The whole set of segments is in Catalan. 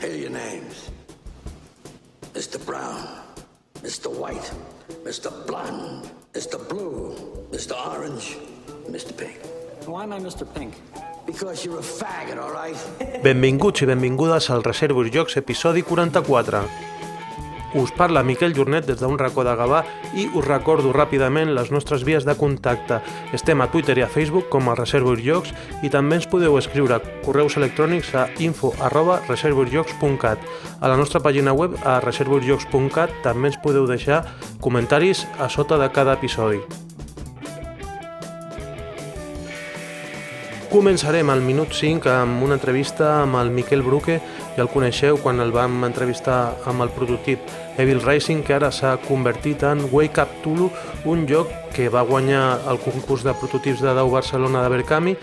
Here are your names. Mr. Brown, Mr. White, Mr. Blonde, Mr. Blue, Mr. Orange, Mr. Pink. Why am I Mr. Pink? Because you're a faggot, all right? Benvinguts i benvingudes al Reservoir Jocs, episodi 44. Us parla Miquel Jornet des d'un racó de Gavà i us recordo ràpidament les nostres vies de contacte. Estem a Twitter i a Facebook com a Reservoir Jocs i també ens podeu escriure correus electrònics a info arroba. A la nostra pàgina web a reservoirjocs.cat també ens podeu deixar comentaris a sota de cada episodi. Començarem al minut 5 amb una entrevista amb el Miquel Bruque, ja el coneixeu quan el vam entrevistar amb el prototip Evil Racing, que ara s'ha convertit en Wake Up Tulu, un joc que va guanyar el concurs de prototips de Dau Barcelona de Berkami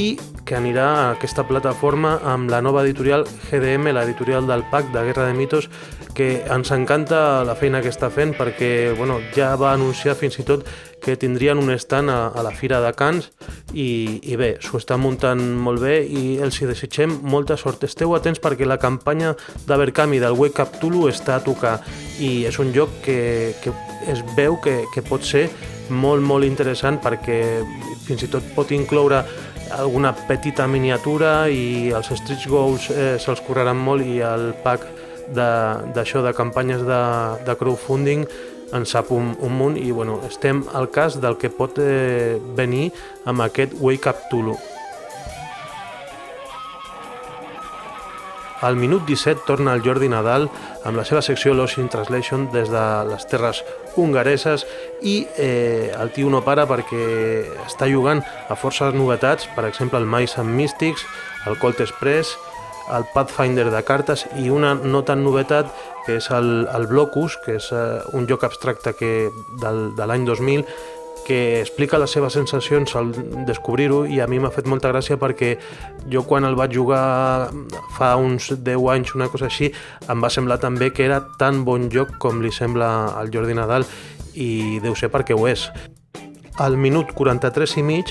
i que anirà a aquesta plataforma amb la nova editorial GDM, l'editorial del PAC de Guerra de Mitos, que ens encanta la feina que està fent perquè bueno, ja va anunciar fins i tot que tindrien un stand a, a la Fira de Cans i, i bé, s'ho està muntant molt bé i els hi desitgem molta sort. Esteu atents perquè la campanya d'Abercami del Wake Up Tulu està a tocar i és un joc que, que es veu que, que pot ser molt, molt interessant perquè fins i tot pot incloure alguna petita miniatura i els stretch goals eh, se'ls correran molt i el pack d'això, de, de campanyes de, de crowdfunding en sap un, un munt i bueno, estem al cas del que pot eh, venir amb aquest Wake Up Tulu. Al minut 17 torna el Jordi Nadal amb la seva secció Lost in Translation des de les terres hongareses i eh, el tio no para perquè està jugant a forces novetats, per exemple el Mice and Mystics, el Colt Express, el Pathfinder de cartes i una no tan novetat que és el, el Blocus, que és uh, un joc abstracte que, del, de l'any 2000 que explica les seves sensacions al descobrir-ho i a mi m'ha fet molta gràcia perquè jo quan el vaig jugar fa uns 10 anys, una cosa així, em va semblar també que era tan bon joc com li sembla al Jordi Nadal i deu ser perquè ho és. Al minut 43 i mig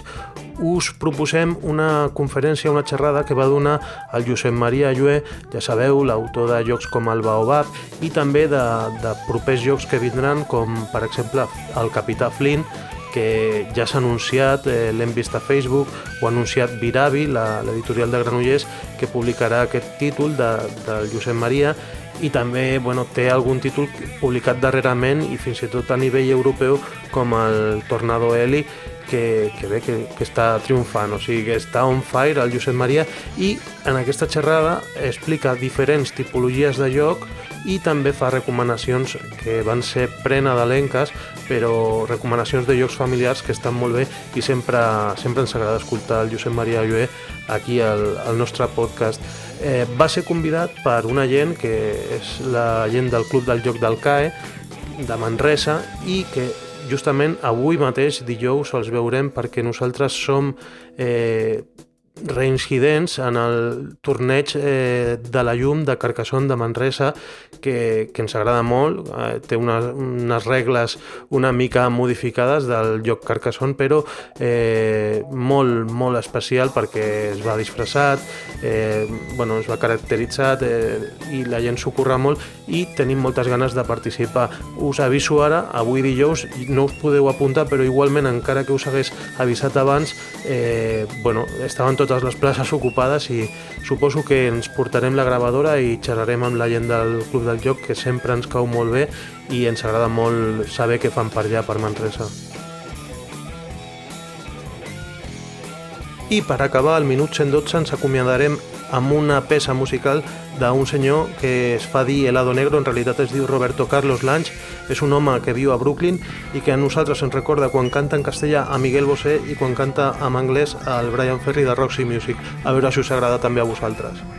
us proposem una conferència, una xerrada que va donar el Josep Maria Llué, ja sabeu, l'autor de jocs com el Baobab i també de, de propers jocs que vindran com per exemple el Capità Flynn que ja s'ha anunciat, eh, l'hem vist a Facebook, ho ha anunciat Viravi, l'editorial de Granollers, que publicarà aquest títol de, del Josep Maria i també bueno, té algun títol publicat darrerament i fins i tot a nivell europeu com el Tornado Eli que, que bé, que, que està triomfant, o sigui que està on fire el Josep Maria i en aquesta xerrada explica diferents tipologies de joc i també fa recomanacions que van ser prenadalenques però recomanacions de jocs familiars que estan molt bé i sempre, sempre ens agrada escoltar el Josep Maria Llué aquí al, al nostre podcast. Eh, va ser convidat per una gent que és la gent del Club del Joc del CAE de Manresa i que justament avui mateix, dijous, els veurem perquè nosaltres som eh, reincidents en el torneig eh, de la llum de Carcassonne de Manresa que, que ens agrada molt, eh, té una, unes regles una mica modificades del joc Carcassonne però eh, molt, molt especial perquè es va disfressat eh, bueno, es va caracteritzat eh, i la gent s'ho curra molt i tenim moltes ganes de participar. Us aviso ara, avui dijous no us podeu apuntar però igualment encara que us hagués avisat abans eh, bueno, estaven tots totes les places ocupades i suposo que ens portarem la gravadora i xerrarem amb la gent del Club del Joc que sempre ens cau molt bé i ens agrada molt saber què fan per allà, per Manresa. I per acabar, al minut 112 ens acomiadarem amb una peça musical d'un senyor que es fa dir Helado Negro, en realitat es diu Roberto Carlos Lange, és un home que viu a Brooklyn i que a nosaltres ens recorda quan canta en castellà a Miguel Bosé i quan canta en anglès al Brian Ferry de Roxy Music. A veure si us agrada també a vosaltres.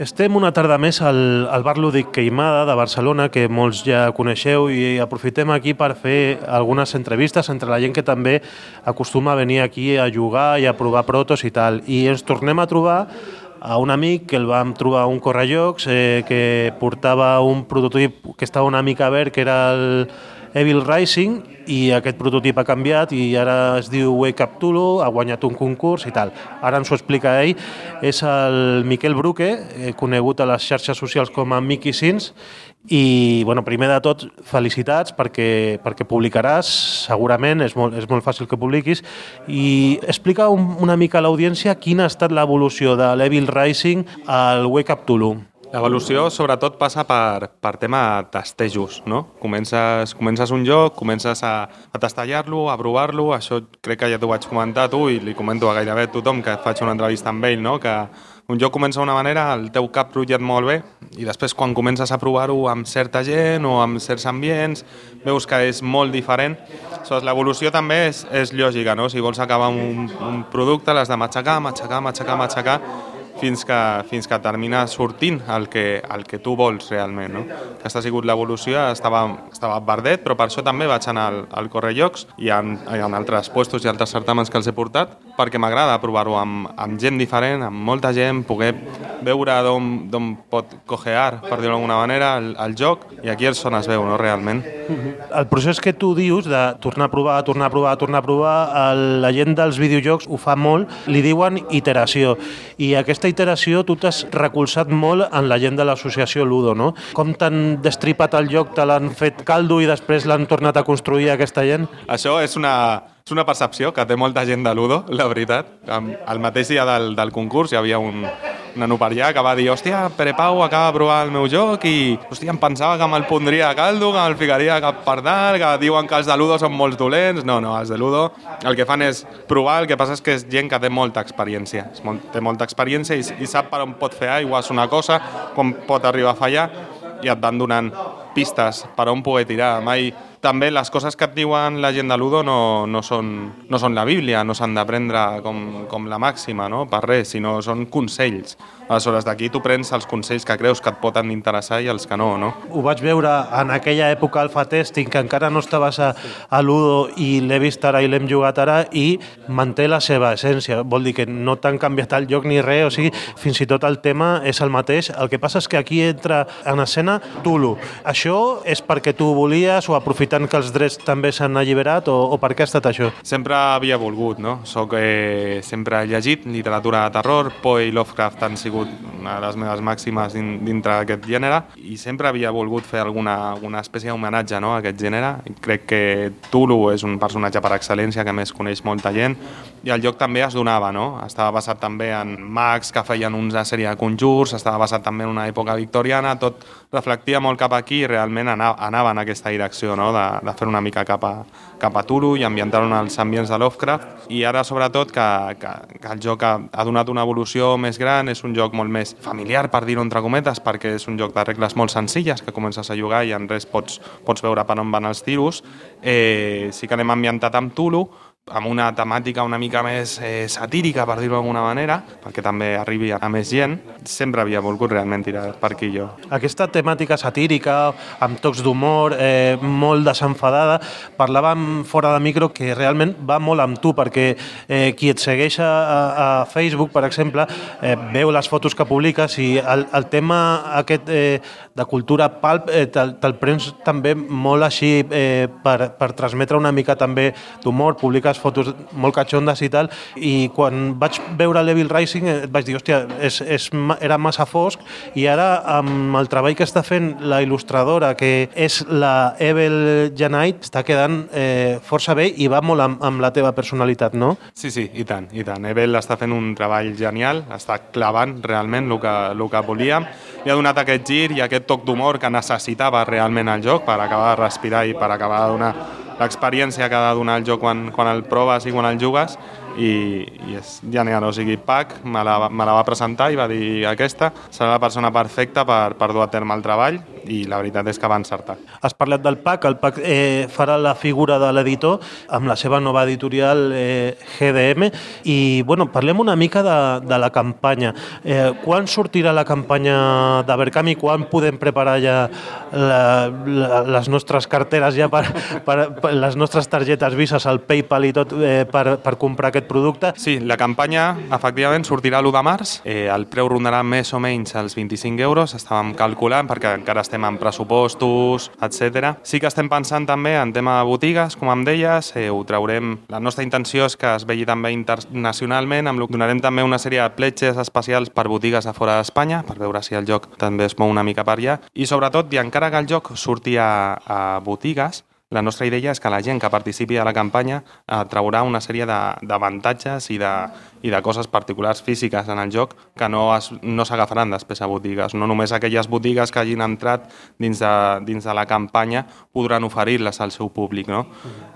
Estem una tarda més al, al bar Lúdic Queimada de Barcelona, que molts ja coneixeu, i aprofitem aquí per fer algunes entrevistes entre la gent que també acostuma a venir aquí a jugar i a provar protos i tal. I ens tornem a trobar a un amic que el vam trobar a un correllocs eh, que portava un prototip que estava una mica verd, que era el Evil Rising, i aquest prototip ha canviat i ara es diu Wake Up Tulu, ha guanyat un concurs i tal. Ara ens ho explica ell. És el Miquel Bruque, eh, conegut a les xarxes socials com a Mickey Sins, i bueno, primer de tot, felicitats perquè, perquè publicaràs, segurament, és molt, és molt fàcil que publiquis, i explica un, una mica a l'audiència quina ha estat l'evolució de l'Evil Rising al Wake Up. L'evolució sobretot passa per, per tema testejos, no? Comences, comences un joc, comences a, a testallar-lo, a provar-lo, això crec que ja t'ho vaig comentar tu i li comento a gairebé a tothom que faig una entrevista amb ell, no? que un joc comença d'una manera, el teu cap rutllat molt bé i després quan comences a provar-ho amb certa gent o amb certs ambients veus que és molt diferent. L'evolució també és, és lògica, no? si vols acabar un, un producte l'has de matxacar, matxacar, matxacar, matxacar fins que, fins que termina sortint el que, el que tu vols realment. No? Aquesta ha sigut l'evolució, estava, estava verdet, però per això també vaig anar al, al Correllocs i en, en altres puestos i altres certàmens que els he portat, perquè m'agrada provar-ho amb, amb gent diferent, amb molta gent, poder veure d'on pot cojear, per dir-ho d'alguna manera, el, el joc, i aquí és on es veu, no, realment. El procés que tu dius de tornar a provar, tornar a provar, tornar a provar, la gent dels videojocs ho fa molt, li diuen iteració, i aquesta iteració tu t'has recolzat molt en la gent de l'associació Ludo, no? Com t'han destripat el joc, te l'han fet caldo i després l'han tornat a construir aquesta gent? Això és una, és una percepció que té molta gent de Ludo, la veritat. El mateix dia del, del concurs hi havia un, nano per allà que va dir hòstia, Pere Pau acaba de provar el meu joc i hòstia, em pensava que me'l pondria a caldo, que me'l ficaria cap per dalt, que diuen que els de Ludo són molt dolents. No, no, els de Ludo el que fan és provar, el que passa és que és gent que té molta experiència, té molta experiència i, i sap per on pot fer aigües una cosa, com pot arribar a fallar i et van donant pistes per on poder tirar. Mai també les coses que et diuen la gent de Ludo no, no, són, no són la Bíblia, no s'han de prendre com, com la màxima, no? per res, sinó són consells. Aleshores, d'aquí tu prens els consells que creus que et poden interessar i els que no, no? Ho vaig veure en aquella època alfa testing, que encara no estaves a, a Ludo i l'he vist ara i l'hem jugat ara i manté la seva essència. Vol dir que no t'han canviat el joc ni res, o sigui, fins i tot el tema és el mateix. El que passa és que aquí entra en escena Tulu. Això és perquè tu volies o aprofitant que els drets també s'han alliberat o, o per què ha estat això? Sempre havia volgut, no? Soc, eh, sempre llegit literatura de terror, Poe i Lovecraft han sigut una de les meves màximes dintre d'aquest gènere i sempre havia volgut fer alguna, alguna espècie d'homenatge no, a aquest gènere. Crec que Tulu és un personatge per excel·lència que més coneix molta gent i el joc també es donava, no? Estava basat també en mags que feien una sèrie de conjurs, estava basat també en una època victoriana, tot reflectia molt cap aquí i realment anava, en aquesta direcció, no? de, de fer una mica cap a, cap a Tulu i ambientar-ho en els ambients de Lovecraft i ara sobretot que, que, que el joc ha, ha donat una evolució més gran, és un joc molt més familiar, per dir-ho entre cometes, perquè és un joc de regles molt senzilles que comences a jugar i en res pots, pots veure per on van els tiros. Eh, sí que anem ambientat amb Tulu, amb una temàtica una mica més eh, satírica, per dir-ho d'alguna manera, perquè també arribi a més gent, sempre havia volgut realment tirar per aquí jo. Aquesta temàtica satírica, amb tocs d'humor, eh, molt desenfadada, parlàvem fora de micro que realment va molt amb tu, perquè eh, qui et segueix a, a Facebook, per exemple, eh, veu les fotos que publiques i el, el tema aquest eh, de cultura palp eh, te'l te prens també molt així eh, per, per transmetre una mica també d'humor, publiques fotos molt catxondes i tal, i quan vaig veure l'Evil Rising eh, vaig dir, hòstia, és, és, era massa fosc, i ara amb el treball que està fent la il·lustradora, que és la Evel Janait, està quedant eh, força bé i va molt amb, amb la teva personalitat, no? Sí, sí, i tant, i tant. Evel està fent un treball genial, està clavant realment el que, el que volíem, li ha donat aquest gir i aquest toc d'humor que necessitava realment el joc per acabar de respirar i per acabar de donar l'experiència que ha de donar el joc quan, quan el proves i quan el jugues i, i és genial, o sigui, Pac me la, me la va presentar i va dir aquesta serà la persona perfecta per, per dur a terme el treball i la veritat és que va encertar. Has parlat del PAC, el PAC eh, farà la figura de l'editor amb la seva nova editorial eh, GDM i bueno, parlem una mica de, de la campanya. Eh, quan sortirà la campanya de i quan podem preparar ja la, la, les nostres carteres ja per, per, per les nostres targetes Visas, el PayPal i tot eh, per, per comprar aquest producte? Sí, la campanya efectivament sortirà l'1 de març, eh, el preu rondarà més o menys els 25 euros, estàvem calculant perquè encara estem en pressupostos, etc. Sí que estem pensant també en tema de botigues, com em deies, eh, ho traurem... La nostra intenció és que es vegi també internacionalment, amb donarem també una sèrie de pletges especials per botigues a fora d'Espanya, per veure si el joc també es mou una mica per allà, i sobretot, i encara que el joc surti a, a botigues, la nostra idea és que la gent que participi a la campanya eh, traurà una sèrie d'avantatges i de, i de coses particulars físiques en el joc que no, es, no s'agafaran després a botigues. No només aquelles botigues que hagin entrat dins de, dins de la campanya podran oferir-les al seu públic. No?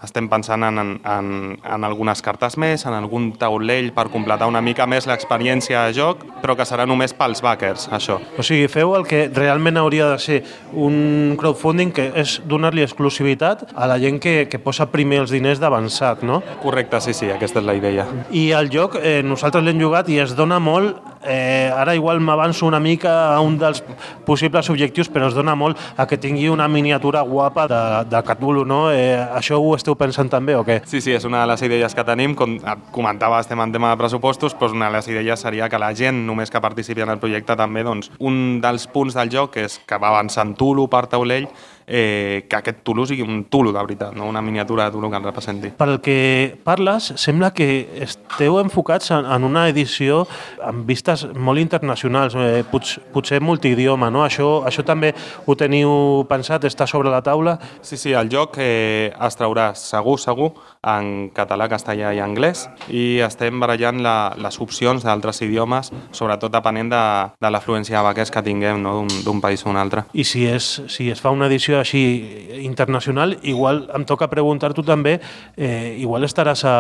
Estem pensant en, en, en algunes cartes més, en algun taulell per completar una mica més l'experiència de joc, però que serà només pels backers, això. O sigui, feu el que realment hauria de ser un crowdfunding que és donar-li exclusivitat a la gent que, que posa primer els diners d'avançat, no? Correcte, sí, sí, aquesta és la idea. I el joc, eh, nosaltres l'hem jugat i es dona molt, eh, ara igual m'avanço una mica a un dels possibles objectius, però es dona molt a que tingui una miniatura guapa de, de Cthulhu, no? Eh, això ho esteu pensant també o què? Sí, sí, és una de les idees que tenim, com et comentava, estem en tema de pressupostos, però una de les idees seria que la gent, només que participi en el projecte també, doncs, un dels punts del joc és que va avançant Tulu per taulell, eh, que aquest Tulu sigui un Tulu de veritat, no? una miniatura de Tulu que el representi. Pel que parles, sembla que esteu enfocats en, en una edició amb vistes molt internacionals, eh, pot, potser multidioma, no? Això, això també ho teniu pensat, està sobre la taula? Sí, sí, el joc eh, es traurà segur, segur, en català, castellà i anglès i estem barallant la, les opcions d'altres idiomes, sobretot depenent de, de l'afluència de que tinguem no? d'un país o un altre. I si es, si es fa una edició així internacional, igual em toca preguntar-t'ho també, eh, igual estaràs a,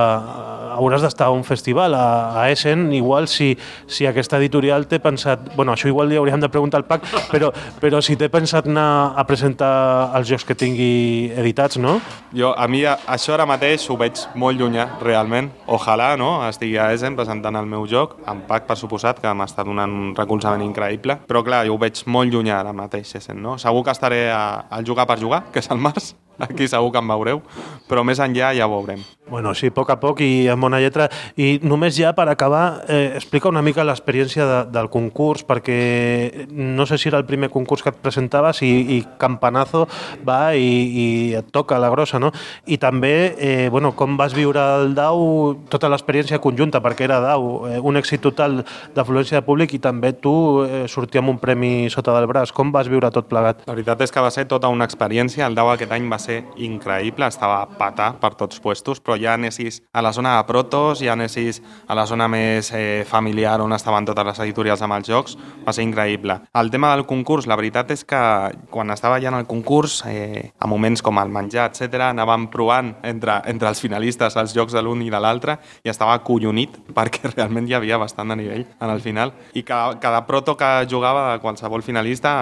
hauràs d'estar a un festival, a, a Essen, igual si, si aquesta editorial té pensat, bueno, això igual li hauríem de preguntar al PAC, però, però si té pensat anar a presentar els jocs que tingui editats, no? Jo, a mi, això ara mateix ho veig molt llunyà, realment. Ojalà, no?, estigui a Essen presentant el meu joc, amb PAC, per suposat, que m'està donant un recolzament increïble, però clar, jo ho veig molt llunyà ara mateix, Essen, no? Segur que estaré a, al Jugar per Jugar, que és al març, aquí segur que em veureu, però més enllà ja ho veurem. Bueno, sí, a poc a poc i amb bona lletra. I només ja per acabar, eh, explica una mica l'experiència de, del concurs, perquè no sé si era el primer concurs que et presentaves i, i Campanazo va i, i et toca la grossa, no? I també, eh, bueno, com vas viure el DAU, tota l'experiència conjunta, perquè era DAU, eh, un èxit total d'afluència de públic i també tu eh, sortia amb un premi sota del braç. Com vas viure tot plegat? La veritat és que va ser tota una experiència. El DAU aquest any va ser increïble, estava a patar per tots puestos, però ja anessis a la zona de protos, ja anessis a la zona més eh, familiar on estaven totes les editorials amb els jocs, va ser increïble. El tema del concurs, la veritat és que quan estava ja en el concurs, eh, a moments com el menjar, etc, anàvem provant entre, entre els finalistes els jocs de l'un i de l'altre i estava collonit perquè realment hi havia bastant de nivell en el final i cada, cada proto que jugava de qualsevol finalista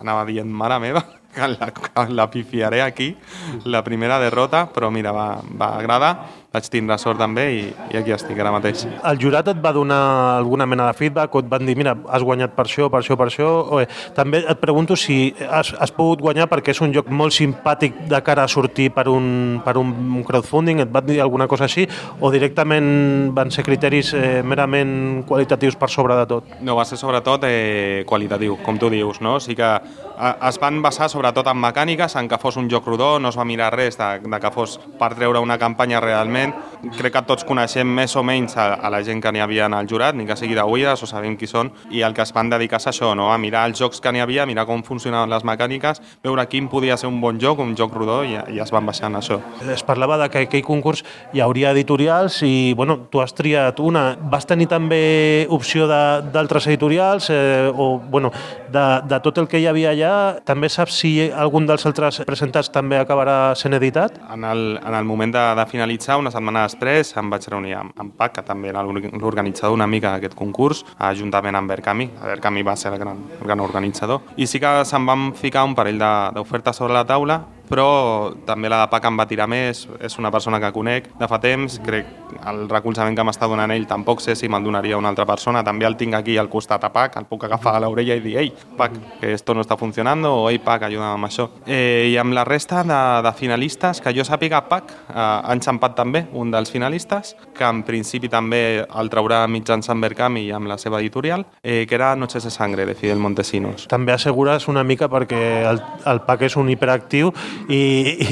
anava dient, mare meva, la, pifiaré aquí, la primera derrota, però mira, va, va agradar vaig tindre sort també i, i aquí estic ara mateix. El jurat et va donar alguna mena de feedback o et van dir, mira, has guanyat per això, per això, per això? O, eh, també et pregunto si has, has pogut guanyar perquè és un joc molt simpàtic de cara a sortir per un, per un crowdfunding, et van dir alguna cosa així o directament van ser criteris eh, merament qualitatius per sobre de tot? No, va ser sobretot eh, qualitatiu, com tu dius, no? O sigui que es van basar sobretot en mecàniques, en que fos un joc rodó, no es va mirar res de, de que fos per treure una campanya realment moment crec que tots coneixem més o menys a, a la gent que n'hi havia en el jurat, ni que sigui d'Uies o sabem qui són, i el que es van dedicar a això, no? a mirar els jocs que n'hi havia, mirar com funcionaven les mecàniques, veure quin podia ser un bon joc, un joc rodó, i, i es van baixant això. Es parlava de que aquell concurs hi hauria editorials i bueno, tu has triat una. Vas tenir també opció d'altres editorials eh, o bueno, de, de tot el que hi havia allà, també saps si algun dels altres presentats també acabarà sent editat? En el, en el moment de, de finalitzar, una setmana després em vaig reunir amb, amb Pac, que també era l'organitzador una mica d'aquest concurs, juntament amb Berkami. Berkami va ser el gran, el gran organitzador. I sí que se'n van ficar un parell d'ofertes sobre la taula però també la de Pac em va tirar més, és una persona que conec de fa temps, crec el recolzament que m'està donant ell tampoc sé si me'l donaria una altra persona, també el tinc aquí al costat a Pac, el puc agafar a l'orella i dir ei, Pac, que esto no està funcionant o ei, Pac, ajuda'm amb això. Eh, I amb la resta de, de finalistes, que jo sàpiga, Pac eh, ha enxampat també un dels finalistes, que en principi també el traurà mitjançant Berkami i amb la seva editorial, eh, que era Noches de Sangre, de Fidel Montesinos. També assegures una mica perquè el, el Pac és un hiperactiu i,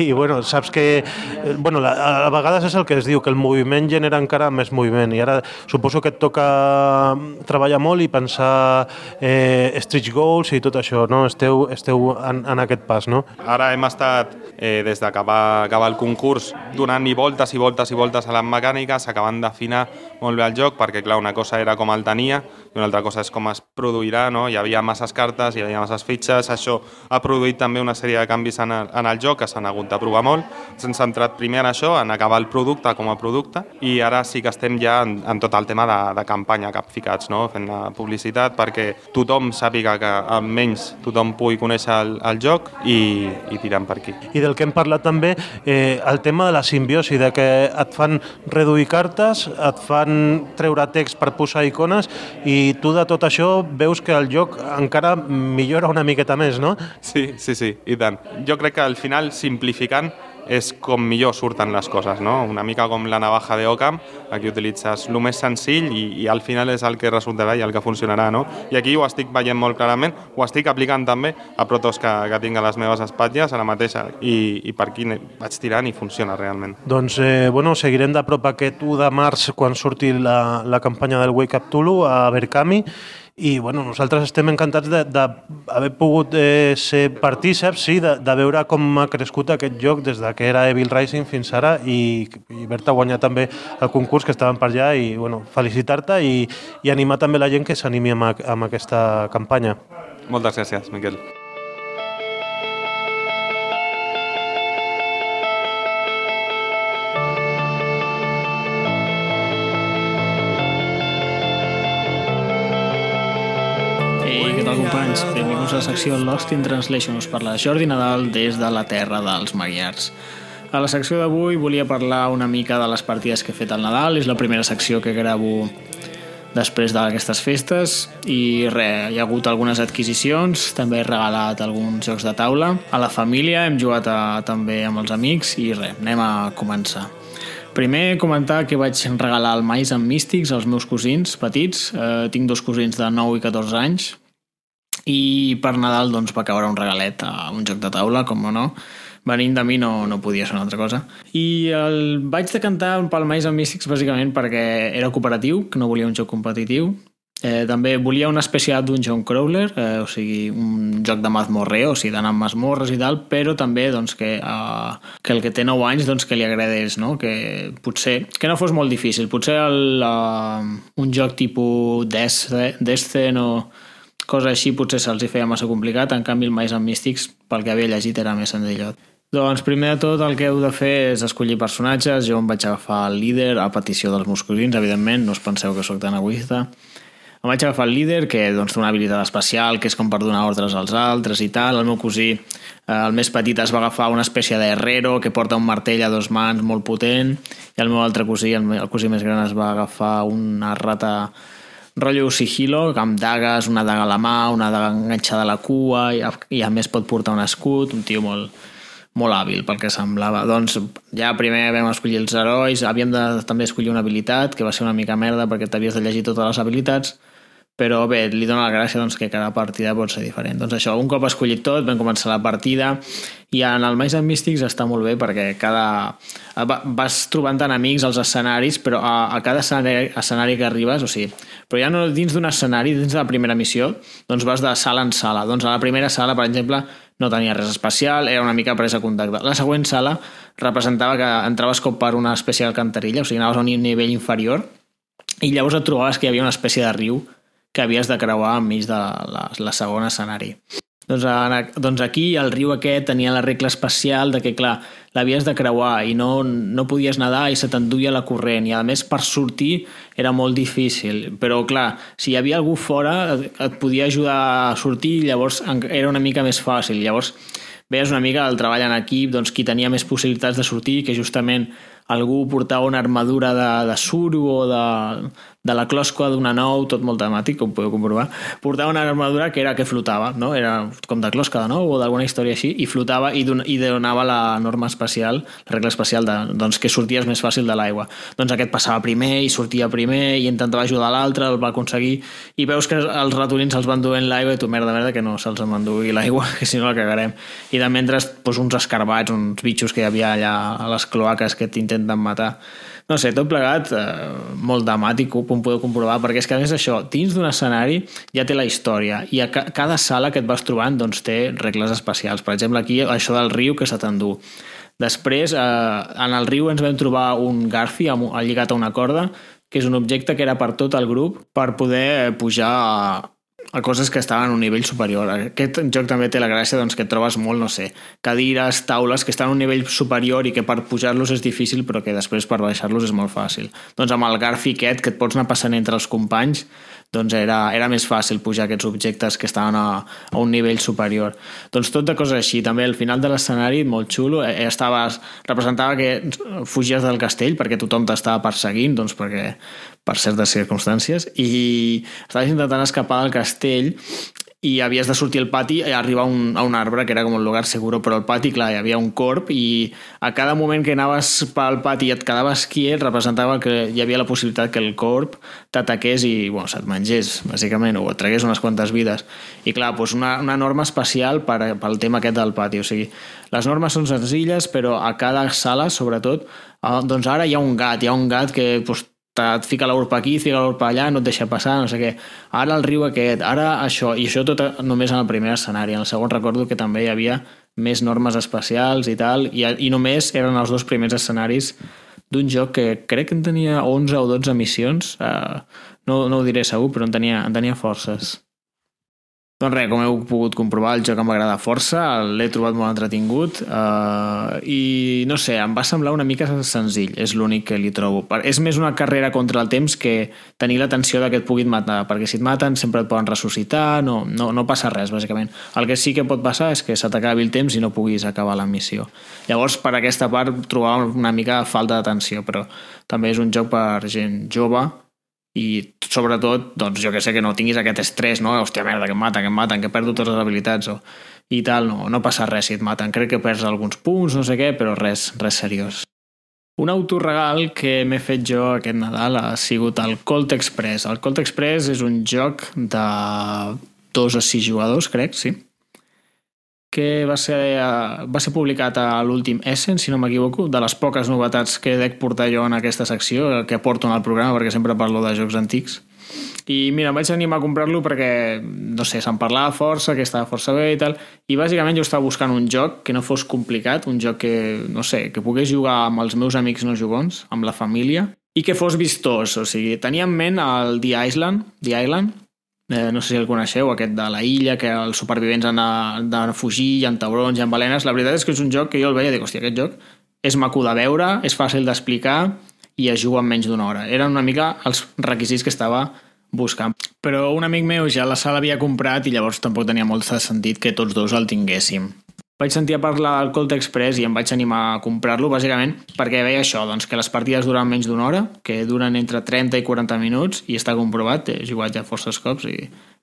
i bueno, saps que bueno, la, a vegades és el que es diu, que el moviment genera encara més moviment i ara suposo que et toca treballar molt i pensar eh, stretch goals i tot això, no? Esteu, esteu en, en aquest pas, no? Ara hem estat, eh, des d'acabar acabar el concurs, donant-hi voltes i voltes i voltes a les mecàniques, acabant d'afinar molt bé el joc, perquè clar, una cosa era com el tenia i una altra cosa és com es produirà, no? Hi havia masses cartes, hi havia masses fitxes, això ha produït també una sèrie de canvis en el, en el joc que s'han hagut de provar molt. S'han centrat primer en això, en acabar el producte com a producte, i ara sí que estem ja en, en tot el tema de, de campanya capficats, no? fent la publicitat perquè tothom sàpiga que almenys tothom pugui conèixer el, el joc i, i tirant per aquí. I del que hem parlat també, eh, el tema de la simbiosi, de que et fan reduir cartes, et fan treure text per posar icones i tu de tot això veus que el joc encara millora una miqueta més, no? Sí, sí, sí, i tant. Jo crec que al final final, simplificant, és com millor surten les coses, no? Una mica com la navaja de Ockham, aquí utilitzes el més senzill i, i al final és el que resultarà i el que funcionarà, no? I aquí ho estic veient molt clarament, ho estic aplicant també a protos que, que tinc a les meves espatlles, a la mateixa, i, i per aquí vaig tirant i funciona realment. Doncs, eh, bueno, seguirem de prop aquest 1 de març quan surti la, la campanya del Wake Up Tulu a Berkami i bueno, nosaltres estem encantats d'haver pogut eh, ser partíceps, sí, de, de veure com ha crescut aquest joc des de que era Evil Rising fins ara i, i haver-te guanyat també el concurs que estaven per allà i bueno, felicitar-te i, i animar també la gent que s'animi amb, amb aquesta campanya. Moltes gràcies, Miquel. Companys, benvinguts a la secció Lost in Translation. Us parla Jordi Nadal des de la terra dels Magyars. A la secció d'avui volia parlar una mica de les partides que he fet al Nadal. És la primera secció que gravo després d'aquestes festes i res, hi ha hagut algunes adquisicions, també he regalat alguns jocs de taula. A la família hem jugat a, també amb els amics i res, anem a començar. Primer comentar que vaig regalar el Mais amb místics als meus cosins petits. Eh, tinc dos cosins de 9 i 14 anys i per Nadal doncs, va caure un regalet a un joc de taula, com no, venint de mi no, no podia ser una altra cosa. I el vaig decantar pel Mais amb Mystics bàsicament perquè era cooperatiu, que no volia un joc competitiu, Eh, també volia una espècie d'un dungeon crawler, eh, o sigui, un joc de mazmorreo, o sigui, d'anar amb mazmorres i tal, però també doncs, que, eh, que el que té 9 anys doncs, que li agradés, no? que potser que no fos molt difícil. Potser el, uh, un joc tipus Descent o cosa així potser se'ls feia massa complicat, en canvi el Mais amb Místics, pel que havia llegit, era més senzillot. Doncs primer de tot el que heu de fer és escollir personatges, jo em vaig agafar el líder a petició dels musculins, evidentment, no us penseu que sóc tan egoista. Em vaig agafar el líder, que doncs, té una habilitat especial, que és com per donar ordres als altres i tal. El meu cosí, eh, el més petit, es va agafar una espècie d'herrero que porta un martell a dos mans molt potent, i el meu altre cosí, el, el cosí més gran, es va agafar una rata rotllo sigilo, amb dagues, una daga a la mà, una daga enganxada a la cua, i a, i a més pot portar un escut, un tio molt, molt hàbil pel que semblava. Doncs ja primer vam escollir els herois, havíem de també escollir una habilitat, que va ser una mica merda perquè t'havies de llegir totes les habilitats, però bé, li dona la gràcia doncs, que cada partida pot ser diferent. Doncs això, un cop escollit tot, vam començar la partida i en el Mice and Mystics està molt bé perquè cada... vas trobant enemics als escenaris, però a, a cada escenari, escenari que arribes, o sigui, però ja no dins d'un escenari, dins de la primera missió, doncs vas de sala en sala. Doncs a la primera sala, per exemple, no tenia res especial, era una mica presa a contacte. La següent sala representava que entraves com per una espècie d'alcantarilla, o sigui, anaves a un nivell inferior i llavors et trobaves que hi havia una espècie de riu que havies de creuar enmig de la, la segona escenari. Doncs, doncs aquí el riu aquest tenia la regla especial de que, clar, l'havies de creuar i no, no podies nedar i se t'enduia la corrent. I a més per sortir era molt difícil. Però clar, si hi havia algú fora et podia ajudar a sortir i llavors era una mica més fàcil. Llavors veies una mica el treball en equip doncs qui tenia més possibilitats de sortir que justament algú portava una armadura de, de suro o de, de la closca d'una nou, tot molt temàtic, com podeu comprovar, portava una armadura que era que flotava, no? era com de closca de nou o d'alguna història així, i flotava i, don i donava la norma especial, la regla especial de, doncs, que sorties més fàcil de l'aigua. Doncs aquest passava primer i sortia primer i intentava ajudar l'altre, el va aconseguir, i veus que els ratolins els van duent l'aigua i tu, merda, merda, que no se'ls m'enduï l'aigua, que si no la cagarem. I de mentre, doncs, uns escarbats, uns bitxos que hi havia allà a les cloaques que t'intenten matar no sé, tot plegat eh, molt dramàtic, com podeu comprovar, perquè és que a més això, dins d'un escenari ja té la història i a ca cada sala que et vas trobant doncs, té regles especials. Per exemple, aquí això del riu que se t'endú. Després, eh, en el riu ens vam trobar un Garfi lligat a una corda, que és un objecte que era per tot el grup per poder pujar a, a coses que estaven a un nivell superior. Aquest joc també té la gràcia doncs, que et trobes molt, no sé, cadires, taules que estan a un nivell superior i que per pujar-los és difícil però que després per baixar-los és molt fàcil. Doncs amb el Garfi aquest, que et pots anar passant entre els companys, doncs era, era més fàcil pujar aquests objectes que estaven a, a un nivell superior. Doncs tot de coses així. També al final de l'escenari, molt xulo, eh, estaves, representava que fugies del castell perquè tothom t'estava perseguint, doncs perquè per certes circumstàncies, i estaves intentant escapar del castell i havies de sortir al pati i arribar a un, a un arbre, que era com un lugar seguro, però al pati, clar, hi havia un corp i a cada moment que anaves pel pati i et quedaves quiet representava que hi havia la possibilitat que el corp t'ataqués i bueno, se't mengés, bàsicament, o et tragués unes quantes vides. I clar, doncs una, una norma especial per, pel tema aquest del pati, o sigui, les normes són senzilles, però a cada sala, sobretot, eh, doncs ara hi ha un gat, hi ha un gat que doncs, et fica l'urpa aquí, fica l'urpa allà, no et deixa passar, no sé què. Ara el riu aquest, ara això, i això tot només en el primer escenari. En el segon recordo que també hi havia més normes especials i tal, i, i només eren els dos primers escenaris d'un joc que crec que en tenia 11 o 12 missions, uh, no, no ho diré segur, però en tenia, en tenia forces. Doncs res, com heu pogut comprovar, el joc em va agradar força, l'he trobat molt entretingut uh, i no sé, em va semblar una mica senzill, és l'únic que li trobo. És més una carrera contra el temps que tenir l'atenció que et puguin matar, perquè si et maten sempre et poden ressuscitar, no, no, no passa res, bàsicament. El que sí que pot passar és que se t'acabi el temps i no puguis acabar la missió. Llavors, per aquesta part, trobava una mica falta d'atenció, però també és un joc per gent jove i sobretot, doncs jo que sé, que no tinguis aquest estrès, no? Hòstia, merda, que em maten, que em maten, que perdo totes les habilitats o... i tal, no, no passa res si et maten. Crec que perds alguns punts, no sé què, però res, res seriós. Un autoregal que m'he fet jo aquest Nadal ha sigut el Colt Express. El Colt Express és un joc de dos a sis jugadors, crec, sí que va ser, eh, va ser publicat a l'últim Essen, si no m'equivoco, de les poques novetats que dec portar jo en aquesta secció, que porto en el programa, perquè sempre parlo de jocs antics. I mira, em vaig animar a comprar-lo perquè, no sé, se'n parlava força, que estava força bé i tal, i bàsicament jo estava buscant un joc que no fos complicat, un joc que, no sé, que pogués jugar amb els meus amics no jugons, amb la família, i que fos vistós, o sigui, tenia en ment el The Island, The Island, eh, no sé si el coneixeu, aquest de la illa, que els supervivents han de, de fugir, hi ha taurons, hi ha balenes. La veritat és que és un joc que jo el veia i dic, hòstia, aquest joc és maco de veure, és fàcil d'explicar i es juga en menys d'una hora. Eren una mica els requisits que estava buscant. Però un amic meu ja la sala havia comprat i llavors tampoc tenia molt de sentit que tots dos el tinguéssim vaig sentir a parlar del Colt Express i em vaig animar a comprar-lo, bàsicament perquè veia això, doncs, que les partides duren menys d'una hora, que duren entre 30 i 40 minuts, i està comprovat, he jugat ja forces cops i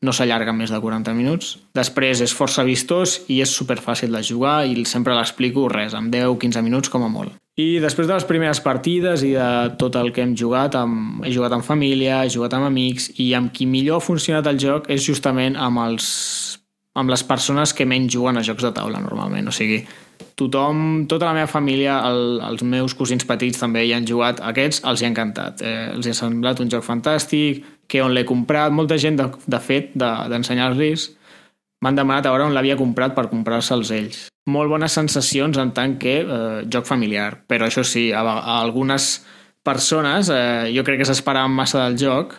no s'allarga més de 40 minuts. Després és força vistós i és super fàcil de jugar i sempre l'explico res, en 10-15 minuts com a molt. I després de les primeres partides i de tot el que hem jugat, amb, he jugat amb família, he jugat amb amics i amb qui millor ha funcionat el joc és justament amb els amb les persones que menys juguen a jocs de taula normalment, o sigui, tothom, tota la meva família, el, els meus cosins petits també hi han jugat, aquests els hi ha encantat, eh, els hi ha semblat un joc fantàstic, que on l'he comprat, molta gent de, de fet d'ensenyar-los m'han demanat a veure on l'havia comprat per comprar-se'ls ells. Molt bones sensacions en tant que eh, joc familiar, però això sí, a, a algunes persones eh, jo crec que s'esperaven massa del joc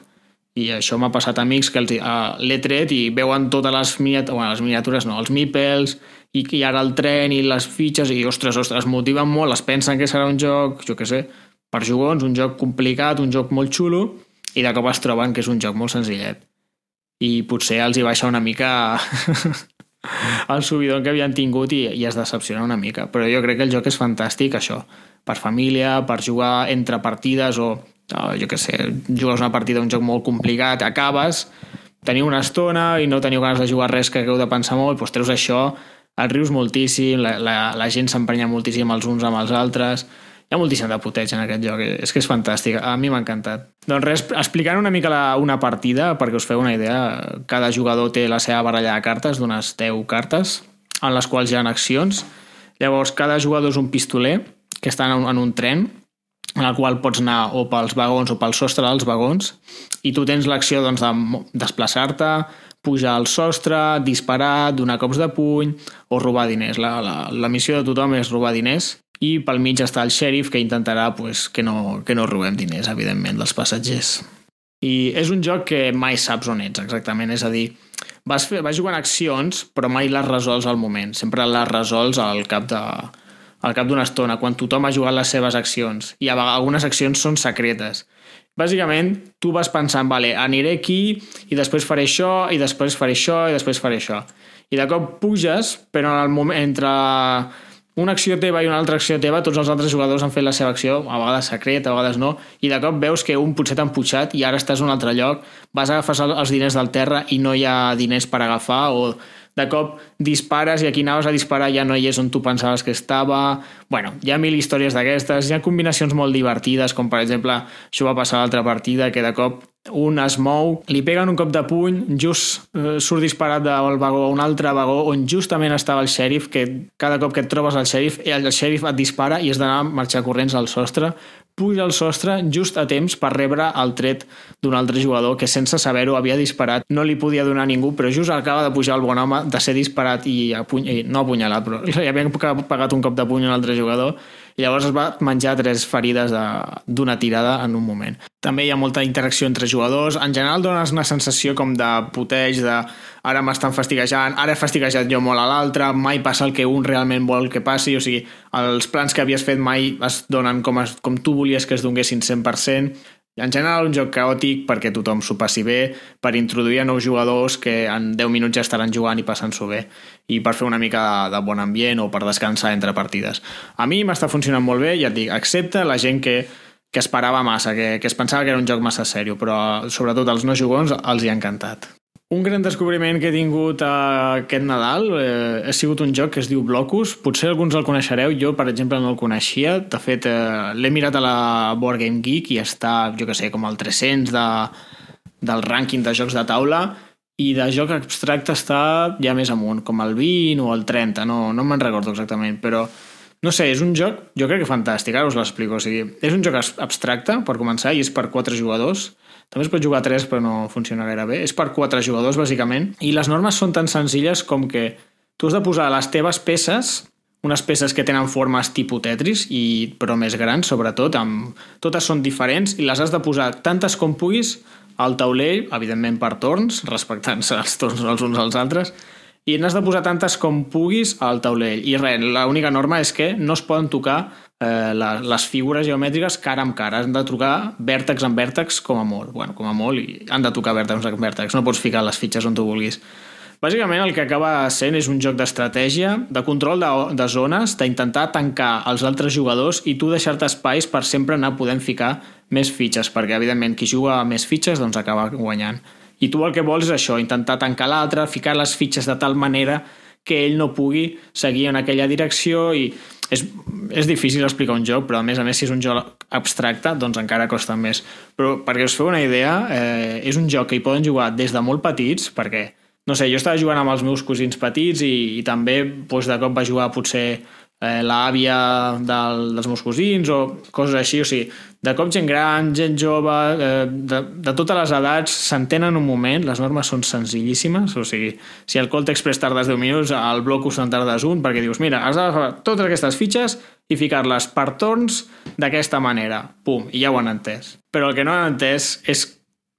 i això m'ha passat a amics que l'he tret i veuen totes les miniatures, bueno, les miniatures no, els meeples i, i ara el tren i les fitxes i ostres, ostres, es motiven molt, es pensen que serà un joc, jo què sé, per jugons, un joc complicat, un joc molt xulo i de cop es troben que és un joc molt senzillet i potser els hi baixa una mica el subidon que havien tingut i, i es decepciona una mica. Però jo crec que el joc és fantàstic, això, per família, per jugar entre partides o, oh, jo què sé, jugues una partida un joc molt complicat, acabes, teniu una estona i no teniu ganes de jugar res que hagueu de pensar molt, doncs treus això, el rius moltíssim, la, la, la gent s'emprenya moltíssim els uns amb els altres, hi ha moltíssim de puteig en aquest joc, és que és fantàstic, a mi m'ha encantat. Doncs res, explicant una mica la, una partida, perquè us feu una idea, cada jugador té la seva baralla de cartes, d'unes 10 cartes, en les quals hi ha accions. Llavors, cada jugador és un pistoler que està en un, en un tren, en el qual pots anar o pels vagons o pel sostre dels vagons, i tu tens l'acció doncs, de desplaçar-te, pujar al sostre, disparar, donar cops de puny o robar diners. La, la, la missió de tothom és robar diners i pel mig està el xèrif que intentarà pues, que, no, que no robem diners, evidentment, dels passatgers. I és un joc que mai saps on ets exactament, és a dir, vas, fer, vas jugant accions però mai les resols al moment, sempre les resols al cap de, al cap d'una estona, quan tothom ha jugat les seves accions. I algunes accions són secretes. Bàsicament, tu vas pensant, vale, aniré aquí i després faré això, i després faré això, i després faré això. I de cop puges, però en el moment, entre una acció teva i una altra acció teva, tots els altres jugadors han fet la seva acció, a vegades secret, a vegades no, i de cop veus que un potser t'ha pujat i ara estàs en un altre lloc, vas a agafar els diners del terra i no hi ha diners per agafar, o de cop dispares i aquí anaves a disparar ja no hi és on tu pensaves que estava... Bueno, hi ha mil històries d'aquestes, hi ha combinacions molt divertides, com per exemple, això va passar a l'altra partida, que de cop un es mou, li peguen un cop de puny, just eh, surt disparat del vagó a un altre vagó on justament estava el xèrif, que cada cop que et trobes el xèrif, el xèrif et dispara i has d'anar a marxar corrents al sostre, puja al sostre just a temps per rebre el tret d'un altre jugador que sense saber-ho havia disparat, no li podia donar ningú, però just acaba de pujar el bon home de ser disparat i, apuny... i no apunyalat, però li havia pagat un cop de puny a un altre jugador i llavors es va menjar tres ferides d'una tirada en un moment. També hi ha molta interacció entre jugadors. En general dones una sensació com de puteig, de ara m'estan fastiguejant, ara he fastiguejat jo molt a l'altre, mai passa el que un realment vol que passi, o sigui, els plans que havies fet mai es donen com, es, com tu volies que es donguessin 100%. En general, un joc caòtic perquè tothom s'ho passi bé, per introduir a nous jugadors que en 10 minuts ja estaran jugant i passant-s'ho bé, i per fer una mica de, bon ambient o per descansar entre partides. A mi m'està funcionant molt bé, ja et dic, excepte la gent que, que esperava massa, que, que es pensava que era un joc massa sèrio, però sobretot als no jugons els hi ha encantat. Un gran descobriment que he tingut aquest Nadal eh, ha sigut un joc que es diu Blocus. Potser alguns el coneixereu, jo per exemple no el coneixia. De fet, eh, l'he mirat a la Board Game Geek i està, jo que sé, com al 300 de, del rànquing de jocs de taula i de joc abstracte està ja més amunt, com el 20 o el 30, no, no me'n recordo exactament, però no sé, és un joc, jo crec que fantàstic, ara us l'explico. O sigui, és un joc abstracte, per començar, i és per quatre jugadors, també es pot jugar a 3 però no funciona gaire bé. És per 4 jugadors, bàsicament, i les normes són tan senzilles com que tu has de posar les teves peces, unes peces que tenen formes tipus Tetris, i, però més grans, sobretot, amb, totes són diferents, i les has de posar tantes com puguis al taulell, evidentment per torns, respectant-se els torns els uns als altres, i n'has de posar tantes com puguis al taulell. I res, l'única norma és que no es poden tocar eh, les figures geomètriques cara amb cara. Han de trucar vèrtex amb vèrtex com a molt. Bueno, com a molt, i han de tocar vèrtex amb vèrtex. No pots ficar les fitxes on tu vulguis. Bàsicament el que acaba sent és un joc d'estratègia, de control de, de zones, d'intentar tancar els altres jugadors i tu deixar-te espais per sempre anar podent ficar més fitxes, perquè evidentment qui juga més fitxes doncs acaba guanyant. I tu el que vols és això, intentar tancar l'altre, ficar les fitxes de tal manera que ell no pugui seguir en aquella direcció i és, és difícil explicar un joc, però a més a més si és un joc abstracte, doncs encara costa més. Però perquè us feu una idea, eh, és un joc que hi poden jugar des de molt petits, perquè, no sé, jo estava jugant amb els meus cosins petits i, i també doncs, de cop va jugar potser eh, l'àvia del, dels meus cosins o coses així, o sigui, de cop gent gran, gent jove, eh, de, de totes les edats, s'entenen un moment, les normes són senzillíssimes, o sigui, si el Colt Express tardes 10 minuts, al Blocus en tardes un, perquè dius, mira, has d'agafar totes aquestes fitxes i ficar-les per torns d'aquesta manera, pum, i ja ho han entès. Però el que no han entès és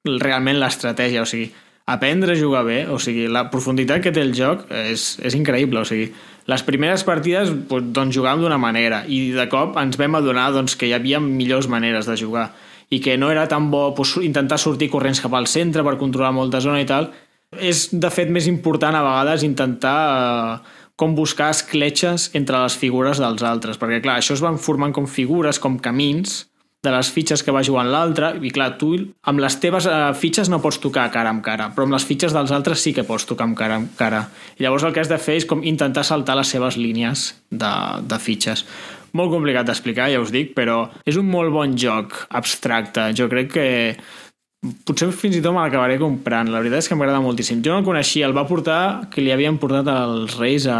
realment l'estratègia, o sigui, aprendre a jugar bé, o sigui, la profunditat que té el joc és, és increïble, o sigui, les primeres partides doncs, jugàvem d'una manera i de cop ens vam adonar doncs, que hi havia millors maneres de jugar i que no era tan bo doncs, intentar sortir corrents cap al centre per controlar molta zona i tal. És, de fet, més important a vegades intentar eh, com buscar escletxes entre les figures dels altres, perquè clar, això es van formant com figures, com camins, de les fitxes que va jugant l'altre, i clar, tu amb les teves uh, fitxes no pots tocar cara amb cara, però amb les fitxes dels altres sí que pots tocar amb cara amb cara. I llavors el que has de fer és com intentar saltar les seves línies de, de fitxes. Molt complicat d'explicar, ja us dic, però és un molt bon joc abstracte. Jo crec que potser fins i tot me l'acabaré comprant. La veritat és que m'agrada moltíssim. Jo no el coneixia, el va portar, que li havien portat els Reis a,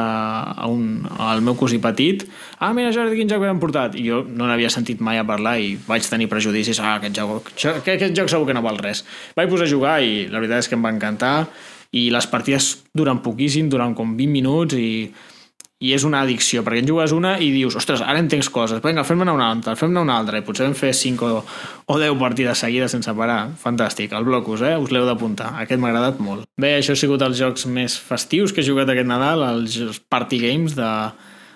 a un, al meu cosí petit. Ah, mira, Jordi, quin joc m'han portat? I jo no n'havia sentit mai a parlar i vaig tenir prejudicis. Ah, aquest joc, aquest, aquest joc segur que no val res. Vaig posar a jugar i la veritat és que em va encantar i les partides duren poquíssim, duren com 20 minuts i i és una addicció, perquè en jugues una i dius, ostres, ara entenc coses, vinga, fem-ne una altra, fem-ne una altra, i potser vam fer 5 o, o 10 partides seguides sense parar. Fantàstic, el Blocus, eh? Us l'heu d'apuntar. Aquest m'ha agradat molt. Bé, això ha sigut els jocs més festius que he jugat aquest Nadal, els party games de,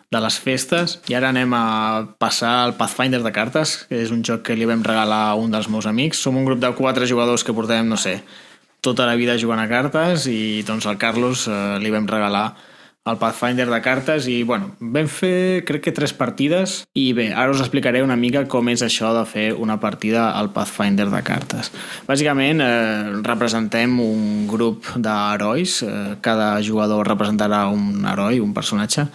de les festes i ara anem a passar al Pathfinder de cartes, que és un joc que li vam regalar a un dels meus amics. Som un grup de quatre jugadors que portem, no sé, tota la vida jugant a cartes i doncs al Carlos eh, li vam regalar el Pathfinder de cartes i, bueno, vam fer crec que tres partides i bé, ara us explicaré una mica com és això de fer una partida al Pathfinder de cartes. Bàsicament eh, representem un grup d'herois, eh, cada jugador representarà un heroi, un personatge,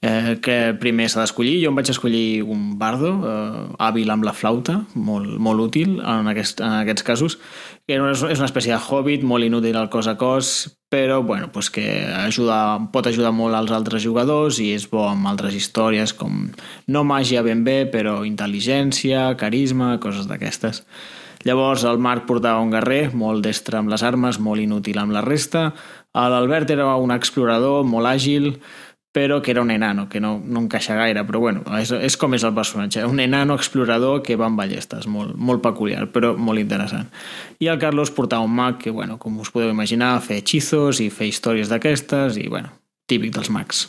eh, que primer s'ha d'escollir. Jo em vaig escollir un bardo, eh, hàbil amb la flauta, molt, molt útil en, aquest, en aquests casos, que és una espècie de hobbit, molt inútil al cos a cos, però bueno, pues que ajuda, pot ajudar molt als altres jugadors i és bo amb altres històries com no màgia ben bé, però intel·ligència, carisma, coses d'aquestes. Llavors el Marc portava un guerrer, molt destre amb les armes, molt inútil amb la resta. L'Albert era un explorador, molt àgil, però que era un enano, que no, no encaixa gaire, però bueno, és, és com és el personatge, un enano explorador que va amb ballestes, molt, molt peculiar, però molt interessant. I el Carlos portava un mag que, bueno, com us podeu imaginar, fer hechizos i fer històries d'aquestes i, bueno, típic dels mags.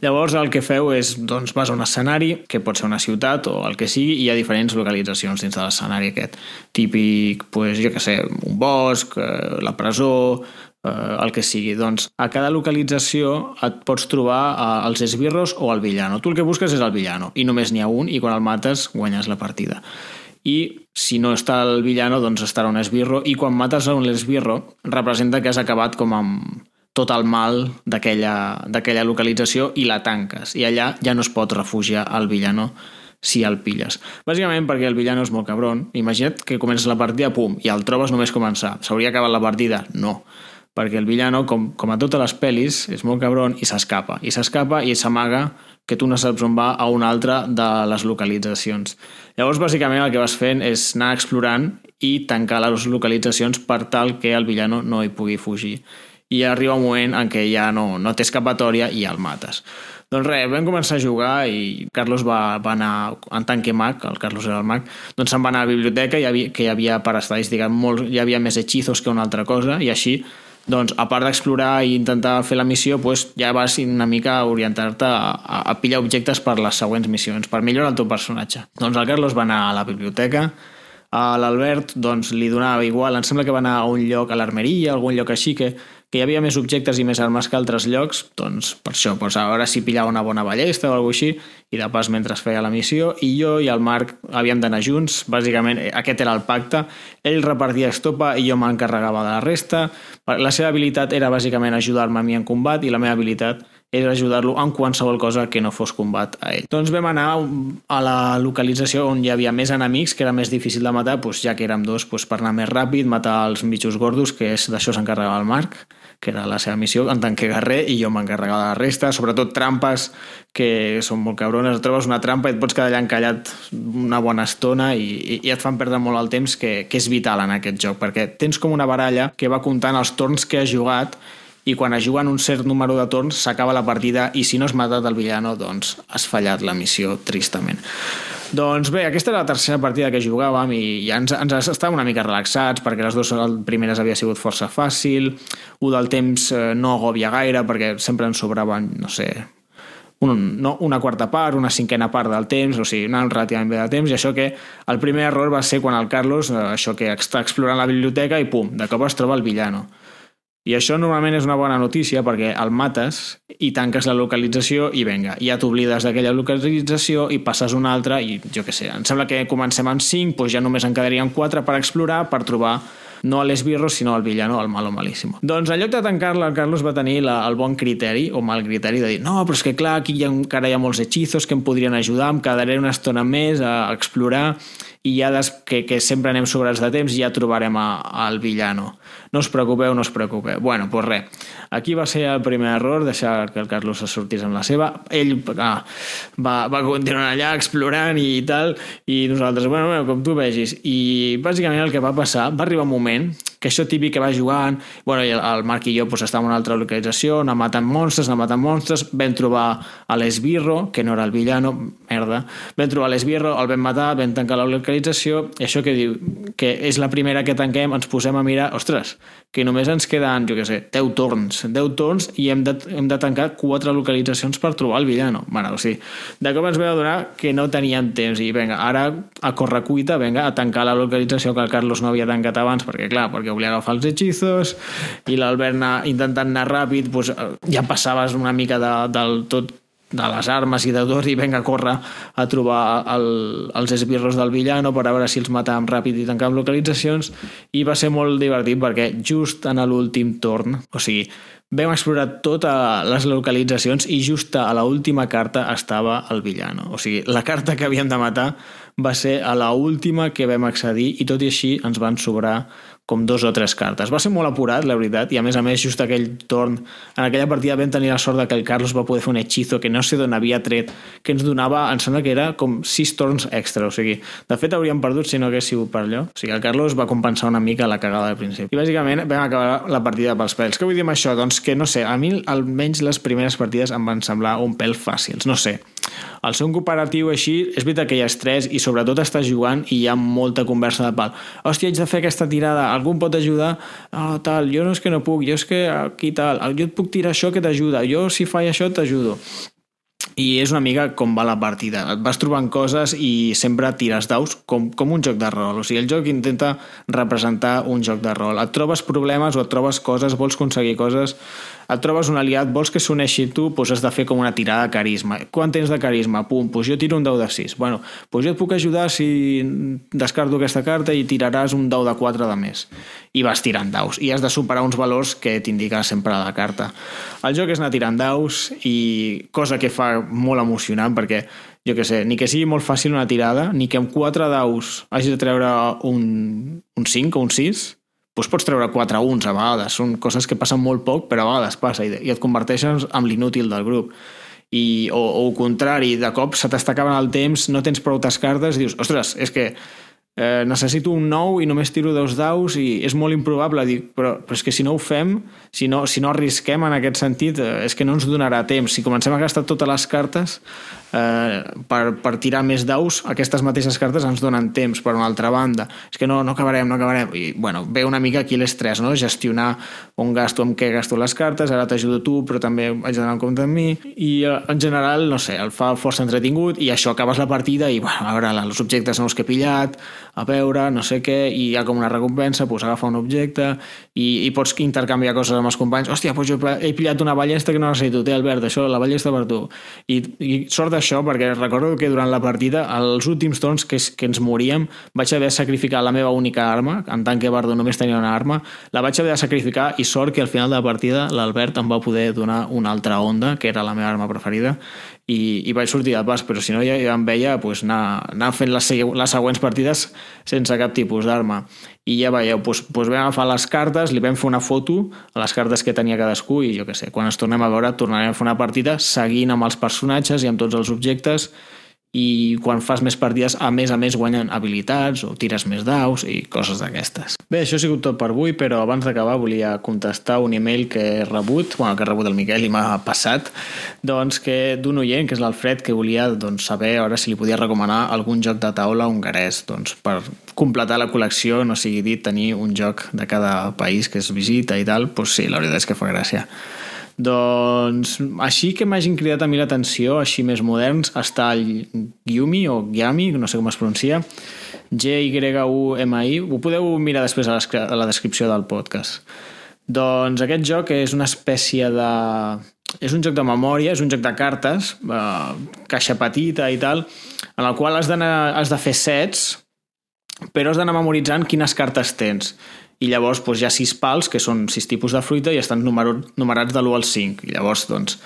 Llavors el que feu és, doncs, vas a un escenari, que pot ser una ciutat o el que sigui, i hi ha diferents localitzacions dins de l'escenari aquest. Típic, pues, jo que sé, un bosc, eh, la presó, eh, el que sigui. Doncs a cada localització et pots trobar eh, els esbirros o el villano. Tu el que busques és el villano i només n'hi ha un i quan el mates guanyes la partida. I si no està el villano, doncs estarà un esbirro i quan mates un esbirro representa que has acabat com amb tot el mal d'aquella localització i la tanques. I allà ja no es pot refugiar el villano si el pilles. Bàsicament perquè el villano és molt cabron. Imagina't que comences la partida, pum, i el trobes només començar. S'hauria acabat la partida? No perquè el villano, com, com a totes les pel·lis, és molt cabron i s'escapa. I s'escapa i s'amaga que tu no saps on va a una altra de les localitzacions. Llavors, bàsicament, el que vas fent és anar explorant i tancar les localitzacions per tal que el villano no hi pugui fugir. I arriba un moment en què ja no, no té escapatòria i el mates. Doncs res, vam començar a jugar i Carlos va, va anar, en tant que mag, el Carlos era el mag, doncs se'n va anar a la biblioteca, hi havia, que hi havia per estadística, molt, hi havia més hechizos que una altra cosa, i així doncs a part d'explorar i intentar fer la missió, doncs, ja vas una mica orientar-te a, a, a pillar objectes per les següents missions, per millorar el teu personatge. Doncs el Carlos va anar a la biblioteca, a l'Albert doncs, li donava igual, em sembla que va anar a un lloc a l'armeria, algun lloc així que que hi havia més objectes i més armes que altres llocs, doncs per això, doncs a veure si pillava una bona ballesta o alguna així, i de pas mentre es feia la missió, i jo i el Marc havíem d'anar junts, bàsicament aquest era el pacte, ell repartia estopa i jo m'encarregava de la resta, la seva habilitat era bàsicament ajudar-me a mi en combat i la meva habilitat era ajudar-lo en qualsevol cosa que no fos combat a ell. Doncs vam anar a la localització on hi havia més enemics, que era més difícil de matar, doncs ja que érem dos, doncs per anar més ràpid, matar els mitjos gordos, que és d'això s'encarregava el Marc, que era la seva missió en tant que guerrer, i jo m'encarregava de la resta, sobretot trampes que són molt cabrones, trobes una trampa i et pots quedar allà encallat una bona estona i, i, i et fan perdre molt el temps, que, que és vital en aquest joc, perquè tens com una baralla que va comptant els torns que has jugat i quan es juguen un cert número de torns s'acaba la partida i si no has matat el villano doncs has fallat la missió tristament. Doncs bé, aquesta era la tercera partida que jugàvem i ja ens, ens estàvem una mica relaxats perquè les dues primeres havia sigut força fàcil, un del temps eh, no agòbia gaire perquè sempre ens sobraven, no sé, un, no, una quarta part, una cinquena part del temps, o sigui, anant relativament bé de temps, i això que el primer error va ser quan el Carlos, eh, això que està explorant la biblioteca i pum, de cop es troba el villano. I això normalment és una bona notícia perquè el mates i tanques la localització i venga, ja t'oblides d'aquella localització i passes una altra i jo què sé, em sembla que comencem en 5, doncs ja només en quedarien 4 per explorar, per trobar no a l'esbirro, sinó al villano, al malo malíssimo. Doncs en lloc de tancar-la, el Carlos va tenir la, el bon criteri, o mal criteri, de dir no, però és que clar, aquí hi ha, encara hi ha molts hechizos que em podrien ajudar, em quedaré una estona més a explorar i ja des, que, que sempre anem sobrats de temps ja trobarem al villano. No us preocupeu, no us preocupeu. Bueno, doncs res. Aquí va ser el primer error, deixar que el Carlos es sortís amb la seva. Ell ah, va, va continuar allà explorant i tal, i nosaltres, bueno, bueno, com tu vegis. I bàsicament el que va passar, va arribar un moment que això típic que va jugant, bueno, el, el Marc i jo pues, estàvem en una altra localització, anar matant monstres, anar matant monstres, vam trobar a l'esbirro, que no era el villano, merda, vam trobar l'esbirro, el vam matar, vam tancar la localització, i això que diu, que és la primera que tanquem, ens posem a mirar, ostres, que només ens queden, jo què sé, 10 torns, 10 torns i hem de, hem de tancar 4 localitzacions per trobar el villano. Bueno, o sigui, de cop ens vam adonar que no teníem temps i vinga, ara a correcuita, vinga, a tancar la localització que el Carlos no havia tancat abans, perquè clar, perquè volia agafar els hechizos i l'Albert intentant anar ràpid, doncs, ja passaves una mica de, del tot de les armes i de tot i venga a córrer a trobar el, els esbirros del villano per a veure si els matàvem ràpid i tancàvem localitzacions i va ser molt divertit perquè just en l'últim torn, o sigui, vam explorar totes les localitzacions i just a la última carta estava el villano. O sigui, la carta que havíem de matar va ser a la última que vam accedir i tot i així ens van sobrar com dos o tres cartes. Va ser molt apurat, la veritat, i a més a més, just aquell torn, en aquella partida vam tenir la sort de que el Carlos va poder fer un hechizo que no sé d'on havia tret, que ens donava, em sembla que era com sis torns extra, o sigui, de fet hauríem perdut si no hagués sigut per allò. O sigui, el Carlos va compensar una mica la cagada del principi. I bàsicament vam acabar la partida pels pèls. Què vull dir amb això? Doncs que, no sé, a mi almenys les primeres partides em van semblar un pèl fàcils, no sé. Al ser un cooperatiu així, és veritat que hi ha estrès i sobretot estàs jugant i hi ha molta conversa de pal. Hòstia, haig de fer aquesta tirada, algú pot ajudar? Oh, tal, jo no és que no puc, jo és que aquí tal, jo et puc tirar això que t'ajuda, jo si faig això t'ajudo i és una mica com va la partida. Et vas trobant coses i sempre tires daus com, com un joc de rol. O sigui, el joc intenta representar un joc de rol. Et trobes problemes o et trobes coses, vols aconseguir coses, et trobes un aliat, vols que s'uneixi tu, doncs has de fer com una tirada de carisma. Quant tens de carisma? Pum, doncs jo tiro un dau de 6. Bueno, doncs jo et puc ajudar si descarto aquesta carta i tiraràs un dau de 4 de més. I vas tirant daus. I has de superar uns valors que t'indica sempre la carta. El joc és anar tirant daus i cosa que fa molt emocionant perquè jo que sé, ni que sigui molt fàcil una tirada, ni que amb 4 daus hagis de treure un, un 5 o un 6, doncs pots treure 4 uns a vegades. Són coses que passen molt poc, però a vegades passa i, i et converteixes en l'inútil del grup. I, o, o el contrari, de cop se t'està acabant el temps, no tens prou cartes i dius, ostres, és que eh, necessito un nou i només tiro dos daus i és molt improbable, dic, però, però és que si no ho fem, si no, si no arrisquem en aquest sentit, eh, és que no ens donarà temps. Si comencem a gastar totes les cartes, eh, per, per tirar més daus, aquestes mateixes cartes ens donen temps per una altra banda. És que no, no acabarem, no acabarem. I, bueno, ve una mica aquí l'estrès, no? Gestionar on gasto, amb què gasto les cartes, ara t'ajudo tu, però també haig d'anar en compte amb mi. I eh, en general, no sé, el fa força entretingut i això acabes la partida i, bueno, a veure, els objectes nous que he pillat, a veure, no sé què, i hi ha com una recompensa, pues agafa un objecte i, i pots intercanviar coses amb els companys. Hòstia, pues jo he pillat una ballesta que no necessito, té Albert, això, la ballesta per tu. I, i sort això perquè recordo que durant la partida, els últims torns que, que ens moríem, vaig haver de sacrificar la meva única arma, en tant que Bardo només tenia una arma, la vaig haver de sacrificar i sort que al final de la partida l'Albert em va poder donar una altra onda, que era la meva arma preferida, i, i vaig sortir de pas, però si no ja, ja em veia pues, anar, anar fent les, les següents partides sense cap tipus d'arma. I ja veieu, doncs, doncs vam agafar les cartes, li vam fer una foto a les cartes que tenia cadascú i jo què sé, quan ens tornem a veure tornarem a fer una partida seguint amb els personatges i amb tots els objectes i quan fas més partides, a més a més guanyen habilitats o tires més daus i coses d'aquestes. Bé, això ha sigut tot per avui, però abans d'acabar volia contestar un email que he rebut, bueno, que he rebut el Miquel i m'ha passat, doncs que d'un oient, que és l'Alfred, que volia doncs, saber ara si li podia recomanar algun joc de taula hongarès doncs, per completar la col·lecció, no sigui dit tenir un joc de cada país que es visita i tal, doncs sí, la veritat és que fa gràcia. Doncs així que m'hagin cridat a mi l'atenció, així més moderns, està el Gyumi o Gyami, no sé com es pronuncia, G-Y-U-M-I, ho podeu mirar després a, a la descripció del podcast. Doncs aquest joc és una espècie de... És un joc de memòria, és un joc de cartes, eh, caixa petita i tal, en el qual has, has de fer sets, però has d'anar memoritzant quines cartes tens i llavors doncs, hi ha sis pals, que són sis tipus de fruita, i estan numerats de l'1 al 5. I llavors, doncs,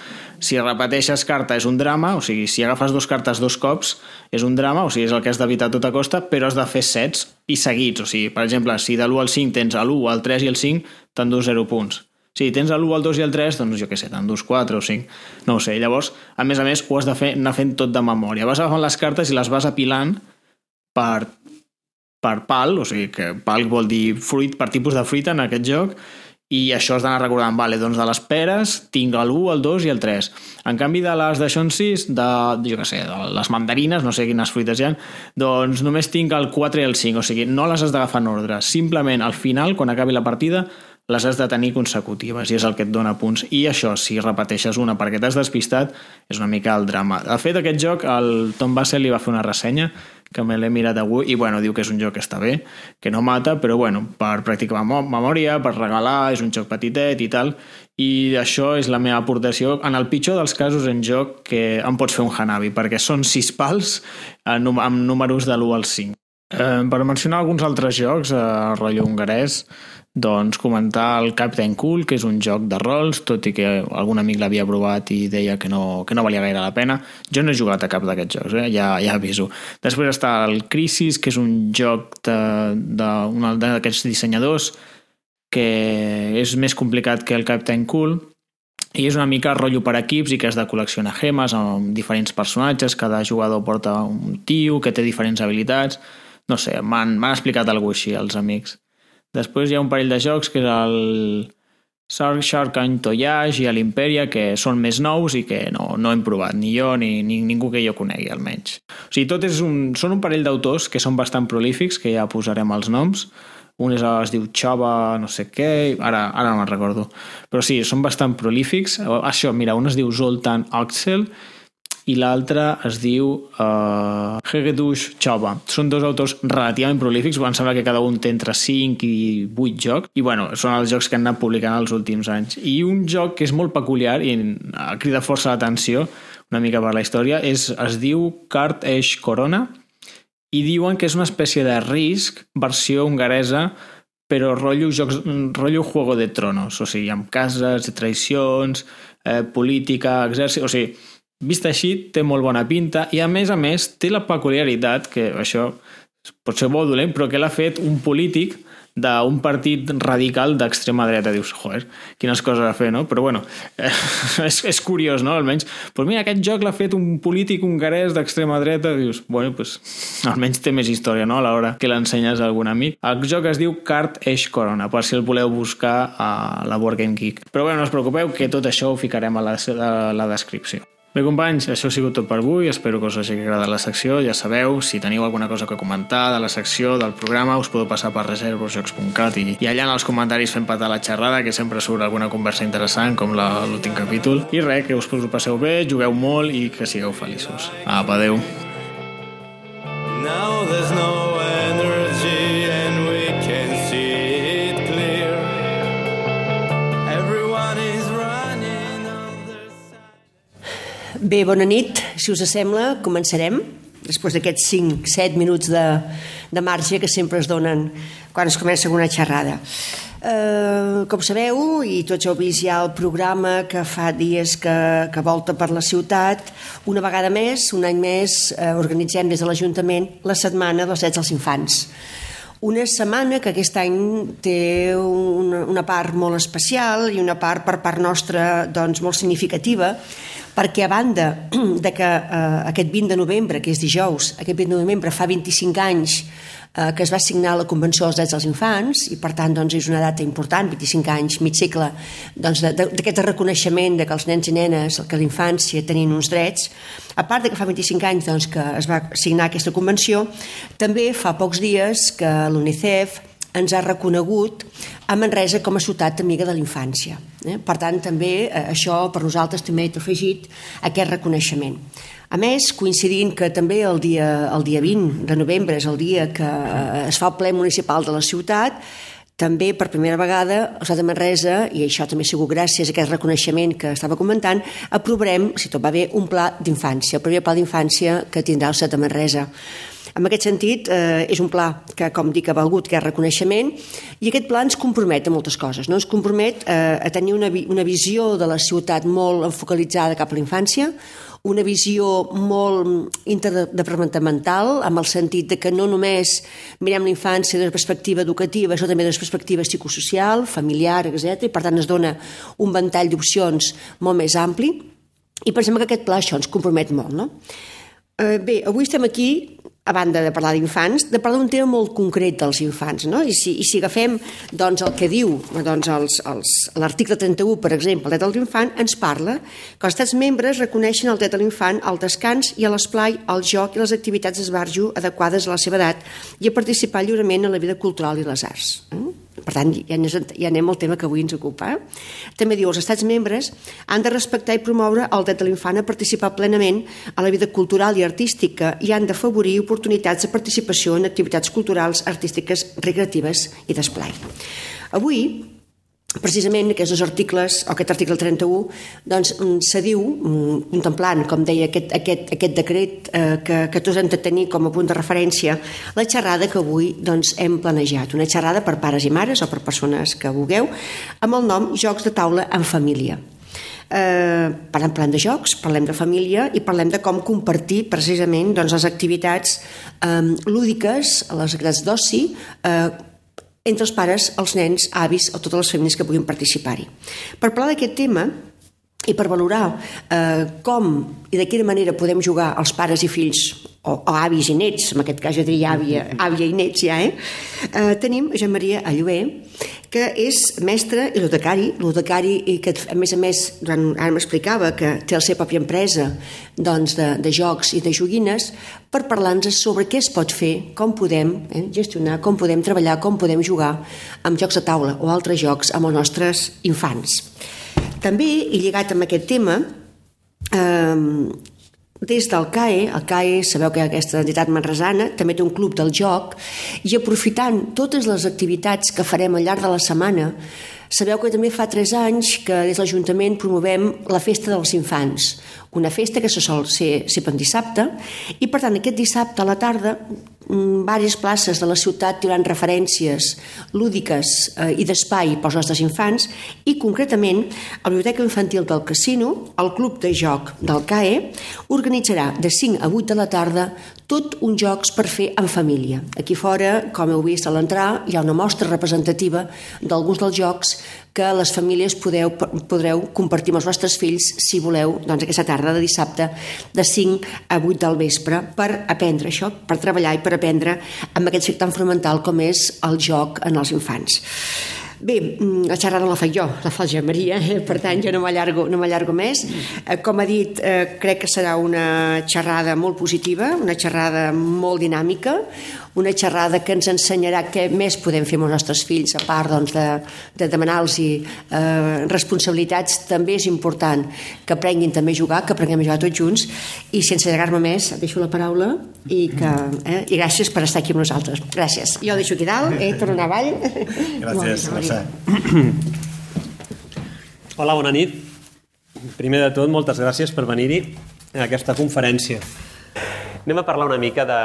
si repeteixes carta és un drama, o sigui, si agafes dos cartes dos cops és un drama, o sigui, és el que has d'evitar a tota costa, però has de fer sets i seguits. O sigui, per exemple, si de l'1 al 5 tens l'1, el 3 i el 5, t'endús 0 punts. Si tens l'1, el 2 i el 3, doncs jo què sé, t'endús 4 o 5. No ho sé. Llavors, a més a més, ho has de fer anar fent tot de memòria. Vas agafant les cartes i les vas apilant per per pal, o sigui que pal vol dir fruit per tipus de fruita en aquest joc, i això has d'anar recordant, vale, doncs de les peres tinc l'1, el 2 i el 3. En canvi de les de xonsis, de, jo què sé, de les mandarines, no sé quines fruites hi ha, doncs només tinc el 4 i el 5, o sigui, no les has d'agafar en ordre. Simplement al final, quan acabi la partida, les has de tenir consecutives i és el que et dona punts. I això, si repeteixes una perquè t'has despistat, és una mica el drama. De fet, aquest joc, el Tom Bassel li va fer una ressenya que me l'he mirat avui i bueno, diu que és un joc que està bé, que no mata, però bueno, per practicar memòria, per regalar, és un joc petitet i tal, i això és la meva aportació en el pitjor dels casos en joc que em pots fer un Hanabi, perquè són sis pals amb números de l'1 al 5. Eh, per mencionar alguns altres jocs, eh, rotllo hongarès, doncs comentar el Captain Cool, que és un joc de rols, tot i que algun amic l'havia provat i deia que no, que no valia gaire la pena. Jo no he jugat a cap d'aquests jocs, eh? ja, ja aviso. Després està el Crisis, que és un joc d'un d'aquests dissenyadors que és més complicat que el Captain Cool, i és una mica rotllo per equips i que has de col·leccionar gemes amb diferents personatges, cada jugador porta un tio que té diferents habilitats, no sé, m'han explicat alguna així els amics. Després hi ha un parell de jocs que és el Shark, Shark Toyage i l'Imperia que són més nous i que no, no hem provat, ni jo ni, ni ningú que jo conegui almenys. O sigui, tot és un, són un parell d'autors que són bastant prolífics, que ja posarem els noms, un és, es diu Chava no sé què, ara, ara no me'n recordo. Però sí, són bastant prolífics. Això, mira, un es diu Zoltan Axel i l'altre es diu uh, Hegedush Chauba. Són dos autors relativament prolífics, em sembla que cada un té entre 5 i 8 jocs, i bueno, són els jocs que han anat publicant els últims anys. I un joc que és molt peculiar i crida força l'atenció, una mica per la història, és, es diu Card Age Corona, i diuen que és una espècie de risc, versió hongaresa, però rotllo, jocs, rotllo Juego de Tronos, o sigui, amb cases, traïcions, eh, política, exèrcit... O sigui, Vist així, té molt bona pinta i, a més a més, té la peculiaritat, que això pot ser molt dolent, però que l'ha fet un polític d'un partit radical d'extrema dreta. Dius, joder, quines coses a fer, no? Però bueno, és, és curiós, no? Almenys, però mira, aquest joc l'ha fet un polític hongarès d'extrema dreta. Dius, bueno, pues, almenys té més història, no? A l'hora que l'ensenyes a algun amic. El joc es diu Card Age Corona, per si el voleu buscar a la Board Game Geek. Però bueno, no us preocupeu, que tot això ho ficarem a la, a la descripció. Bé, companys, això ha sigut tot per avui. Espero que us hagi agradat la secció. Ja sabeu, si teniu alguna cosa que comentar de la secció, del programa, us podeu passar per reservosjocs.cat i, i allà en els comentaris fem patar la xerrada, que sempre surt alguna conversa interessant, com l'últim capítol. I res, que us passeu bé, jugueu molt i que sigueu feliços. Apa, adeu. Now there's no Bé, bona nit. Si us sembla, començarem. Després d'aquests 5-7 minuts de, de marge que sempre es donen quan es comença una xerrada. Eh, com sabeu, i tots heu vist ja el programa que fa dies que, que volta per la ciutat, una vegada més, un any més, eh, organitzem des de l'Ajuntament la Setmana dels Drets dels Infants. Una setmana que aquest any té una, una part molt especial i una part per part nostra doncs, molt significativa, perquè a banda de que eh, aquest 20 de novembre, que és dijous, aquest 20 de novembre fa 25 anys eh, que es va signar la Convenció dels Drets dels Infants i per tant doncs, és una data important, 25 anys, mig segle doncs, d'aquest reconeixement de que els nens i nenes, que l'infància tenien uns drets, a part de que fa 25 anys doncs, que es va signar aquesta convenció, també fa pocs dies que l'UNICEF ens ha reconegut a Manresa com a ciutat amiga de la infància. Eh? Per tant, també eh, això per nosaltres també ha afegit aquest reconeixement. A més, coincidint que també el dia, el dia 20 de novembre és el dia que eh, es fa el ple municipal de la ciutat, també per primera vegada el Ciutat de Manresa, i això també sigut gràcies a aquest reconeixement que estava comentant, aprovarem, si tot va bé, un pla d'infància, el primer pla d'infància que tindrà el Ciutat de Manresa. En aquest sentit, eh, és un pla que, com dic, ha valgut que és reconeixement i aquest pla ens compromet a moltes coses. No? Ens compromet eh, a tenir una, una visió de la ciutat molt focalitzada cap a la infància, una visió molt interdepartamental, amb el sentit de que no només mirem la infància de perspectiva educativa, sinó també de perspectiva psicosocial, familiar, etc. I per tant es dona un ventall d'opcions molt més ampli i pensem que aquest pla això ens compromet molt. No? Eh, bé, avui estem aquí a banda de parlar d'infants, de parlar d'un tema molt concret dels infants. No? I, si, I si agafem doncs, el que diu doncs, l'article 31, per exemple, el dret de l'infant, ens parla que els estats membres reconeixen el dret de l'infant al descans i a l'esplai, al joc i les activitats d'esbarjo adequades a la seva edat i a participar lliurement en la vida cultural i les arts. Eh? Per tant, ja, ja anem al tema que avui ens ocupa. També diu, els estats membres han de respectar i promoure el dret de l'infant a participar plenament a la vida cultural i artística i han d'afavorir oportunitats de participació en activitats culturals, artístiques, recreatives i d'esplai. Avui precisament aquests articles, o aquest article 31, doncs mm, se diu, mm, contemplant, com deia, aquest, aquest, aquest decret eh, que, que tots hem de tenir com a punt de referència, la xerrada que avui doncs, hem planejat, una xerrada per pares i mares o per persones que vulgueu, amb el nom Jocs de taula en família. Eh, parlem, parlem de jocs, parlem de família i parlem de com compartir precisament doncs, les activitats eh, lúdiques, les activitats d'oci, eh, entre els pares, els nens, avis o totes les famílies que puguin participar-hi. Per parlar d'aquest tema i per valorar eh, com i de quina manera podem jugar els pares i fills o, o avis i nets, en aquest cas jo diria àvia, àvia i nets ja, eh? eh tenim Jean Maria Allué, que és mestre i ludocari, ludocari i que a més a més, durant, ara m'explicava que té la seva pròpia empresa doncs, de, de jocs i de joguines per parlar-nos sobre què es pot fer, com podem eh, gestionar, com podem treballar, com podem jugar amb jocs de taula o altres jocs amb els nostres infants. També, i lligat amb aquest tema, eh, des del CAE, el CAE, sabeu que aquesta entitat manresana també té un club del joc, i aprofitant totes les activitats que farem al llarg de la setmana, sabeu que també fa tres anys que des de l'Ajuntament promovem la Festa dels Infants, una festa que se sol ser sempre en dissabte, i per tant aquest dissabte a la tarda diverses places de la ciutat tindran referències lúdiques eh, i d'espai pels nostres infants i concretament la Biblioteca Infantil del Casino, el Club de Joc del CAE, organitzarà de 5 a 8 de la tarda tot uns jocs per fer en família. Aquí fora, com heu vist a l'entrar, hi ha una mostra representativa d'alguns dels jocs que les famílies podeu, podreu compartir amb els vostres fills si voleu doncs, aquesta tarda de dissabte de 5 a 8 del vespre per aprendre això, per treballar i per aprendre amb aquest fet tan fonamental com és el joc en els infants. Bé, mm, la xerrada la faig jo, la fa el Maria, eh? per tant jo no m'allargo no més. Eh, com ha dit, eh, crec que serà una xerrada molt positiva, una xerrada molt dinàmica, una xerrada que ens ensenyarà què més podem fer amb els nostres fills, a part doncs, de, de demanar-los eh, responsabilitats, també és important que aprenguin també a jugar, que aprenguem a jugar tots junts, i sense allargar-me més, deixo la paraula i, que, eh, i gràcies per estar aquí amb nosaltres. Gràcies. Jo deixo aquí dalt, eh, torno avall. Gràcies, Mercè. Hola, bona nit. Primer de tot, moltes gràcies per venir-hi a aquesta conferència. Anem a parlar una mica de,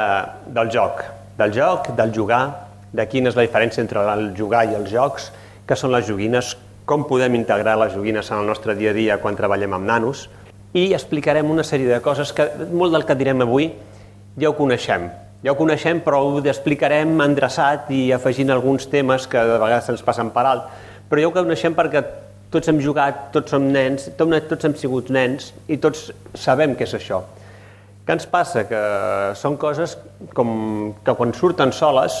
del joc, del joc, del jugar, de quina és la diferència entre el jugar i els jocs, què són les joguines, com podem integrar les joguines en el nostre dia a dia quan treballem amb nanos, i explicarem una sèrie de coses que molt del que direm avui ja ho coneixem. Ja ho coneixem, però ho explicarem endreçat i afegint alguns temes que de vegades ens passen per alt. Però ja ho coneixem perquè tots hem jugat, tots som nens, tots hem sigut nens i tots sabem què és això. Què ens passa? Que són coses com que quan surten soles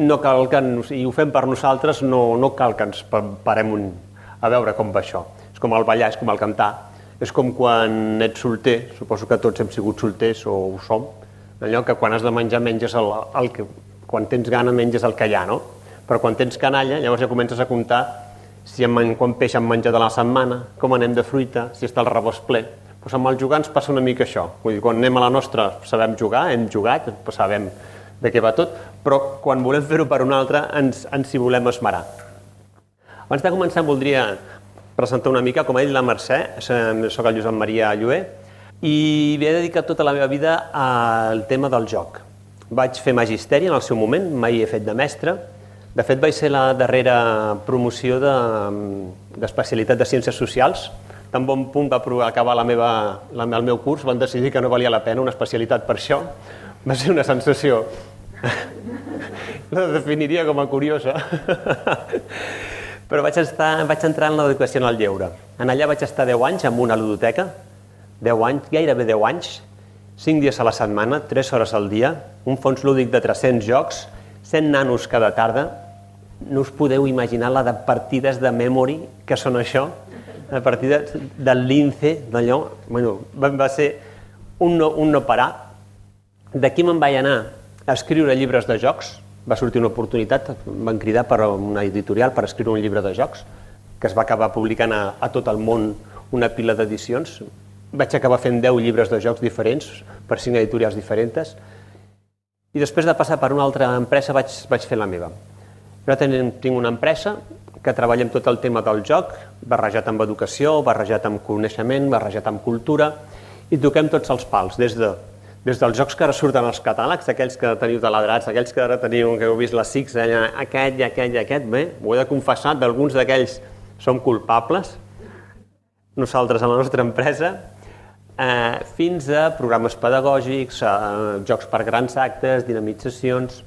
no cal que ens, i ho fem per nosaltres, no, no cal que ens parem un, a veure com va això. És com el ballar, és com el cantar, és com quan ets solter, suposo que tots hem sigut solters o ho som, allò que quan has de menjar menges el, el que, quan tens gana menges el que hi ha, no? Però quan tens canalla, llavors ja comences a comptar si hem, quan peix hem menjat a la setmana, com anem de fruita, si està el rebost ple. Pues amb els jugants passa una mica això. Vull dir, quan anem a la nostra sabem jugar, hem jugat, sabem de què va tot, però quan volem fer-ho per un altre ens, ens hi volem esmerar. Abans de començar voldria presentar una mica, com ha dit la Mercè, soc el Josep Maria Llué, i m'he dedicat tota la meva vida al tema del joc. Vaig fer magisteri en el seu moment, mai he fet de mestre, de fet, vaig ser la darrera promoció d'especialitat de, de Ciències Socials. Tan bon punt va acabar la meva, la, el meu curs, van decidir que no valia la pena una especialitat per això. Va ser una sensació... la definiria com a curiosa. Però vaig, estar, vaig entrar en l'educació en el lleure. En allà vaig estar 10 anys amb una ludoteca, 10 anys, gairebé 10 anys, 5 dies a la setmana, 3 hores al dia, un fons lúdic de 300 jocs, 100 nanos cada tarda, no us podeu imaginar la de partides de memory que són això, la partida del lince, d'allò, bueno, va ser un no, un no parar. D'aquí me'n vaig anar a escriure llibres de jocs, va sortir una oportunitat, em van cridar per una editorial per escriure un llibre de jocs, que es va acabar publicant a, a tot el món una pila d'edicions. Vaig acabar fent 10 llibres de jocs diferents per 5 editorials diferents i després de passar per una altra empresa vaig, vaig fer la meva. Jo tinc una empresa que treballem tot el tema del joc, barrejat amb educació, barrejat amb coneixement, barrejat amb cultura, i toquem tots els pals, des, de, des dels jocs que ara surten als catàlegs, aquells que teniu taladrats, aquells que ara teniu, que heu vist les SICs, allà, aquest i aquest i aquest, bé, ho he de confessar, d'alguns d'aquells som culpables, nosaltres a la nostra empresa, eh, fins a programes pedagògics, eh, jocs per grans actes, dinamitzacions,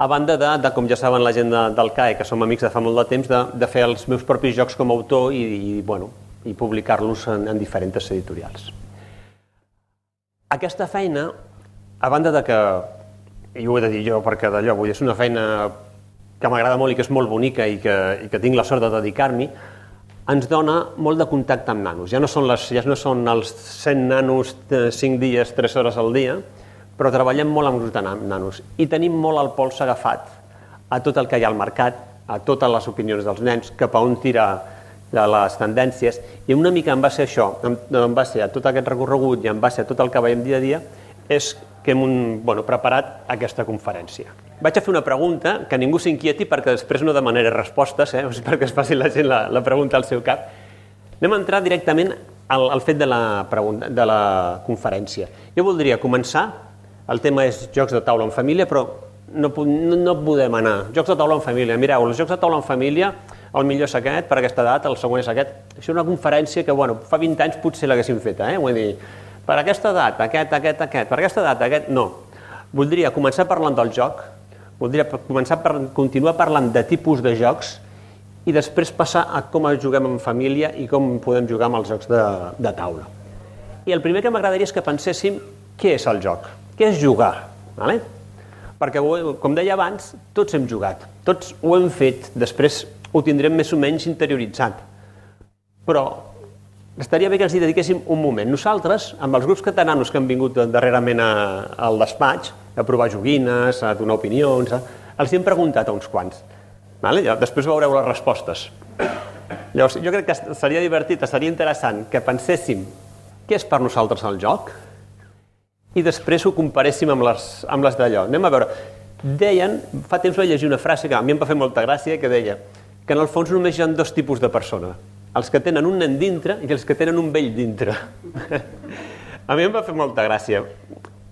a banda de, de com ja saben la gent de, del CAE, que som amics de fa molt de temps, de, de fer els meus propis jocs com a autor i, i, bueno, i publicar-los en, en diferents editorials. Aquesta feina, a banda de que, i ho he de dir jo perquè d'allò, vull és una feina que m'agrada molt i que és molt bonica i que, i que tinc la sort de dedicar-m'hi, ens dona molt de contacte amb nanos. Ja no són, les, ja no són els 100 nanos 5 dies, 3 hores al dia, però treballem molt amb grups de nanos i tenim molt el pols agafat a tot el que hi ha al mercat, a totes les opinions dels nens, cap a on tira les tendències, i una mica en base a això, en base a tot aquest recorregut i en base a tot el que veiem dia a dia, és que hem un, bueno, preparat aquesta conferència. Vaig a fer una pregunta, que ningú s'inquieti perquè després no demanaré respostes, eh? perquè es faci la gent la, la pregunta al seu cap. Anem a entrar directament al, al fet de la, pregunta, de la conferència. Jo voldria començar el tema és jocs de taula en família, però no, no, no podem anar. Jocs de taula en família. Mireu, els jocs de taula en família, el millor és aquest, per aquesta edat, el següent és aquest. Això és una conferència que, bueno, fa 20 anys potser l'haguéssim feta, eh? Vull dir, per aquesta edat, aquest, aquest, aquest, per aquesta edat, aquest, no. Voldria començar parlant del joc, voldria començar per continuar parlant de tipus de jocs i després passar a com juguem en família i com podem jugar amb els jocs de, de taula. I el primer que m'agradaria és que penséssim què és el joc. Què és jugar? Vale? Perquè, com deia abans, tots hem jugat, tots ho hem fet, després ho tindrem més o menys interioritzat. Però estaria bé que ens hi dediquéssim un moment. Nosaltres, amb els grups catalanos que han vingut darrerament a, al despatx, a provar joguines, a donar opinions, a, els hem preguntat a uns quants. Vale? Després veureu les respostes. Llavors, jo crec que seria divertit, seria interessant que penséssim què és per nosaltres el joc, i després ho comparéssim amb les, amb les d'allò. Anem a veure. Deien, fa temps vaig llegir una frase que a mi em va fer molta gràcia, que deia que en el fons només hi ha dos tipus de persona. Els que tenen un nen dintre i els que tenen un vell dintre. a mi em va fer molta gràcia.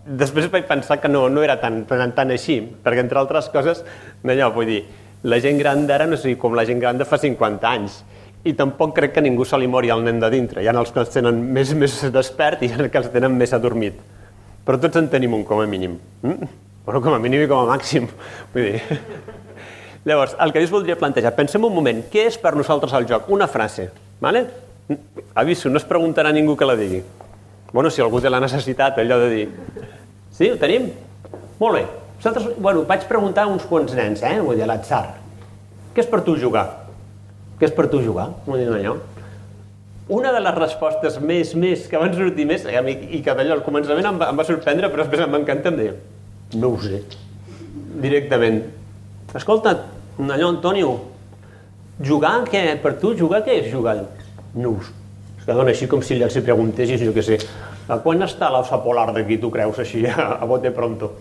Després vaig pensar que no, no era tan, tan, tan així, perquè entre altres coses, d'allò, vull dir, la gent gran d'ara no és com la gent gran de fa 50 anys i tampoc crec que ningú se li mori al nen de dintre. Hi ha els que els tenen més, més despert i hi ha els que els tenen més adormit però tots en tenim un com a mínim. Mm? Bueno, com a mínim i com a màxim. Vull dir, Llavors, el que jo us voldria plantejar, pensem un moment, què és per nosaltres el joc? Una frase, ¿vale? Aviso, no es preguntarà ningú que la digui. Bueno, si algú té la necessitat, allò de dir... Sí, ho tenim? Molt bé. Nosaltres, bueno, vaig preguntar a uns quants nens, eh? Vull dir, a l'atzar. Què és per tu jugar? Què és per tu jugar? Vull dir, allò. Una de les respostes més, més, que van sortir més, i que d'allò al començament em va, em va sorprendre, però després em va encantar, em deia, no ho sé, directament. Escolta, allò, Antonio, jugar, què? Per tu, jugar, què és jugar? No ho sé. Que dona així com si els preguntessis, jo què sé, a quan està l'ossa polar d'aquí, tu creus, així, a, a bote pronto?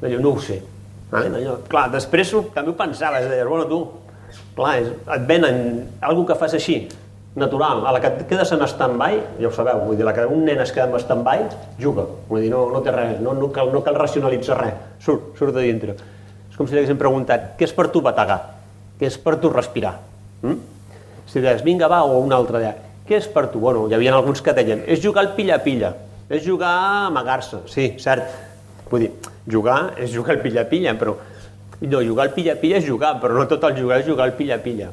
Allò, no ho sé. Eh? Allò, clar, després també ho pensaves, deies, bueno, tu, clar, és, et venen algú que fas així, natural, a la que et quedes en stand-by, ja ho sabeu, vull dir, la que un nen es queda en stand-by, juga, vull dir, no, no té res, no, no, cal, no cal racionalitzar res, surt, surt de dintre. És com si li haguéssim preguntat, què és per tu bategar? Què és per tu respirar? Mm? Si deies, vinga, va, o un altre deia, què és per tu? Bueno, hi havia alguns que deien, és jugar al pilla-pilla, és jugar a amagar-se, sí, cert, vull dir, jugar és jugar al pilla-pilla, però no, jugar al pilla-pilla és jugar, però no tot el jugar és jugar al pilla-pilla.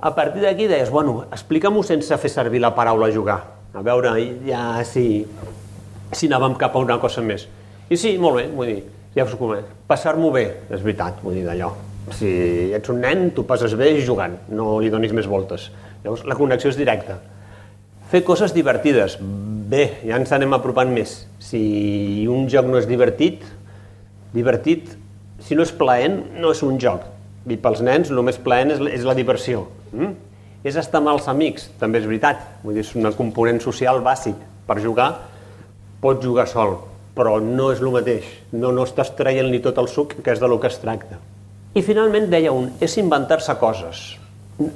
A partir d'aquí deies, bueno, explica'm-ho sense fer servir la paraula jugar. A veure, ja si, si anàvem cap a una cosa més. I sí, molt bé, vull dir, ja us comento. Passar-m'ho bé, és veritat, vull dir d'allò. Si ets un nen, tu passes bé jugant, no li donis més voltes. Llavors, la connexió és directa. Fer coses divertides. Bé, ja ens anem apropant més. Si un joc no és divertit, divertit, si no és plaent, no és un joc. I pels nens el més plaent és la diversió. Mm? És estar amb els amics, també és veritat. Vull dir, és un component social bàsic. Per jugar, pots jugar sol, però no és el mateix. No, no estàs traient-li tot el suc, que és de lo que es tracta. I finalment deia un, és inventar-se coses.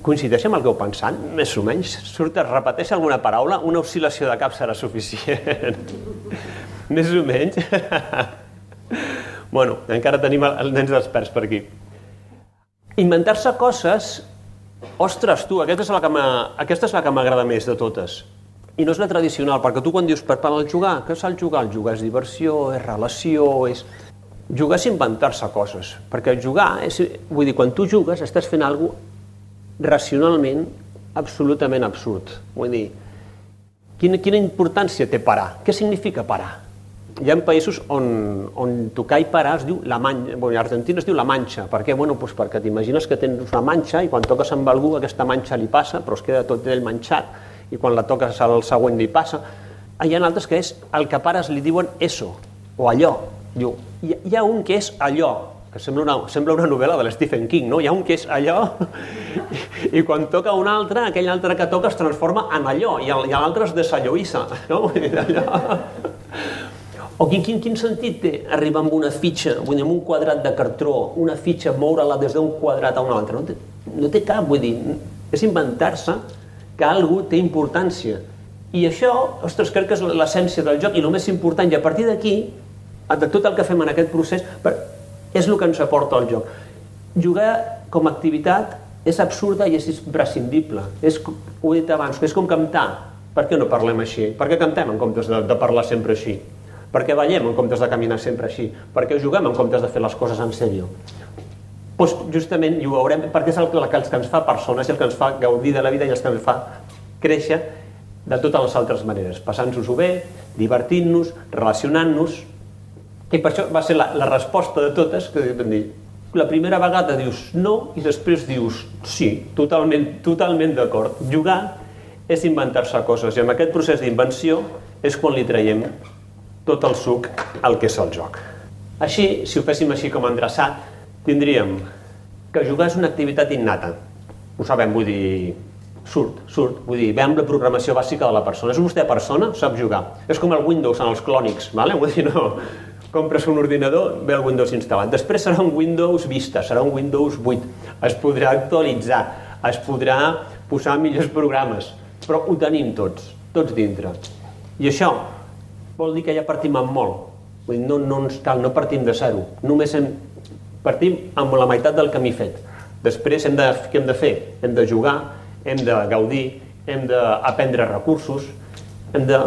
Coincideix amb el que heu pensat, més o menys? Surt, repeteix alguna paraula? Una oscil·lació de cap serà suficient. més o menys? bueno, encara tenim els nens desperts per aquí. Inventar-se coses Ostres, tu, aquesta és la que aquesta és la que m'agrada més de totes. I no és la tradicional, perquè tu quan dius per part del jugar, què és el jugar? El jugar és diversió, és relació, és... Jugar és inventar-se coses, perquè jugar, és, vull dir, quan tu jugues estàs fent alguna racionalment absolutament absurd. Vull dir, quina, quina importància té parar? Què significa parar? Hi ha països on, on tocar i parar es diu la manxa, bueno, a Argentina es diu la manxa, per què? Bueno, pues perquè t'imagines que tens una manxa i quan toques amb algú aquesta manxa li passa, però es queda tot ell manxat i quan la toques al següent li passa. Hi ha altres que és el que pares li diuen eso, o allò. Diu, hi, hi ha un que és allò, que sembla una, sembla una novel·la de l'Stephen King, no? Hi ha un que és allò, i, i quan toca un altre, aquell altre que toca es transforma en allò, i l'altre es desalloïssa, no? Allò. O quin, quin, quin sentit té arribar amb una fitxa, vull dir, amb un quadrat de cartró, una fitxa, moure-la des d'un quadrat a un altre? No té, no té cap, vull dir, és inventar-se que algú té importància. I això, ostres, crec que és l'essència del joc i el més important, i a partir d'aquí, de tot el que fem en aquest procés, és el que ens aporta el joc. Jugar com a activitat és absurda i és imprescindible. És, ho he dit abans, és com cantar. Per què no parlem així? Per què cantem en comptes de, de parlar sempre així? Per què ballem en comptes de caminar sempre així? Per què juguem en comptes de fer les coses en sèrio? Pues justament i ho veurem perquè és el que, el que ens fa persones i el que ens fa gaudir de la vida i el que ens fa créixer de totes les altres maneres, passant-nos-ho bé, divertint-nos, relacionant-nos, i per això va ser la, la resposta de totes que vam dir, la primera vegada dius no i després dius sí, totalment, totalment d'acord. Jugar és inventar-se coses i amb aquest procés d'invenció és quan li traiem tot el suc al que és el joc. Així, si ho féssim així com endreçat, tindríem que jugar és una activitat innata. Ho sabem, vull dir, surt, surt, vull dir, ve amb la programació bàsica de la persona. És vostè persona, sap jugar. És com el Windows en els clònics, vale? vull dir, no, compres un ordinador, ve el Windows instal·lat. Després serà un Windows Vista, serà un Windows 8. Es podrà actualitzar, es podrà posar millors programes, però ho tenim tots, tots dintre. I això vol dir que ja partim amb molt. Vull dir, no, no ens cal, no partim de zero. Només hem, partim amb la meitat del camí fet. Després hem de, què hem de fer? Hem de jugar, hem de gaudir, hem d'aprendre recursos, hem de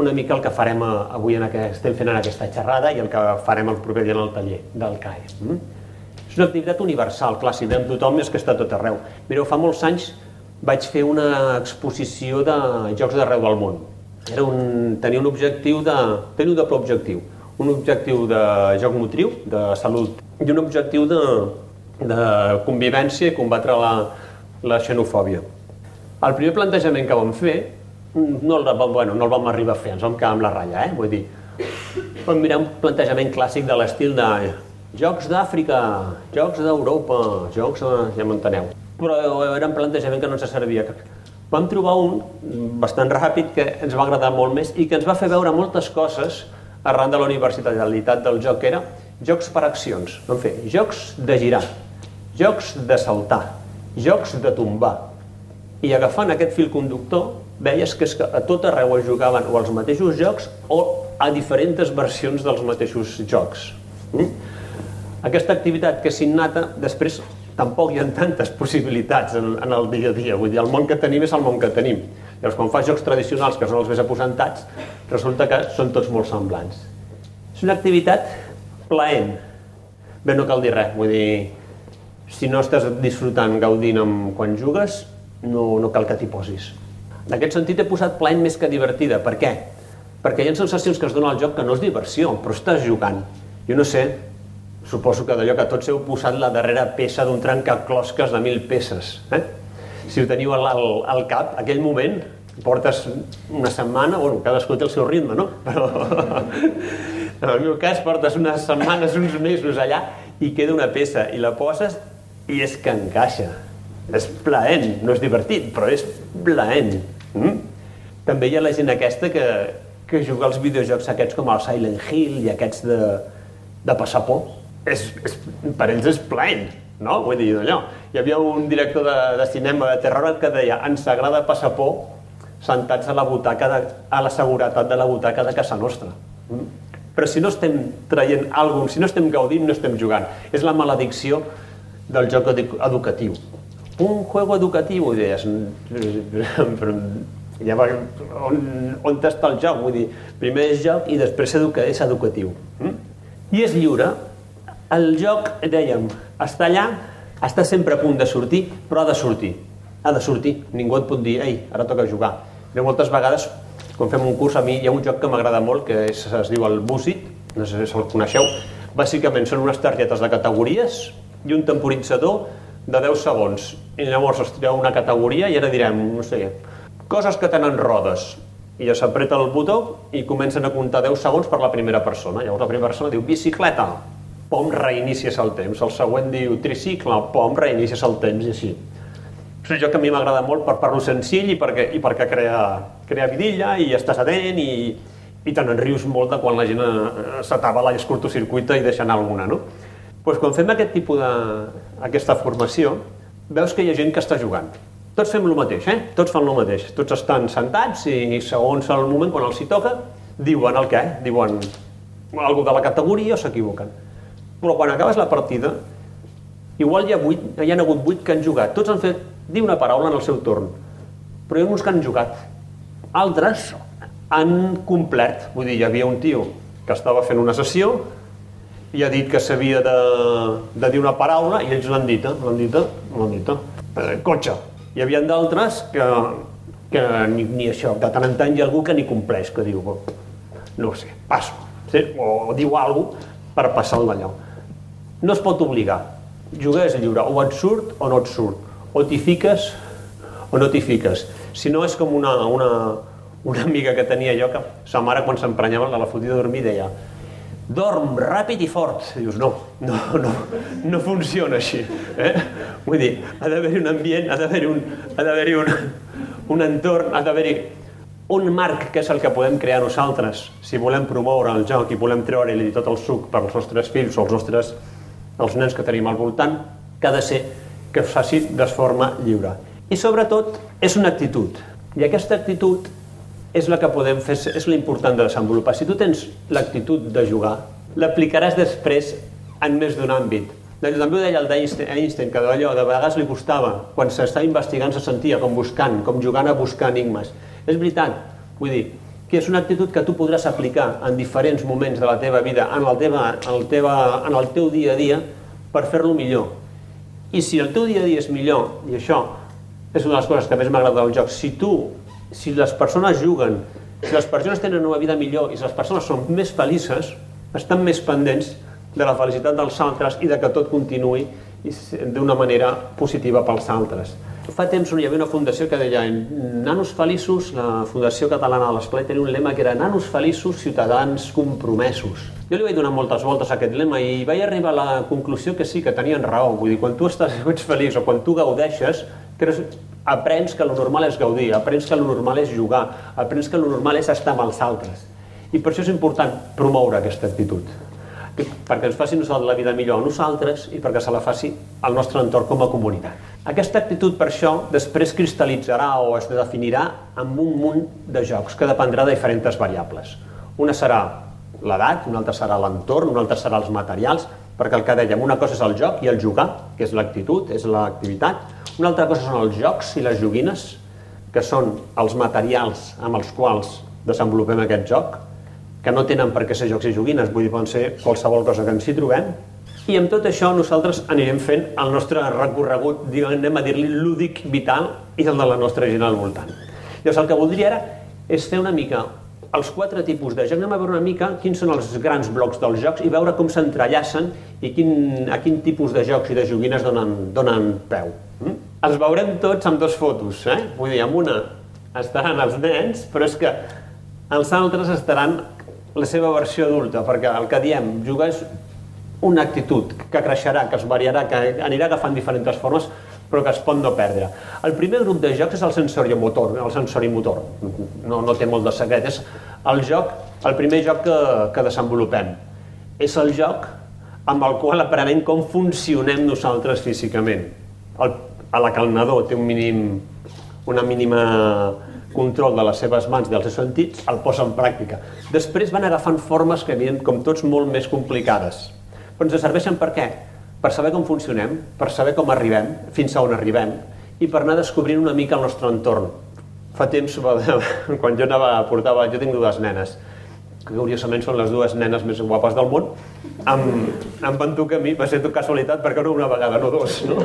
una mica el que farem avui en aquest, estem fent en aquesta xerrada i el que farem el proper dia en el taller del CAE. Mm? És una activitat universal, clar, si veiem tothom és que està tot arreu. Mireu, fa molts anys vaig fer una exposició de jocs d'arreu del món. Era un, tenia un objectiu de... Tenia un doble objectiu. Un objectiu de joc motriu, de salut, i un objectiu de, de convivència i combatre la, la xenofòbia. El primer plantejament que vam fer no el, bueno, no el vam arribar a fer, ens vam quedar amb la ratlla, eh? vull dir, vam mirar un plantejament clàssic de l'estil de jocs d'Àfrica, jocs d'Europa, jocs de... ja m'enteneu. Però era un plantejament que no ens servia. Vam trobar un bastant ràpid que ens va agradar molt més i que ens va fer veure moltes coses arran de la universitaritat del joc, que era jocs per accions. Vam fer jocs de girar, jocs de saltar, jocs de tombar. I agafant aquest fil conductor, veies que, és que a tot arreu es jugaven o els mateixos jocs o a diferents versions dels mateixos jocs. Mm? Aquesta activitat que és innata, després tampoc hi ha tantes possibilitats en, en el dia a dia. Vull dir, el món que tenim és el món que tenim. Llavors, quan fas jocs tradicionals, que són els més aposentats, resulta que són tots molt semblants. És una activitat plaent. Bé, no cal dir res. Vull dir, si no estàs disfrutant, gaudint amb quan jugues, no, no cal que t'hi posis. En aquest sentit he posat plaent més que divertida. Per què? Perquè hi ha sensacions que es dona al joc que no és diversió, però estàs jugant. Jo no sé, suposo que d'allò que tots heu posat la darrera peça d'un trencaclosques de mil peces. Eh? Si ho teniu al, al, al cap, aquell moment, portes una setmana, bueno, cadascú té el seu ritme, no? Però en el meu cas portes unes setmanes, uns mesos allà i queda una peça i la poses i és que encaixa. És plaent, no és divertit, però és plaent. Mm? També hi ha la gent aquesta que, que juga als videojocs aquests com el Silent Hill i aquests de, de passar por és, és, per ells és plaent, no? Vull dir, allò. Hi havia un director de, de cinema de terror que deia ens agrada passar por sentats a la butaca, de, a la seguretat de la butaca de casa nostra. Mm? Però si no estem traient alguna si no estem gaudint, no estem jugant. És la maledicció del joc educatiu. Un juego educatiu, deies, però ja va, on, on està el joc? Vull dir, primer és joc i després és educatiu. Mm? I és lliure, el joc, dèiem, està allà, està sempre a punt de sortir, però ha de sortir. Ha de sortir. Ningú et pot dir, ei, ara toca jugar. Però moltes vegades, quan fem un curs, a mi hi ha un joc que m'agrada molt, que és, es diu el Busit, no sé si el coneixeu. Bàsicament són unes targetes de categories i un temporitzador de 10 segons. I llavors es treu una categoria i ara direm, no sé, coses que tenen rodes. I ja s'apreta el botó i comencen a comptar 10 segons per la primera persona. Llavors la primera persona diu bicicleta, pom, reinicies el temps. El següent diu tricicle, pom, reinicies el temps i així. És un joc que a mi m'agrada molt per parlo senzill i perquè, i perquè crea, crea vidilla i estàs atent i, i te n'enrius molt de quan la gent eh, s'atabala i es curtocircuita i deixa anar alguna, no? Pues quan fem aquest tipus de, aquesta formació, veus que hi ha gent que està jugant. Tots fem el mateix, eh? Tots fan el mateix. Tots estan sentats i segons el moment, quan els hi toca, diuen el què? Diuen alguna de la categoria o s'equivoquen però quan acabes la partida, igual hi ha, 8, hi ha hagut 8 que han jugat. Tots han fet dir una paraula en el seu torn, però hi ha uns que han jugat. Altres han complert. Vull dir, hi havia un tio que estava fent una sessió i ha dit que s'havia de, de dir una paraula i ells l'han dita, l'han dita, l'han dita. Eh, cotxe. Hi havia d'altres que, que ni, ni això, de tant en tant hi ha algú que ni compleix, que diu, no sé, passo. Sí? O, diu alguna per passar el d'allò. No es pot obligar. Jugar és lliure. O et surt o no et surt. O t'hi fiques o no t'hi fiques. Si no és com una, una, una amiga que tenia jo que sa mare quan s'emprenyava la fotia a dormir deia dorm ràpid i fort. I dius, no, no, no, no funciona així. Eh? Vull dir, ha d'haver-hi un ambient, ha d'haver-hi un, ha d'haver-hi un, un entorn, ha d'haver-hi un marc que és el que podem crear nosaltres si volem promoure el joc i volem treure-li tot el suc per als nostres fills o els nostres els nens que tenim al voltant, que ha de ser que es faci de forma lliure. I sobretot és una actitud. I aquesta actitud és la que podem fer, és l'important de desenvolupar. Si tu tens l'actitud de jugar, l'aplicaràs després en més d'un àmbit. També ho deia el d'Einstein, que d'allò de vegades li costava, quan s'estava investigant se sentia com buscant, com jugant a buscar enigmes. És veritat, vull dir, que és una actitud que tu podràs aplicar en diferents moments de la teva vida, en el, teva, en el, teva, en el teu dia a dia, per fer-lo millor. I si el teu dia a dia és millor, i això és una de les coses que més m'agrada del joc, si tu, si les persones juguen, si les persones tenen una vida millor i si les persones són més felices, estan més pendents de la felicitat dels altres i de que tot continuï d'una manera positiva pels altres. Fa temps hi havia una fundació que deia nanos feliços, la Fundació Catalana de l'Esplai tenia un lema que era nanos feliços, ciutadans compromesos. Jo li vaig donar moltes voltes a aquest lema i vaig arribar a la conclusió que sí, que tenien raó. Vull dir, quan tu estàs, ets feliç o quan tu gaudeixes, creus, aprens que el normal és gaudir, aprens que el normal és jugar, aprens que el normal és estar amb els altres. I per això és important promoure aquesta actitud perquè ens faci la vida millor a nosaltres i perquè se la faci al nostre entorn com a comunitat. Aquesta actitud, per això, després cristal·litzarà o es definirà amb un munt de jocs que dependrà de diferents variables. Una serà l'edat, una altra serà l'entorn, una altra serà els materials, perquè el que dèiem, una cosa és el joc i el jugar, que és l'actitud, és l'activitat, una altra cosa són els jocs i les joguines, que són els materials amb els quals desenvolupem aquest joc, que no tenen per què ser jocs i joguines, vull dir, poden ser qualsevol cosa que ens hi trobem. I amb tot això nosaltres anirem fent el nostre recorregut, anem a dir-li lúdic vital i el de la nostra gent al voltant. Llavors el que voldria ara és fer una mica els quatre tipus de jocs, anem a veure una mica quins són els grans blocs dels jocs i veure com s'entrellacen i quin, a quin tipus de jocs i de joguines donen, donen peu. Mm? Els veurem tots amb dos fotos, eh? Vull dir, amb una estaran els nens, però és que els altres estaran la seva versió adulta, perquè el que diem, jugar és una actitud que creixerà, que es variarà, que anirà agafant diferents formes, però que es pot no perdre. El primer grup de jocs és el sensori motor, el sensori motor. No, no té molt de secret. És el joc, el primer joc que, que desenvolupem. És el joc amb el qual aprenem com funcionem nosaltres físicament. El, a la nadó té un mínim, una mínima control de les seves mans i dels seus sentits, el posa en pràctica. Després van agafant formes que havien, com tots, molt més complicades. Però ens serveixen per què? Per saber com funcionem, per saber com arribem, fins a on arribem, i per anar descobrint una mica el nostre entorn. Fa temps, quan jo anava, portava, jo tinc dues nenes, que curiosament són les dues nenes més guapes del món, em, em van tocar a mi, va ser tot casualitat, perquè no una vegada, no dos, no?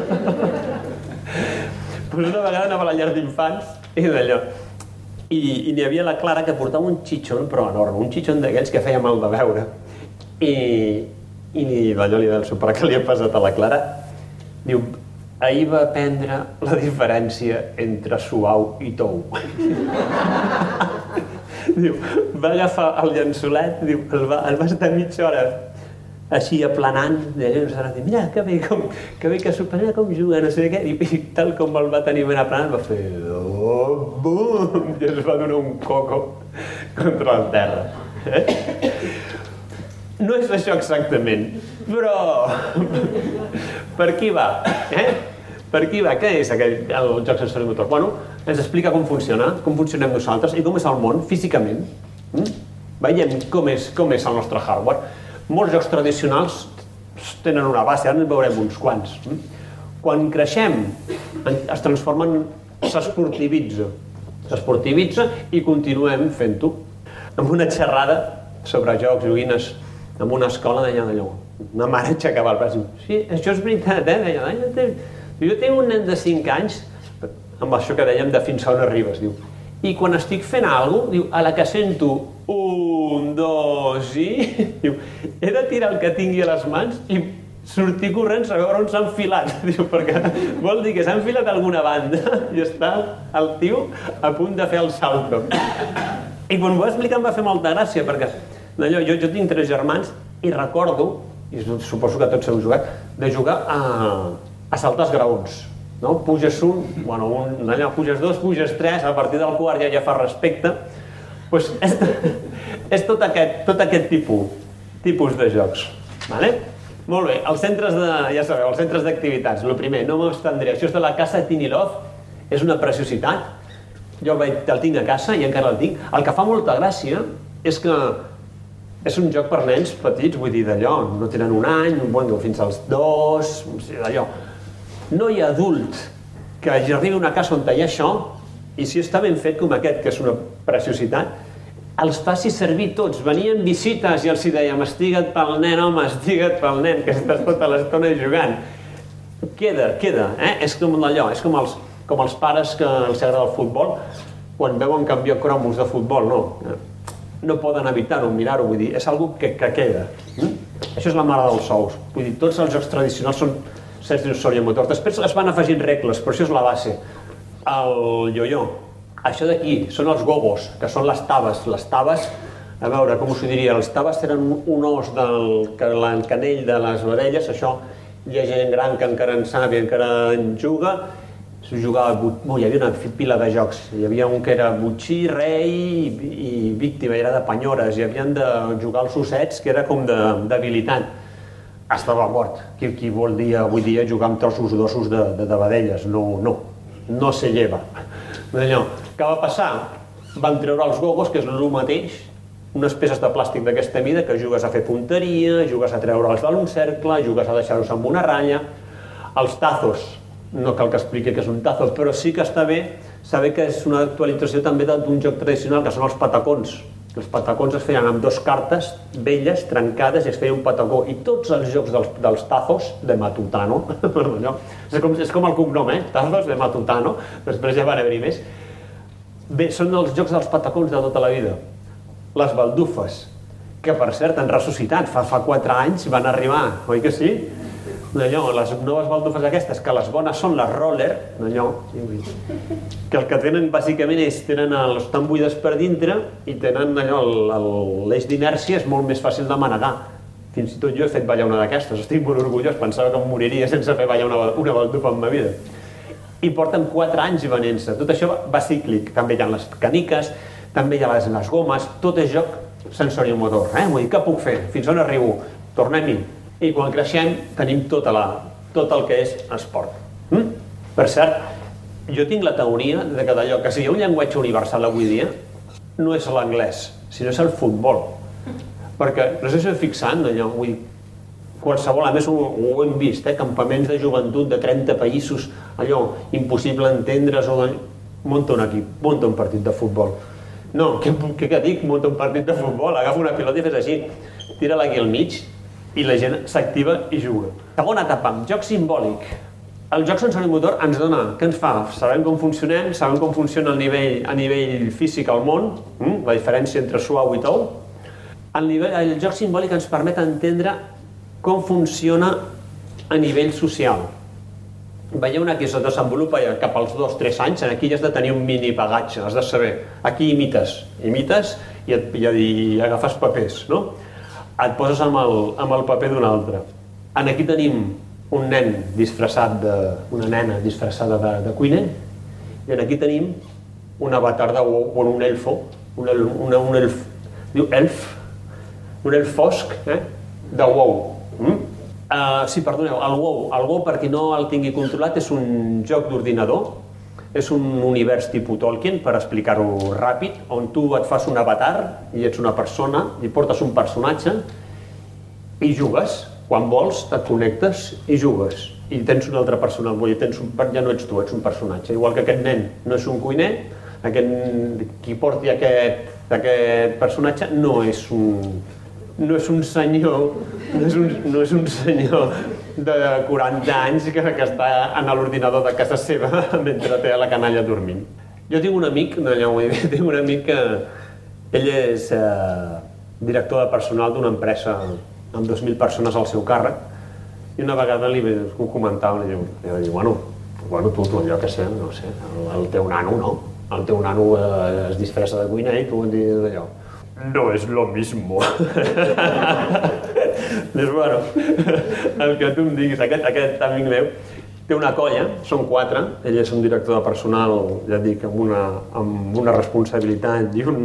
Però una vegada anava a la llar d'infants i d'allò, i, i n'hi havia la Clara que portava un xitxon, però enorme, un xitxon d'aquells que feia mal de veure. I, i d'allò li del sopar que li ha passat a la Clara, diu, ahir va aprendre la diferència entre suau i tou. diu, va agafar el llençolet, diu, el va, el va estar mitja hora així aplanant, ens va dir, mira, que bé, com, que bé que sorprèn com juga, no sé què, i, i tal com el va tenir ben aplanant, va fer, oh, bum, i es va donar un coco contra el terra. Eh? No és això exactament, però per qui va? Eh? Per qui va? Què és aquell, el joc sensori motor? Bueno, ens explica com funciona, com funcionem nosaltres i com és el món físicament. Mm? Veiem com és, com és el nostre hardware molts jocs tradicionals tenen una base, ara en veurem uns quants. Quan creixem, es transformen, s'esportivitza. S'esportivitza i continuem fent-ho. Amb una xerrada sobre jocs, joguines, en una escola deia d'allò. Una mare aixecava el braç i sí, això és veritat, eh? Deia, jo, tinc, jo tinc un nen de 5 anys, amb això que dèiem de fins a on arribes, diu. I quan estic fent alguna cosa, diu, a la que sento un, dos i... Diu, he de tirar el que tingui a les mans i sortir corrents a veure on s'ha enfilat. Diu, perquè vol dir que s'ha enfilat alguna banda i està el tio a punt de fer el salto. I quan m'ho va explicar em va fer molta gràcia, perquè allò, jo, jo tinc tres germans i recordo, i suposo que tots heu jugat, de jugar a, a saltar els graons. No? Puges un, bueno, un, allà puges dos, puges tres, a partir del quart ja ja fa respecte, pues és, és tot aquest, tot aquest tipus, tipus de jocs. Vale? Molt bé, els centres de, ja sabeu, els centres d'activitats. El primer, no m'estendré. Això és de la casa Tinilov, és una preciositat. Jo el, vaig, el tinc a casa i encara el tinc. El que fa molta gràcia és que és un joc per nens petits, vull dir, d'allò, no tenen un any, bueno, fins als dos, d'allò. No hi ha adult que arribi a una casa on hi ha això i si està ben fet com aquest, que és una preciositat, els faci servir tots. Venien visites i els hi dèiem estigue't pel nen, home, estigue't pel nen, que estàs tota l'estona jugant. Queda, queda, eh? És com allò, és com els, com els pares que els agrada el futbol, quan veuen canviar cromos de futbol, no. No poden evitar-ho, mirar-ho, vull dir, és algo que, que queda. Mm? Això és la mare dels sous. Vull dir, tots els jocs tradicionals són sensori motor. Després es van afegint regles, però això és la base. El yo-yo, això d'aquí són els gobos, que són les taves. Les taves, a veure, com us ho diria, les taves tenen un os del canell de les orelles, això hi ha gent gran que encara en sap i encara en juga, s'ho jugava, oh, hi havia una pila de jocs, hi havia un que era butxí, rei i, i víctima, era de penyores, i havien de jugar els ossets, que era com d'habilitat. Estava mort. Qui, qui vol dir avui dia jugar amb trossos d'ossos de, de, de vedelles? No, no, no se lleva. Allò, què va passar? Van treure els gogos, que és el mateix, unes peces de plàstic d'aquesta mida que jugues a fer punteria, jugues a treure'ls d'un cercle, jugues a deixar-los amb una ratlla. Els tazos, no cal que expliqui que és un tazo, però sí que està bé saber que és una actualització també d'un joc tradicional, que són els patacons. Els patacons es feien amb dos cartes velles, trencades, i es feia un patacó. I tots els jocs dels, dels tazos de Matutano, és, com, és com el cognom, eh? Tazos de Matutano, després ja van haver-hi més. Bé, són els jocs dels patacons de tota la vida. Les baldufes, que per cert han ressuscitat, fa, fa 4 anys van arribar, oi que sí? Allò, les noves baldufes aquestes, que les bones són les roller, allò, que el que tenen bàsicament és, tenen el, estan buides per dintre i tenen allò, l'eix d'inèrcia és molt més fàcil de manegar. Fins i tot jo he fet ballar una d'aquestes, estic molt orgullós, pensava que em moriria sense fer ballar una, una baldufa en ma vida. I porten 4 anys venent-se. Tot això va cíclic. També hi ha les caniques, també hi ha les, les gomes, tot és joc sensoriomotor. Eh? Vull dir, què puc fer? Fins on arribo? Tornem-hi i quan creixem tenim tota la, tot el que és esport. Mm? Per cert, jo tinc la teoria de que d'allò que ha un llenguatge universal avui dia no és l'anglès, sinó és el futbol. Perquè, no sé si heu fixant, allò, vull dir, qualsevol, a més ho, ho hem vist, eh, campaments de joventut de 30 països, allò, impossible entendre's, o munta un equip, munta un partit de futbol. No, què, què dic? Munta un partit de futbol, agafa una pilota i fes així, tira-la aquí al mig, i la gent s'activa i juga. Segona etapa, joc simbòlic. El joc motor ens dona, què ens fa? Sabem com funcionem, sabem com funciona el nivell, a nivell físic al món, hm? la diferència entre suau i tou. El, nivell, el joc simbòlic ens permet entendre com funciona a nivell social. Veieu una que es desenvolupa cap als dos, tres anys, aquí ja has de tenir un mini bagatge, has de saber. Aquí imites, imites i, et, i, i agafes papers, no? Et poses amb el, amb el paper d'un altre. En aquí tenim un nen disfressat de... una nena disfressada de, de cuiner i en aquí tenim un avatar de o un elfo, un, el, una, un elf, diu elf, un elf fosc, eh? de WoW. Mm? Uh, sí, perdoneu, el WoW, el WoW, per qui no el tingui controlat, és un joc d'ordinador és un univers tipus Tolkien, per explicar-ho ràpid, on tu et fas un avatar i ets una persona i portes un personatge i jugues. Quan vols, et connectes i jugues. I tens una altra persona, vull dir, tens un, ja no ets tu, ets un personatge. Igual que aquest nen no és un cuiner, aquest, qui porti aquest, aquest personatge no és un, no és un senyor, no és un, no és un senyor de 40 anys que, que està en l'ordinador de casa seva mentre té la canalla dormint. Jo tinc un amic, no, ja dir, tinc un amic que ell és eh, director de personal d'una empresa amb 2.000 persones al seu càrrec i una vegada li ho comentava i i diu bueno, bueno, tu, tu allò que sé, no sé, el, el teu nano, no? El teu nano eh, es disfressa de cuiner i tu dius allò no és lo mismo. Dius, bueno, el que tu em diguis, aquest, aquest amic meu, té una colla, són quatre, ell és un director de personal, ja dic, amb una, amb una responsabilitat i, un,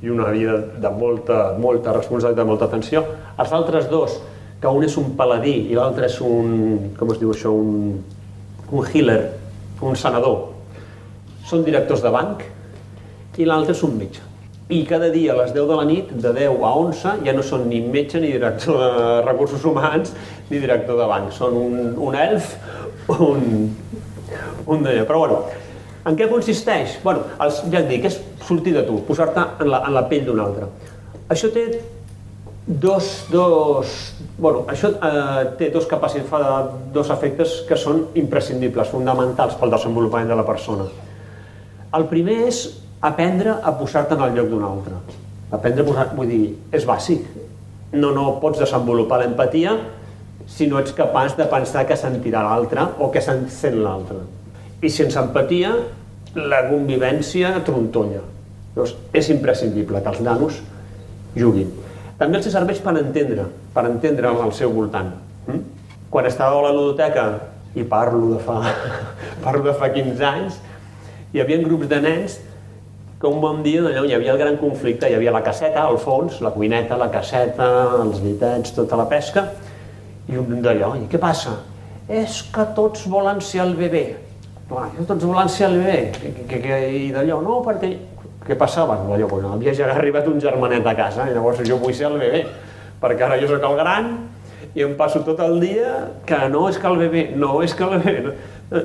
i una vida de molta, molta responsabilitat, molta atenció. Els altres dos, que un és un paladí i l'altre és un, com es diu això, un, un healer, un sanador, són directors de banc i l'altre és un metge i cada dia a les 10 de la nit, de 10 a 11, ja no són ni metge, ni director de recursos humans, ni director de banc. Són un, un elf, un, un d'allò. Però bueno, En què consisteix? Bueno, els, ja et dic, és sortir de tu, posar-te en, la, en la pell d'un altre. Això té dos, dos, bueno, això eh, té dos capacitats, fa dos efectes que són imprescindibles, fonamentals pel desenvolupament de la persona. El primer és aprendre a posar-te en el lloc d'un altre. Aprendre a posar, vull dir, és bàsic. No, no pots desenvolupar l'empatia si no ets capaç de pensar que sentirà l'altre o que sent l'altre. I sense empatia, la convivència trontolla. Llavors, és imprescindible que els nanos juguin. També els serveix per entendre, per entendre al seu voltant. Hm? Quan estava a la ludoteca, i parlo de fa, parlo de fa 15 anys, hi havia grups de nens que un bon dia d'allò hi havia el gran conflicte, hi havia la casseta al fons, la cuineta, la casseta, els vitets, tota la pesca, i un d'allò, i què passa? És que tots volen ser el bebè. Clar, tots volen ser el bebè. Que, que, que, I d'allò, no, perquè... Què passava? Allò, pues, havia ja arribat un germanet a casa, i llavors jo vull ser el bebè, perquè ara jo sóc el gran, i em passo tot el dia que no és que el bebè, no és que el bebè... No.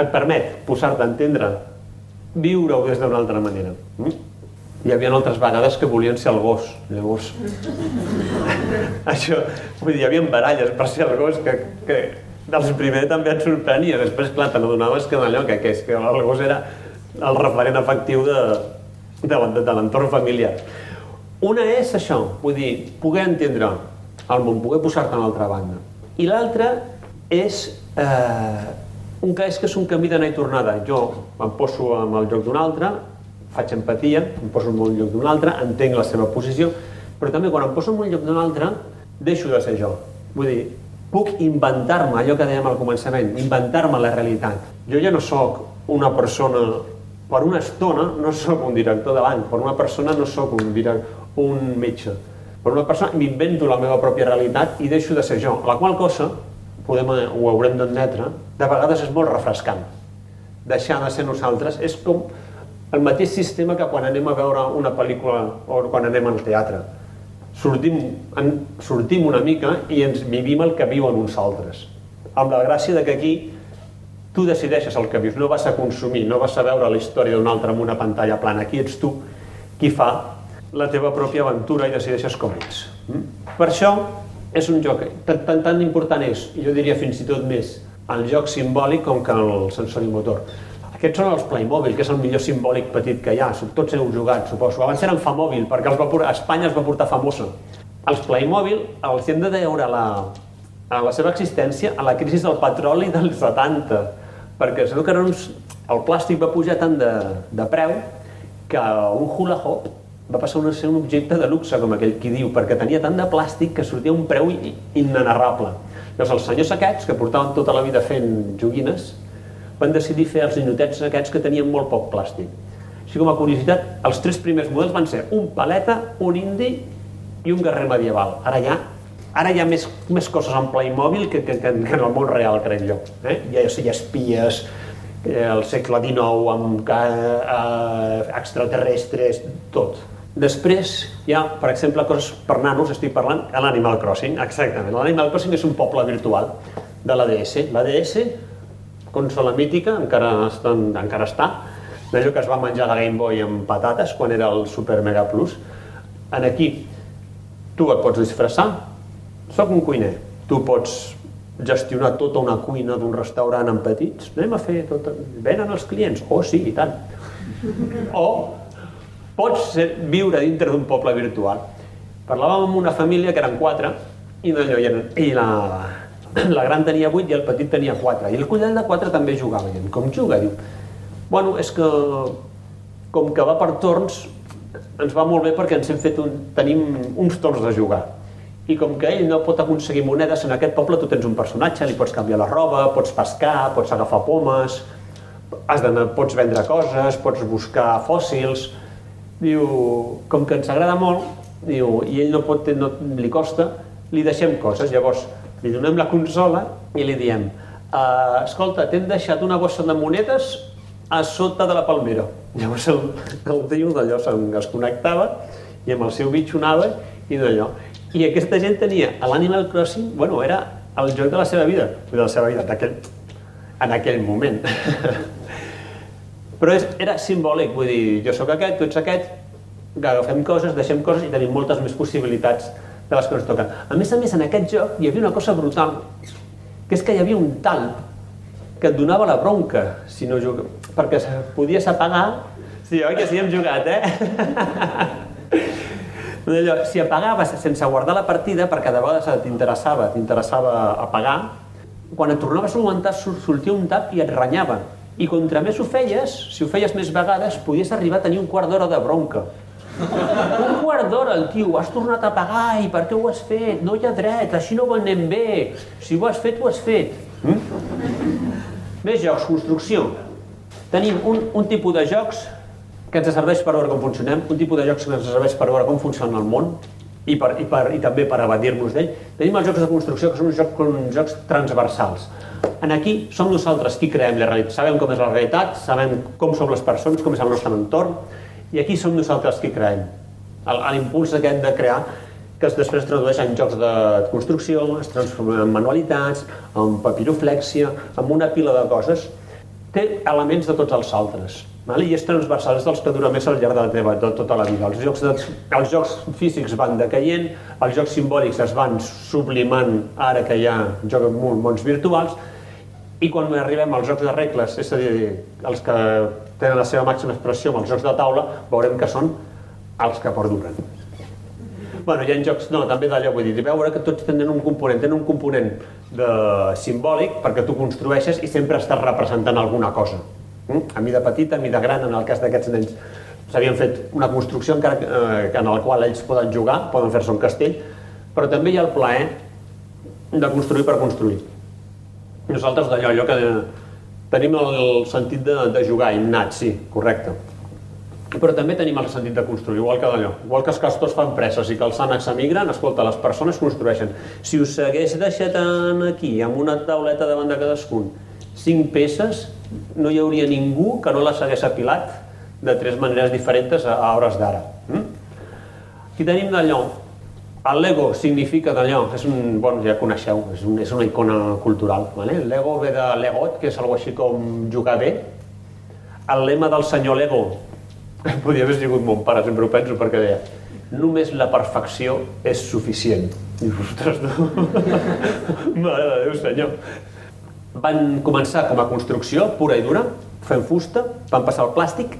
Et permet posar-te a entendre viure-ho des d'una altra manera. Mm? Hi havia altres vegades que volien ser el gos, llavors... Això, vull dir, hi havia baralles per ser el gos que, que dels primers també et sorprenia, després, clar, te n'adonaves que allò, que, que, que el gos era el referent efectiu de, de, de, de l'entorn familiar. Una és això, vull dir, poder entendre el món, poder posar-te a l'altra banda. I l'altra és eh, un que és que és un camí d'anar i tornada. Jo em poso en el lloc d'un altre, faig empatia, em poso en el lloc d'un altre, entenc la seva posició, però també quan em poso en un lloc d'un altre, deixo de ser jo. Vull dir, puc inventar-me allò que dèiem al començament, inventar-me la realitat. Jo ja no sóc una persona, per una estona no sóc un director de banc, per una persona no sóc un, un metge. Per una persona m'invento la meva pròpia realitat i deixo de ser jo. La qual cosa podem, ho haurem d'admetre, de vegades és molt refrescant. Deixar de ser nosaltres és com el mateix sistema que quan anem a veure una pel·lícula o quan anem al teatre. Sortim, en, sortim una mica i ens vivim el que viuen uns altres. Amb la gràcia de que aquí tu decideixes el que vius, no vas a consumir, no vas a veure la història d'un altre en una pantalla plana. Aquí ets tu qui fa la teva pròpia aventura i decideixes com ets. Mm? Per això, és un joc tan, tan, tan important és, i jo diria fins i tot més, el joc simbòlic com que el sensori motor. Aquests són els Playmobil, que és el millor simbòlic petit que hi ha. Tots heu jugat, suposo. Abans eren Famòbil, perquè els va portar, a Espanya es va portar famosa. Els Playmobil els hem de veure la, a la seva existència a la crisi del petroli dels 70, perquè sabeu que uns, el plàstic va pujar tant de, de preu que un hula hoop va passar a ser un objecte de luxe, com aquell qui diu, perquè tenia tant de plàstic que sortia un preu inenarrable. Llavors els senyors aquests, que portaven tota la vida fent joguines, van decidir fer els ninotets aquests que tenien molt poc plàstic. Així com a curiositat, els tres primers models van ser un paleta, un indi i un guerrer medieval. Ara ja Ara hi ha més, més coses en Playmobil que, que, que, que en el món real, crec jo. Eh? Hi, ha, hi ha espies, eh, el segle XIX amb eh, extraterrestres, tot. Després hi ha, per exemple, coses per nanos, estic parlant l'Animal Crossing, exactament. L'Animal Crossing és un poble virtual de la DS. La DS, consola mítica, encara, estan, encara està, d'allò que es va menjar la Game Boy amb patates quan era el Super Mega Plus. En aquí, tu et pots disfressar, sóc un cuiner, tu pots gestionar tota una cuina d'un restaurant en petits, anem a fer tot... Venen els clients? Oh, sí, i tant. O pots ser, viure dintre d'un poble virtual. Parlàvem amb una família que eren quatre i, no, i, i la, la gran tenia vuit i el petit tenia quatre. I el collell de quatre també jugava. I com juga? Diu, bueno, és que com que va per torns, ens va molt bé perquè ens hem fet un, tenim uns torns de jugar. I com que ell no pot aconseguir monedes, en aquest poble tu tens un personatge, li pots canviar la roba, pots pescar, pots agafar pomes, has pots vendre coses, pots buscar fòssils, diu, com que ens agrada molt, diu, i ell no pot, no, li costa, li deixem coses. Llavors, li donem la consola i li diem, uh, escolta, t'hem deixat una bossa de monedes a sota de la palmera. Llavors el, el tio d'allò es connectava i amb el seu bitxo anava i d'allò. I aquesta gent tenia l'Animal Crossing, bueno, era el joc de la seva vida, de la seva vida, aquell, en aquell moment. Però és, era simbòlic, vull dir, jo sóc aquest, tu ets aquest, agafem coses, deixem coses i tenim moltes més possibilitats de les que ens toquen. A més a més, en aquest joc hi havia una cosa brutal, que és que hi havia un talp que et donava la bronca si no juga, perquè podies apagar Sí, oi que sí, hem jugat, eh? Allò, si apagaves sense guardar la partida, perquè de vegades t'interessava, t'interessava apagar, quan et tornaves a augmentar sortia un tap i et renyava. I contra més ho feies, si ho feies més vegades, podies arribar a tenir un quart d'hora de bronca. Un quart d'hora, el tio, has tornat a pagar i per què ho has fet? No hi ha dret, així no ho anem bé. Si ho has fet, ho has fet. Mm? Més jocs, construcció. Tenim un, un tipus de jocs que ens serveix per veure com funcionem, un tipus de jocs que ens serveix per veure com funciona el món i, per, i, per, i també per evadir-nos d'ell. Tenim els jocs de construcció, que són uns jocs, uns jocs transversals. En aquí som nosaltres qui creem la realitat. Sabem com és la realitat, sabem com som les persones, com és el nostre entorn, i aquí som nosaltres qui creem. L'impuls aquest de crear que es després tradueix en jocs de construcció, es transforma en manualitats, en papiroflèxia, en una pila de coses, té elements de tots els altres Vale? I és transversal, és dels que dura més al llarg de la teva, de tota la vida. Els jocs, de, els jocs físics van decaient, els jocs simbòlics es van sublimant ara que hi ha jocs mons virtuals, i quan arribem als jocs de regles, és a dir, els que tenen la seva màxima expressió amb els jocs de taula, veurem que són els que perduren. Bueno, hi ha jocs, no, també d'allò, vull dir, veure que tots tenen un component, tenen un component de simbòlic perquè tu construeixes i sempre estàs representant alguna cosa. Mm? a mida petita, a mida gran, en el cas d'aquests nens s'havien fet una construcció encara eh, en la qual ells poden jugar, poden fer-se un castell, però també hi ha el plaer de construir per construir. Nosaltres d'allò, allò que tenim el sentit de, de jugar innat, sí, correcte. Però també tenim el sentit de construir, igual que d'allò. Igual que els castors fan preses i que els ànecs emigren, escolta, les persones construeixen. Si us hagués deixat aquí, amb una tauleta davant de cadascun, cinc peces, no hi hauria ningú que no les hagués apilat de tres maneres diferents a, a hores d'ara. Mm? Aquí tenim d'allò. El Lego significa d'allò, és un, bueno, ja coneixeu, és, un, és una icona cultural. Vale? El Lego ve de Legot, que és algo així com jugar bé. El lema del senyor Lego, podia haver sigut mon pare, sempre ho penso, perquè deia només la perfecció és suficient. I ostres, no? Mare de Déu, senyor. Van començar com a construcció pura i dura, fent fusta, van passar al plàstic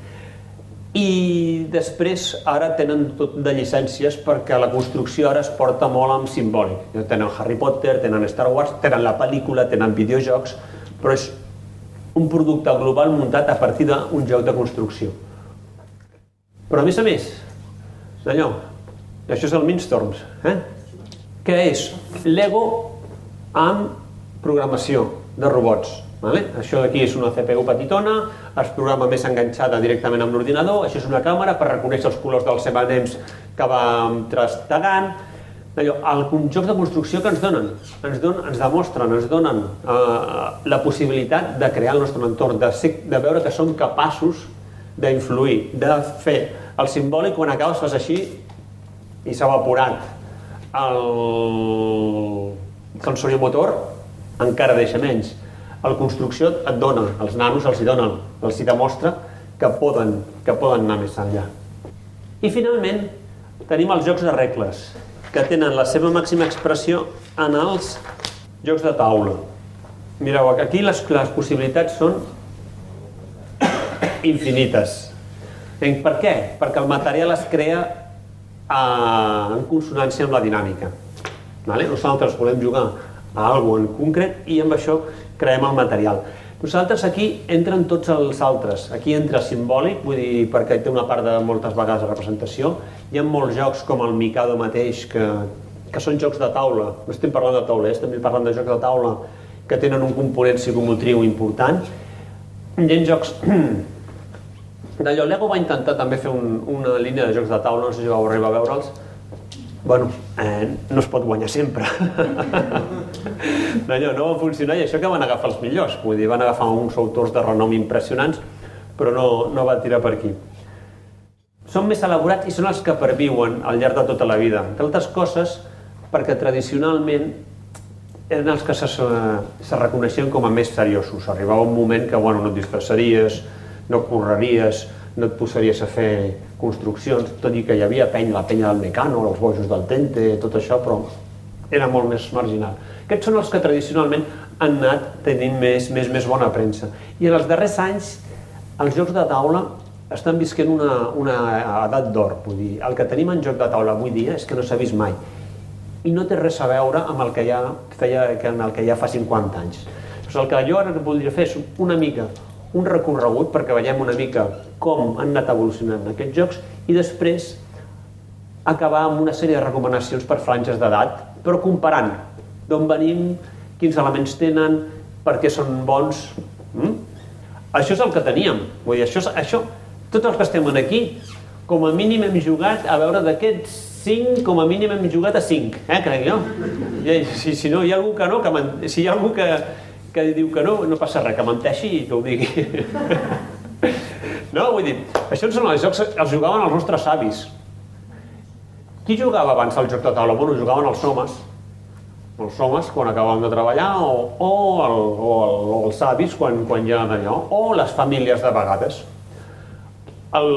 i després ara tenen tot de llicències perquè la construcció ara es porta molt amb simbòlic. Tenen Harry Potter, tenen Star Wars, tenen la pel·lícula, tenen videojocs, però és un producte global muntat a partir d'un joc de construcció. Però a més a més, allò, això és el Mindstorms, eh? Què és? Lego amb programació de robots. Vale? Això d'aquí és una CPU petitona, es programa més enganxada directament amb l'ordinador, això és una càmera per reconèixer els colors dels M&M's que va trastegant, allò, el jocs de construcció que ens donen, ens, donen, ens demostren, ens donen uh, la possibilitat de crear el nostre entorn, de, ser, de veure que som capaços d'influir, de fer el simbòlic quan acabes fas així i s'ha evaporat el motor encara deixa menys. La construcció et dona, els nanos els hi donen, els hi demostra que poden, que poden anar més enllà. I finalment tenim els jocs de regles, que tenen la seva màxima expressió en els jocs de taula. Mireu, aquí les, les possibilitats són infinites. Per què? Perquè el material es crea eh, en consonància amb la dinàmica. Vale? Nosaltres volem jugar a alguna en concret i amb això creem el material. Nosaltres aquí entren tots els altres. Aquí entra simbòlic, vull dir, perquè té una part de moltes vegades de representació. Hi ha molts jocs com el Mikado mateix, que, que són jocs de taula. No estem parlant de taula, estem parlant de jocs de taula que tenen un component psicomotriu important. Hi ha jocs... D'allò, Lego va intentar també fer un, una línia de jocs de taula, no sé si vau arribar a veure'ls, bueno, eh, no es pot guanyar sempre. Allò no va funcionar i això que van agafar els millors, vull dir, van agafar uns autors de renom impressionants, però no, no va tirar per aquí. Són més elaborats i són els que perviuen al llarg de tota la vida. Entre altres coses, perquè tradicionalment eren els que se, se reconeixien com a més seriosos. Arribava un moment que bueno, no et disfressaries, no correries, no et posaries a fer construccions, tot i que hi havia penya, la penya del Mecano, els bojos del Tente, tot això, però era molt més marginal. Aquests són els que tradicionalment han anat tenint més, més, més bona premsa. I en els darrers anys, els jocs de taula estan visquent una, una edat d'or. Dir, el que tenim en joc de taula avui dia és que no s'ha vist mai. I no té res a veure amb el que ja feia amb el que ja fa 50 anys. Doncs el que jo ara voldria fer és una mica un recorregut perquè veiem una mica com han anat evolucionant aquests jocs i després acabar amb una sèrie de recomanacions per franges d'edat, però comparant d'on venim, quins elements tenen, per què són bons. Mm? Això és el que teníem. Vull dir, això, això, tots els que estem aquí, com a mínim hem jugat a veure d'aquests 5, com a mínim hem jugat a 5, eh, crec jo. I, si, si no hi ha algú que no, que si hi ha algú que, que diu que no, no passa res, que menteixi i que ho digui. no, vull dir, això són els jocs, els jugaven els nostres savis. Qui jugava abans al joc de taula? Bueno, jugaven els homes, els homes quan acabaven de treballar o, o, el, o, el, o els avis quan, quan ja d'allò, o les famílies de vegades. El,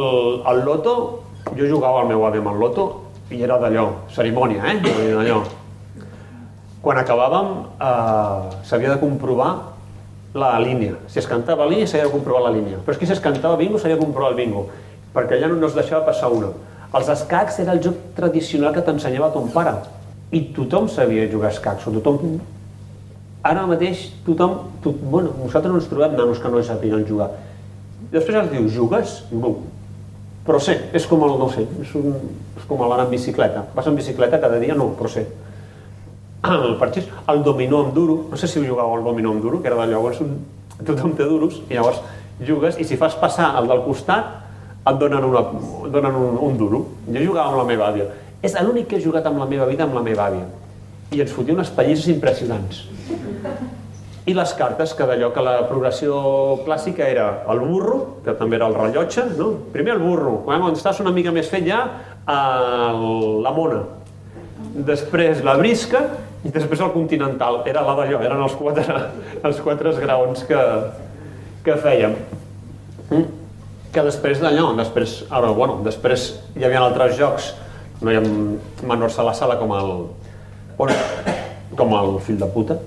el loto, jo jugava al meu avi amb el loto i era d'allò, cerimònia, eh? Allò. Quan acabàvem eh, s'havia de comprovar la línia. Si es cantava línia s'havia de comprovar la línia. Però és que si es cantava bingo s'havia de comprovar el bingo, perquè allà no es deixava passar una. Els escacs era el joc tradicional que t'ensenyava ton pare i tothom sabia jugar a escacs, o tothom... Ara mateix tothom... Tot, bueno, nosaltres no ens trobem nanos que no sapien jugar. Després ens diu, jugues? No. Però sé, és com el, no sé, és, un, és com l'anar en bicicleta. Vas en bicicleta cada dia? No, però sé. El parxís, el dominó amb duro, no sé si jugàveu al dominó amb duro, que era de llavors un, tothom té duros, i llavors jugues, i si fas passar el del costat, et donen, una, et donen un, un duro. Jo jugava amb la meva àvia és l'únic que he jugat amb la meva vida amb la meva àvia. I ens fotia unes pallisses impressionants. I les cartes, que d'allò que la progressió clàssica era el burro, que també era el rellotge, no? Primer el burro, quan estàs una mica més fet ja, el, la mona. Després la brisca i després el continental. Era la d'allò, eren els quatre, els quatre esgraons que, que fèiem. Mm? Que després d'allò, després, ara, bueno, després hi havia altres jocs no hi ha menors a la sala com el, bueno, com el fill de puta,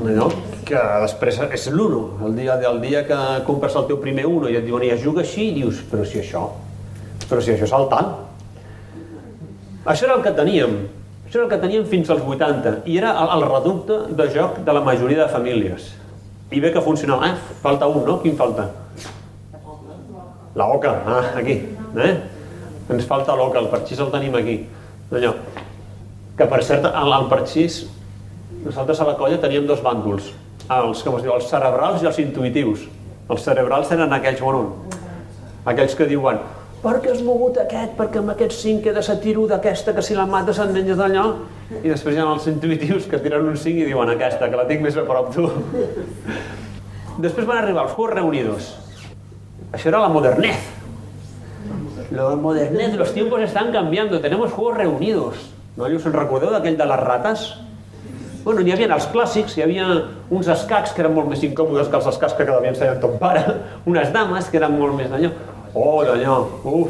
no? que després és l'uno, el dia del dia que compres el teu primer uno i et diuen ja juga així, i dius, però si això, però si això és el tant. Això era el que teníem, això era el que teníem fins als 80, i era el, el reducte de joc de la majoria de famílies. I bé que funcionava, eh? falta un, no? Quin falta? La oca, ah, aquí, eh? ens falta l'oca, el parxís el tenim aquí. Allò. Que per cert, el, el parxís, nosaltres a la colla teníem dos bàndols, els, com es diu, els cerebrals i els intuitius. Els cerebrals eren aquells, bueno, aquells que diuen per què has mogut aquest? Perquè amb aquest cinc queda se tiro d'aquesta que si la mates et menges d'allò. I després hi ha els intuitius que tiren un cinc i diuen aquesta, que la tinc més a prop tu. després van arribar els Juegos Reunidos. Això era la modernez Lo modernez, los tiempos están cambiando, tenemos juegos reunidos. No us en recordeu d'aquell de les rates? Bueno, n'hi havia els clàssics, hi havia uns escacs que eren molt més incòmodes que els escacs que cada dia ensenyen ton pare, unes dames que eren molt més d'allò. Oh, d'allò, uf.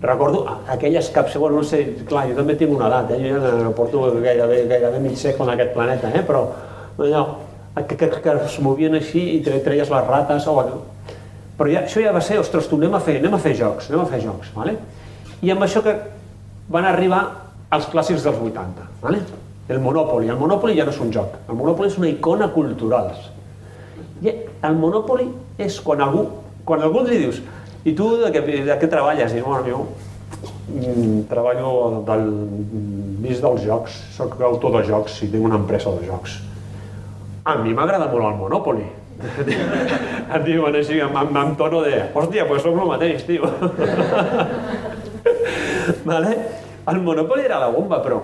Recordo aquelles bueno, no sé, clar, jo també tinc una edat, eh? jo ja no porto gairebé, gairebé mig segle en aquest planeta, eh? però allò, que, que, que es movien així i treies les rates, o però ja, això ja va ser, ostres, tu anem a fer, anem a fer jocs, anem a fer jocs, vale? I amb això que van arribar els clàssics dels 80, vale? El Monopoly. El Monopoly ja no és un joc, el Monopoly és una icona cultural. I el Monopoly és quan algú, quan algú li dius i tu de què, de què treballes? I bueno, jo mm, treballo del mig dels jocs, sóc autor de jocs i tinc una empresa de jocs. A mi m'agrada molt el Monopoly, et diuen així amb, amb, amb tono de hòstia, pues som el mateix, tio. vale? El Monopoly era la bomba, però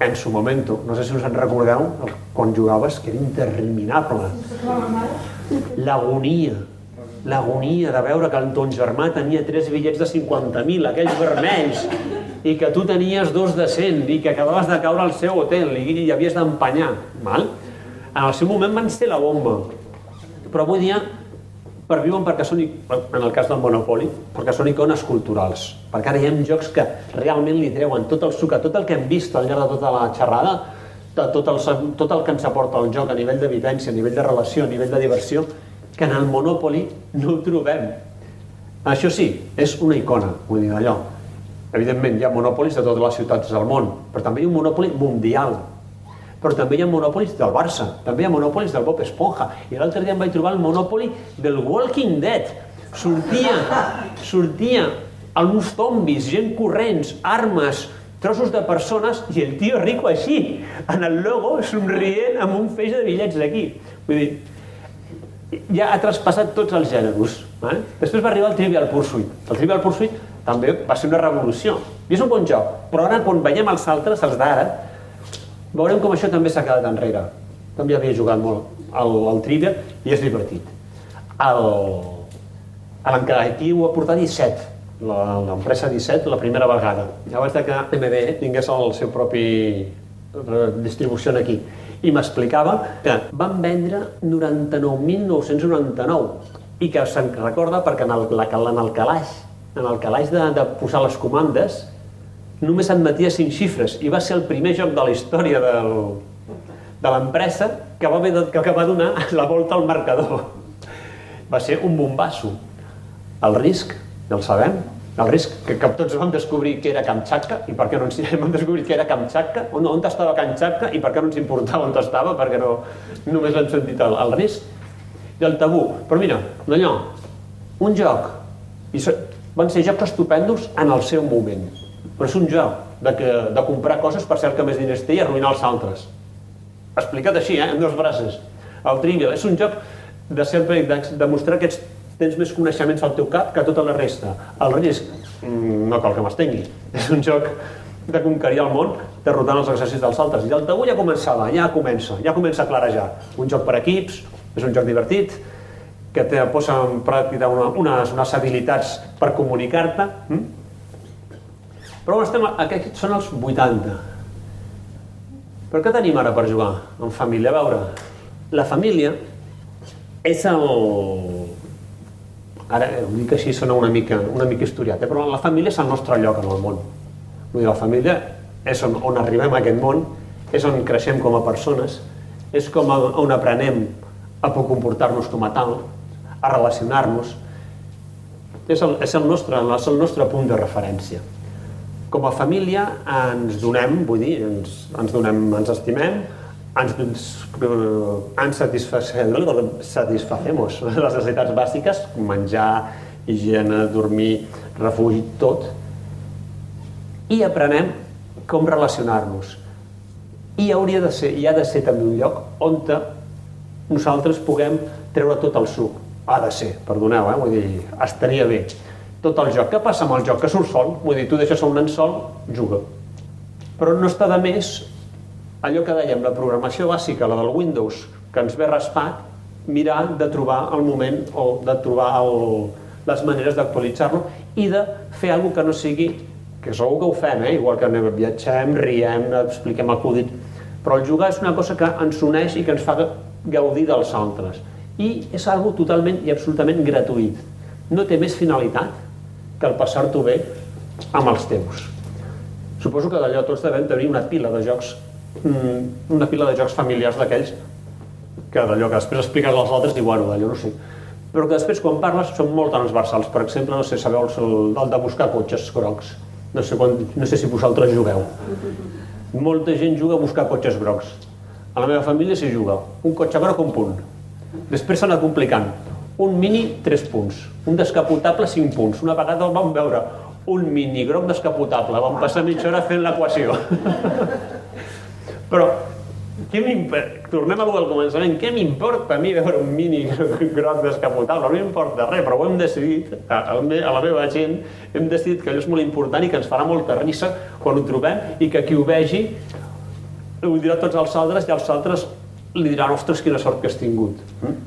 en su momento, no sé si us en recordeu, quan jugaves, que era interminable. L'agonia, l'agonia de veure que el ton germà tenia tres bitllets de 50.000, aquells vermells, i que tu tenies dos de 100, i que acabaves de caure al seu hotel, i, i havies d'empanyar, val? En el seu moment van ser la bomba, però avui dia perviuen perquè són, en el cas del Monopoly, perquè són icones culturals. Perquè ara hi ha jocs que realment li treuen tot el suc, tot el que hem vist al llarg de tota la xerrada, tot el, tot el que ens aporta el joc a nivell de vivència, a nivell de relació, a nivell de diversió, que en el Monopoly no ho trobem. Això sí, és una icona, vull dir, allò. Evidentment, hi ha monopolis de totes les ciutats del món, però també hi ha un monopoli mundial, però també hi ha monopolis del Barça, també hi ha monopolis del Bob Esponja, i l'altre dia em vaig trobar el monopoli del Walking Dead. Sortia, sortia amb uns zombis, gent corrents, armes, trossos de persones i el tio rico així, en el logo, somrient amb un feix de bitllets d'aquí. Vull dir, ja ha traspassat tots els gèneres. Eh? Després va arribar el Trivial Pursuit. El Trivial Pursuit també va ser una revolució. I és un bon joc, però ara quan veiem els altres, els d'ara, veurem com això també s'ha quedat enrere. També havia jugat molt al, al Trivial i és divertit. L'encarregat ho ha portat 17, l'empresa 17, la primera vegada. Ja vaig que MB tingués el seu propi eh, distribució aquí. I m'explicava que van vendre 99.999 i que se'n recorda perquè en el, la, en el calaix, en el calaix de, de posar les comandes només admetia cinc xifres i va ser el primer joc de la història del, de l'empresa que, va de, que va donar la volta al marcador. Va ser un bombasso. El risc, ja el sabem, el risc que, que tots vam descobrir que era Kamchatka i per què no ens vam descobrir que era Kamchatka on, on estava Kamchatka i per què no ens importava on estava? Perquè no, només l'hem sentit el, el risc i el tabú. Però mira, d'allò, un joc i so, van ser jocs estupendos en el seu moment. Però és un joc de, que, de comprar coses per ser que més diners té i arruïnar els altres. Explicat així, eh, en dos braces el Trivial és un joc de, sempre, de, de mostrar que ets tens més coneixements al teu cap que tota la resta. El risc, mm, no cal que m'estengui. És un joc de conquerir el món derrotant els exercicis dels altres. I el tabú ja començava, ja comença, ja comença a clarejar. Un joc per equips, és un joc divertit, que te posa en pràctica una, unes, unes habilitats per comunicar-te. Mm? Però estem, aquests són els 80. Però què tenim ara per jugar en família? A veure, la família és el, ara ho dic així sona una mica, una mica historiat, eh? però la família és el nostre lloc en el món. Vull dir, la família és on, on arribem a aquest món, és on creixem com a persones, és com a, on aprenem a comportar-nos com a tal, a relacionar-nos. És, el, és, el nostre, és el nostre punt de referència. Com a família ens donem, vull dir, ens, ens donem, ens estimem, ens, ens satisfacemos les necessitats bàsiques, menjar, higiene, dormir, refugi, tot, i aprenem com relacionar-nos. I hauria de ser, i ha de ser també un lloc on nosaltres puguem treure tot el suc. Ha de ser, perdoneu, eh? vull dir, estaria bé. Tot el joc. Què passa amb el joc? Que surt sol, vull dir, tu deixes un nen sol, juga. Però no està de més allò que dèiem, la programació bàsica, la del Windows, que ens ve raspat, mirar de trobar el moment o de trobar el, les maneres d'actualitzar-lo i de fer alguna que no sigui, que segur que ho fem, eh? igual que anem, viatgem, riem, expliquem acudit, però el jugar és una cosa que ens uneix i que ens fa gaudir dels altres. I és algo totalment i absolutament gratuït. No té més finalitat que el passar-t'ho bé amb els teus. Suposo que d'allò tots devem tenir una pila de jocs una pila de jocs familiars d'aquells que d'allò que després expliques als altres i bueno, d'allò no sé. Però que després quan parles són molt transversals. Per exemple, no sé, sabeu el, el de buscar cotxes grocs. No sé, quan, no sé si vosaltres jugueu. Molta gent juga a buscar cotxes grocs. A la meva família s'hi juga. Un cotxe groc un punt. Després s'ha anat complicant. Un mini 3 punts. Un descapotable 5 punts. Una vegada el vam veure un mini groc descapotable. Vam passar mitja hora fent l'equació Però què tornem a al començament, què m'importa a mi veure un mini groc descapotable? No m'importa res, però ho hem decidit, a, a la meva gent, hem decidit que allò és molt important i que ens farà molta risa quan ho trobem i que qui ho vegi ho dirà tots els altres i els altres li diran, ostres, quina sort que has tingut. Mm?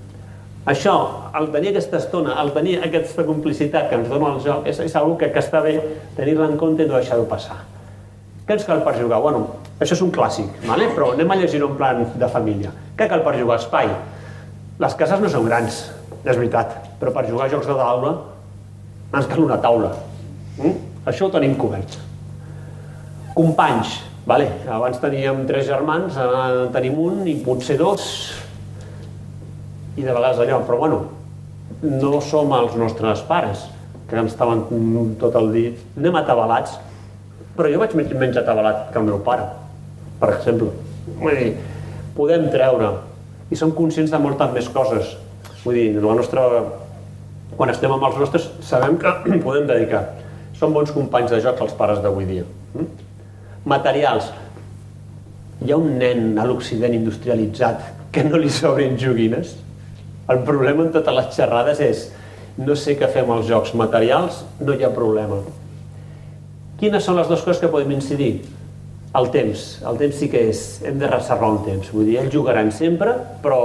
Això, el tenir aquesta estona, el tenir aquesta complicitat que ens dona el joc, és, és una que, que està bé tenir-la en compte i no deixar-ho passar. Ens cal per jugar? Bueno, això és un clàssic, vale? però anem a llegir un plan de família. Què cal per jugar? Espai. Les cases no són grans, és veritat, però per jugar a jocs de taula ens cal una taula. Mm? Això ho tenim cobert. Companys, vale. abans teníem tres germans, ara tenim un i potser dos, i de vegades allò, però bueno, no som els nostres pares, que ens estaven tot el dia, anem atabalats, però jo vaig menys atabalat que el meu pare, per exemple. Vull dir, podem treure, i som conscients de moltes més coses. Vull dir, la nostra... quan estem amb els nostres sabem que podem dedicar. Són bons companys de joc els pares d'avui dia. Mm? Materials. Hi ha un nen a l'Occident industrialitzat que no li sobrin joguines? El problema en totes les xerrades és no sé què fem als jocs materials, no hi ha problema. Quines són les dues coses que podem incidir? El temps. El temps sí que és... Hem de reservar un temps. Vull dir, ells jugaran sempre, però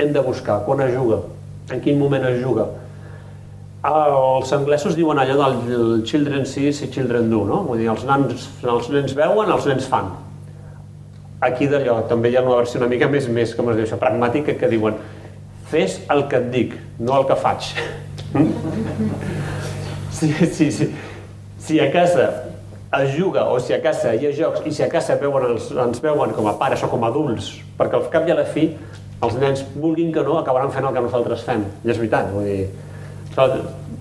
hem de buscar quan es juga, en quin moment es juga. Els anglesos diuen allò del children see i children do, no? Vull dir, els nens, els nens veuen, els nens fan. Aquí d'allò també hi ha una versió una mica més, més com es diu això, pragmàtica, que diuen fes el que et dic, no el que faig. sí, sí, sí. Si a casa es juga o si a casa hi ha jocs i si a casa veuen els, ens veuen com a pares o com a adults, perquè al cap i a la fi els nens, vulguin que no, acabaran fent el que nosaltres fem. I és veritat, vull dir,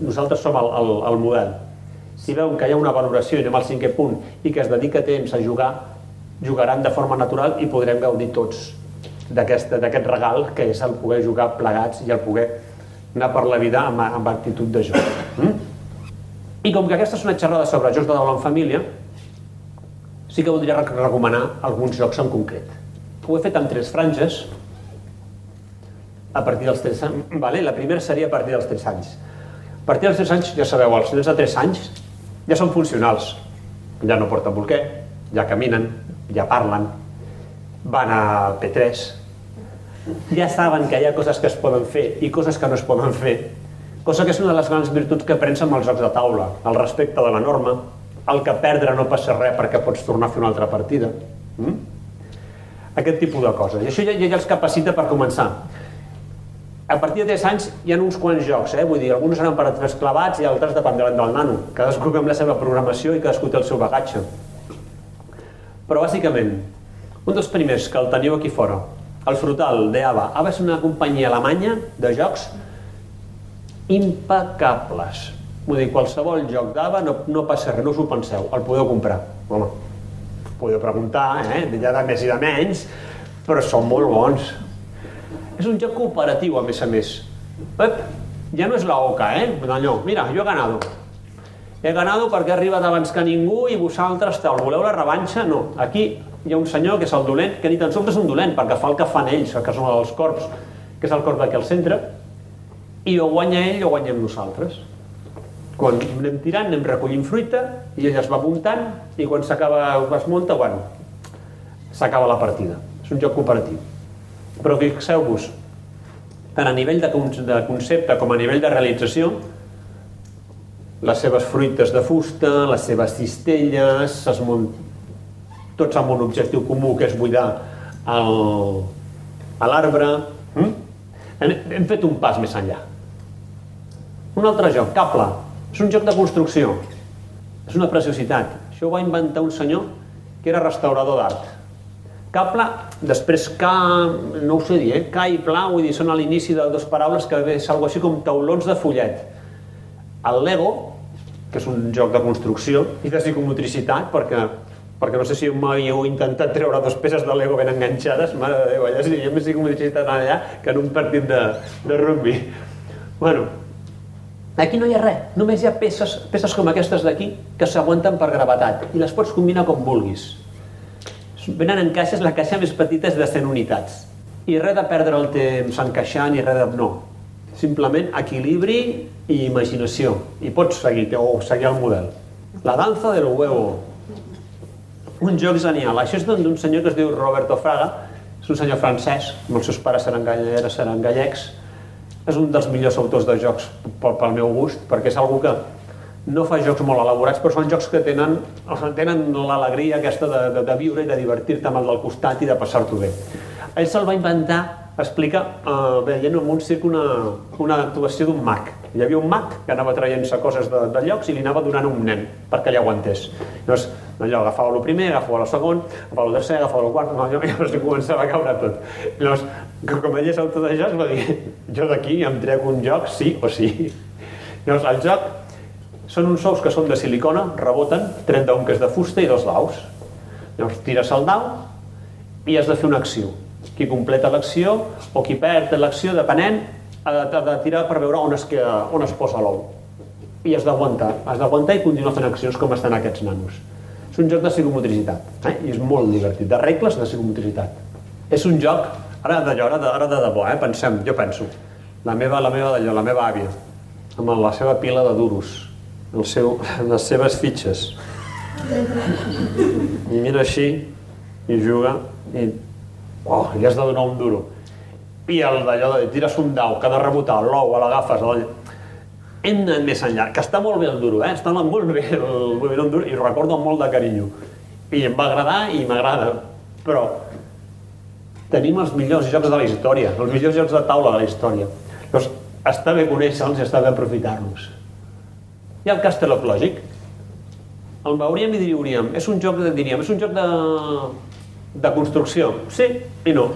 nosaltres som el, el, el model. Si veuen que hi ha una valoració, i anem al cinquè punt, i que es dedica temps a jugar, jugaran de forma natural i podrem gaudir tots d'aquest regal que és el poder jugar plegats i el poder anar per la vida amb, amb actitud de joc. Mm? I com que aquesta és una xerrada sobre jocs de taula en família, sí que voldria recomanar alguns jocs en concret. Ho he fet en tres franges, a partir dels 3 anys. Vale? La primera seria a partir dels 3 anys. A partir dels 3 anys, ja sabeu, els nens de 3 anys ja són funcionals. Ja no porten bolquer, ja caminen, ja parlen, van a P3, ja saben que hi ha coses que es poden fer i coses que no es poden fer cosa que és una de les grans virtuts que aprens amb els jocs de taula, el respecte de la norma, el que perdre no passa res perquè pots tornar a fer una altra partida. Mm? Aquest tipus de coses. I això ja, ja els capacita per començar. A partir de 3 anys hi ha uns quants jocs, eh? vull dir, alguns seran per a tres clavats i altres dependran del nano. Cadascú amb la seva programació i cadascú té el seu bagatge. Però bàsicament, un dels primers que el teniu aquí fora, el Frutal, d'Ava. Ava és una companyia alemanya de jocs impecables. Vull dir, qualsevol joc d'Ava no, no passa res, no us ho penseu, el podeu comprar. Home, podeu preguntar, eh? ja de més i de menys, però són molt bons. És un joc cooperatiu, a més a més. Ep, ja no és la oca, eh? Allò, mira, jo he ganado. He ganado perquè he arribat abans que ningú i vosaltres tal. Voleu la revanxa? No. Aquí hi ha un senyor que és el dolent, que ni tan sols és un dolent, perquè fa el que fan ells, que són els corps, que és el corp d'aquí al centre, i o guanya ell o guanyem nosaltres. Quan anem tirant, anem recollint fruita i ell es va muntant i quan s'acaba, es munta, bueno, s'acaba la partida. És un joc cooperatiu. Però fixeu-vos, tant a nivell de, de concepte com a nivell de realització, les seves fruites de fusta, les seves cistelles, es munt... tots amb un objectiu comú que és buidar l'arbre. Mm? Hem fet un pas més enllà. Un altre joc, Cable. És un joc de construcció. És una preciositat. Això ho va inventar un senyor que era restaurador d'art. Cable, després K, no ho sé dir, eh? K i Pla, vull dir, són a l'inici de dues paraules que és algo així com taulons de follet. El Lego, que és un joc de construcció, i de psicomotricitat, perquè, perquè no sé si mai heu intentat treure dues peces de Lego ben enganxades, mare de Déu, allà sí, jo més psicomotricitat allà que en un partit de, de rugby. Bueno, Aquí no hi ha res, només hi ha peces, peces com aquestes d'aquí que s'aguanten per gravetat i les pots combinar com vulguis. Venen en caixes, la caixa més petita és de 100 unitats. I res de perdre el temps encaixant i res de... No. Simplement equilibri i imaginació. I pots seguir, o seguir el model. La danza del huevo. Un joc genial. Això és d'un senyor que es diu Roberto Fraga, és un senyor francès, els seus pares seran, galleres, seran gallecs, és un dels millors autors de jocs pel, pel meu gust, perquè és algú que no fa jocs molt elaborats, però són jocs que tenen, tenen l'alegria aquesta de, de, de viure i de divertir-te amb el del costat i de passar-t'ho bé. Ell se'l va inventar explica, uh, veient en un circ una, una actuació d'un mag. Hi havia un mag que anava traient-se coses de, de llocs i li anava donant un nen perquè ell aguantés. Llavors, allò, agafava el primer, agafava el segon, agafava el tercer, agafava el quart, no, llavors li començava a caure tot. Llavors, com ell és autor de jocs, va dir, jo d'aquí em trec un joc sí o sí. Llavors, el joc són uns ous que són de silicona, reboten, 31 que és de fusta i dos daus. Llavors, tires el dau i has de fer una acció. Qui completa l'acció o qui perd l'acció, depenent, ha de, ha de tirar per veure on es, queda, on es posa l'ou. I has d'aguantar, has d'aguantar i continuar fent accions com estan aquests nanos. És un joc de psicomotricitat, eh? i és molt divertit, de regles de psicomotricitat. És un joc, ara d'allò, ara, ara de debò, eh? pensem, jo penso, la meva, la meva d'allò, la meva àvia, amb la seva pila de duros, el seu, les seves fitxes, i mira així, i juga, i, oh, li has de donar un duro. I el d'allò de tires un dau, que ha de rebotar, l'ou, l'agafes, hem anat més enllà, que està molt bé el duro, eh? està molt bé el moviment duro, i ho recordo amb molt de carinyo. I em va agradar i m'agrada, però tenim els millors jocs de la història, els millors jocs de taula de la història. Llavors, està bé conèixer-los i està bé aprofitar-los. Ha el Castle of el veuríem i diríem, és un joc, de, diríem, és un joc de, de construcció. Sí i no.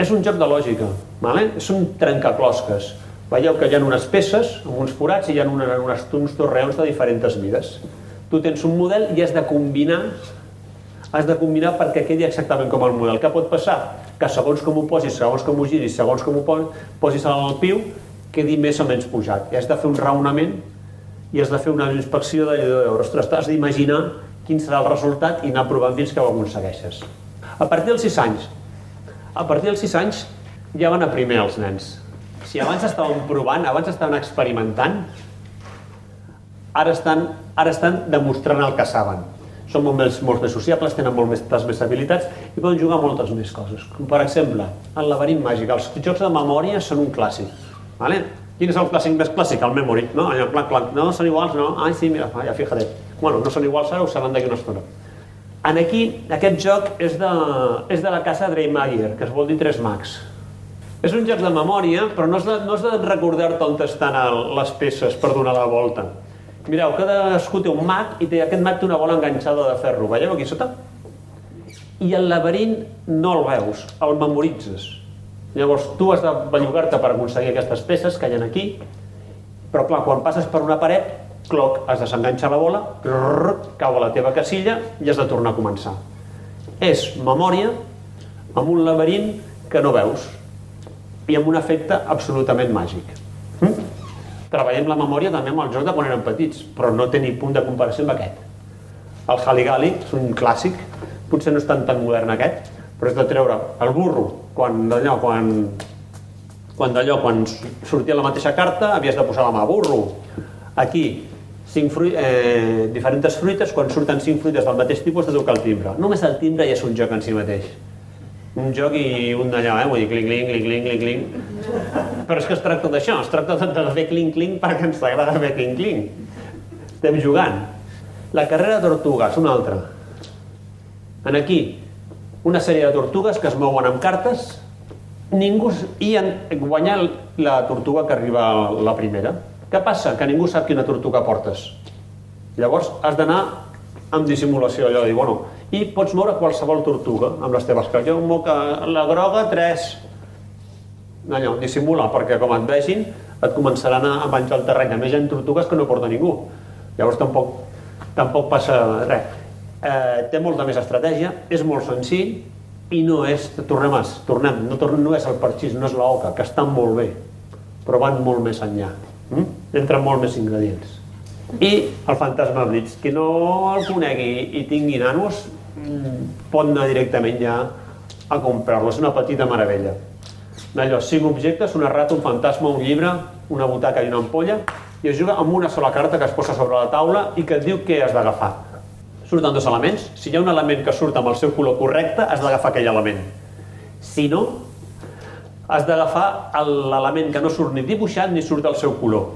És un joc de lògica, vale? és un trencaclosques. Veieu que hi ha unes peces amb uns forats i hi ha una, unes, uns torreons de diferents mides. Tu tens un model i has de combinar has de combinar perquè quedi exactament com el model. Què pot passar? Que segons com ho posis, segons com ho giris, segons com ho posis al piu, quedi més o menys pujat. I has de fer un raonament i has de fer una inspecció de ostres, t'has d'imaginar quin serà el resultat i anar provant fins que ho aconsegueixes. A partir dels 6 anys, a partir dels 6 anys ja van a primer els nens. Si abans estaven provant, abans estaven experimentant, ara estan, ara estan demostrant el que saben. Són molt més, molt més sociables, tenen molt més, més habilitats i poden jugar moltes més coses. Com per exemple, el laberint màgic. Els jocs de memòria són un clàssic. Vale? Quin és el clàssic més clàssic? El memory, no? Allò, clanc, clanc. No, són iguals, no? Ai, sí, mira, ja fíjate. Bueno, no són iguals ara, ho saben d'aquí una estona. En aquí, aquest joc és de, és de la casa Dreymayer, que es vol dir Tres Mags. És un joc de memòria, però no és de, no és de recordar-te on estan el, les peces per donar la volta. Mireu, cadascú té un mag i té, aquest mag té una bola enganxada de ferro. Veieu aquí sota? I el laberint no el veus, el memoritzes. Llavors, tu has de bellugar-te per aconseguir aquestes peces que hi ha aquí, però clar, quan passes per una paret, cloc, has de s'enganxar la bola, rrr, cau a la teva casilla i has de tornar a començar. És memòria amb un laberint que no veus i amb un efecte absolutament màgic. Hm? Treballem la memòria també amb el joc de quan érem petits, però no té ni punt de comparació amb aquest. El Haligali és un clàssic, potser no és tan, tan modern aquest, però és de treure el burro quan d'allò, quan, quan d'allò, quan sortia la mateixa carta, havies de posar la mà burro. Aquí, cinc fruit, eh, diferents fruites, quan surten cinc fruites del mateix tipus, de tocar el timbre. Només el timbre ja és un joc en si mateix. Un joc i un d'allò, eh? Vull dir, cling, cling, cling, cling, cling, cling. Però és que es tracta d'això, es tracta de fer cling, cling perquè ens agrada fer cling, cling. Estem jugant. La carrera de tortugues, una altra. En aquí, una sèrie de tortugues que es mouen amb cartes ningú, i en, guanyar la tortuga que arriba la primera. Què passa? Que ningú sap quina tortuga portes. Llavors has d'anar amb dissimulació, allò de dir, bueno, i pots moure qualsevol tortuga amb les teves cartes. Jo moc la groga, tres. Allò, dissimula, perquè com et vegin et començaran a menjar el terreny. A més, hi ha tortugues que no porta ningú. Llavors tampoc, tampoc passa res eh, té molta més estratègia, és molt senzill i no és, tornem, tornem no, tornem, no és el parxís, no és l'oca, que estan molt bé, però van molt més enllà. Mm? Entren molt més ingredients. I el fantasma Blitz, qui no el conegui i tingui nanos, mm, pot anar directament ja a comprar-lo. És una petita meravella. Allò, cinc objectes, una rata, un fantasma, un llibre, una butaca i una ampolla, i es juga amb una sola carta que es posa sobre la taula i que et diu què has d'agafar surten dos elements. Si hi ha un element que surt amb el seu color correcte, has d'agafar aquell element. Si no, has d'agafar l'element que no surt ni dibuixat ni surt del seu color.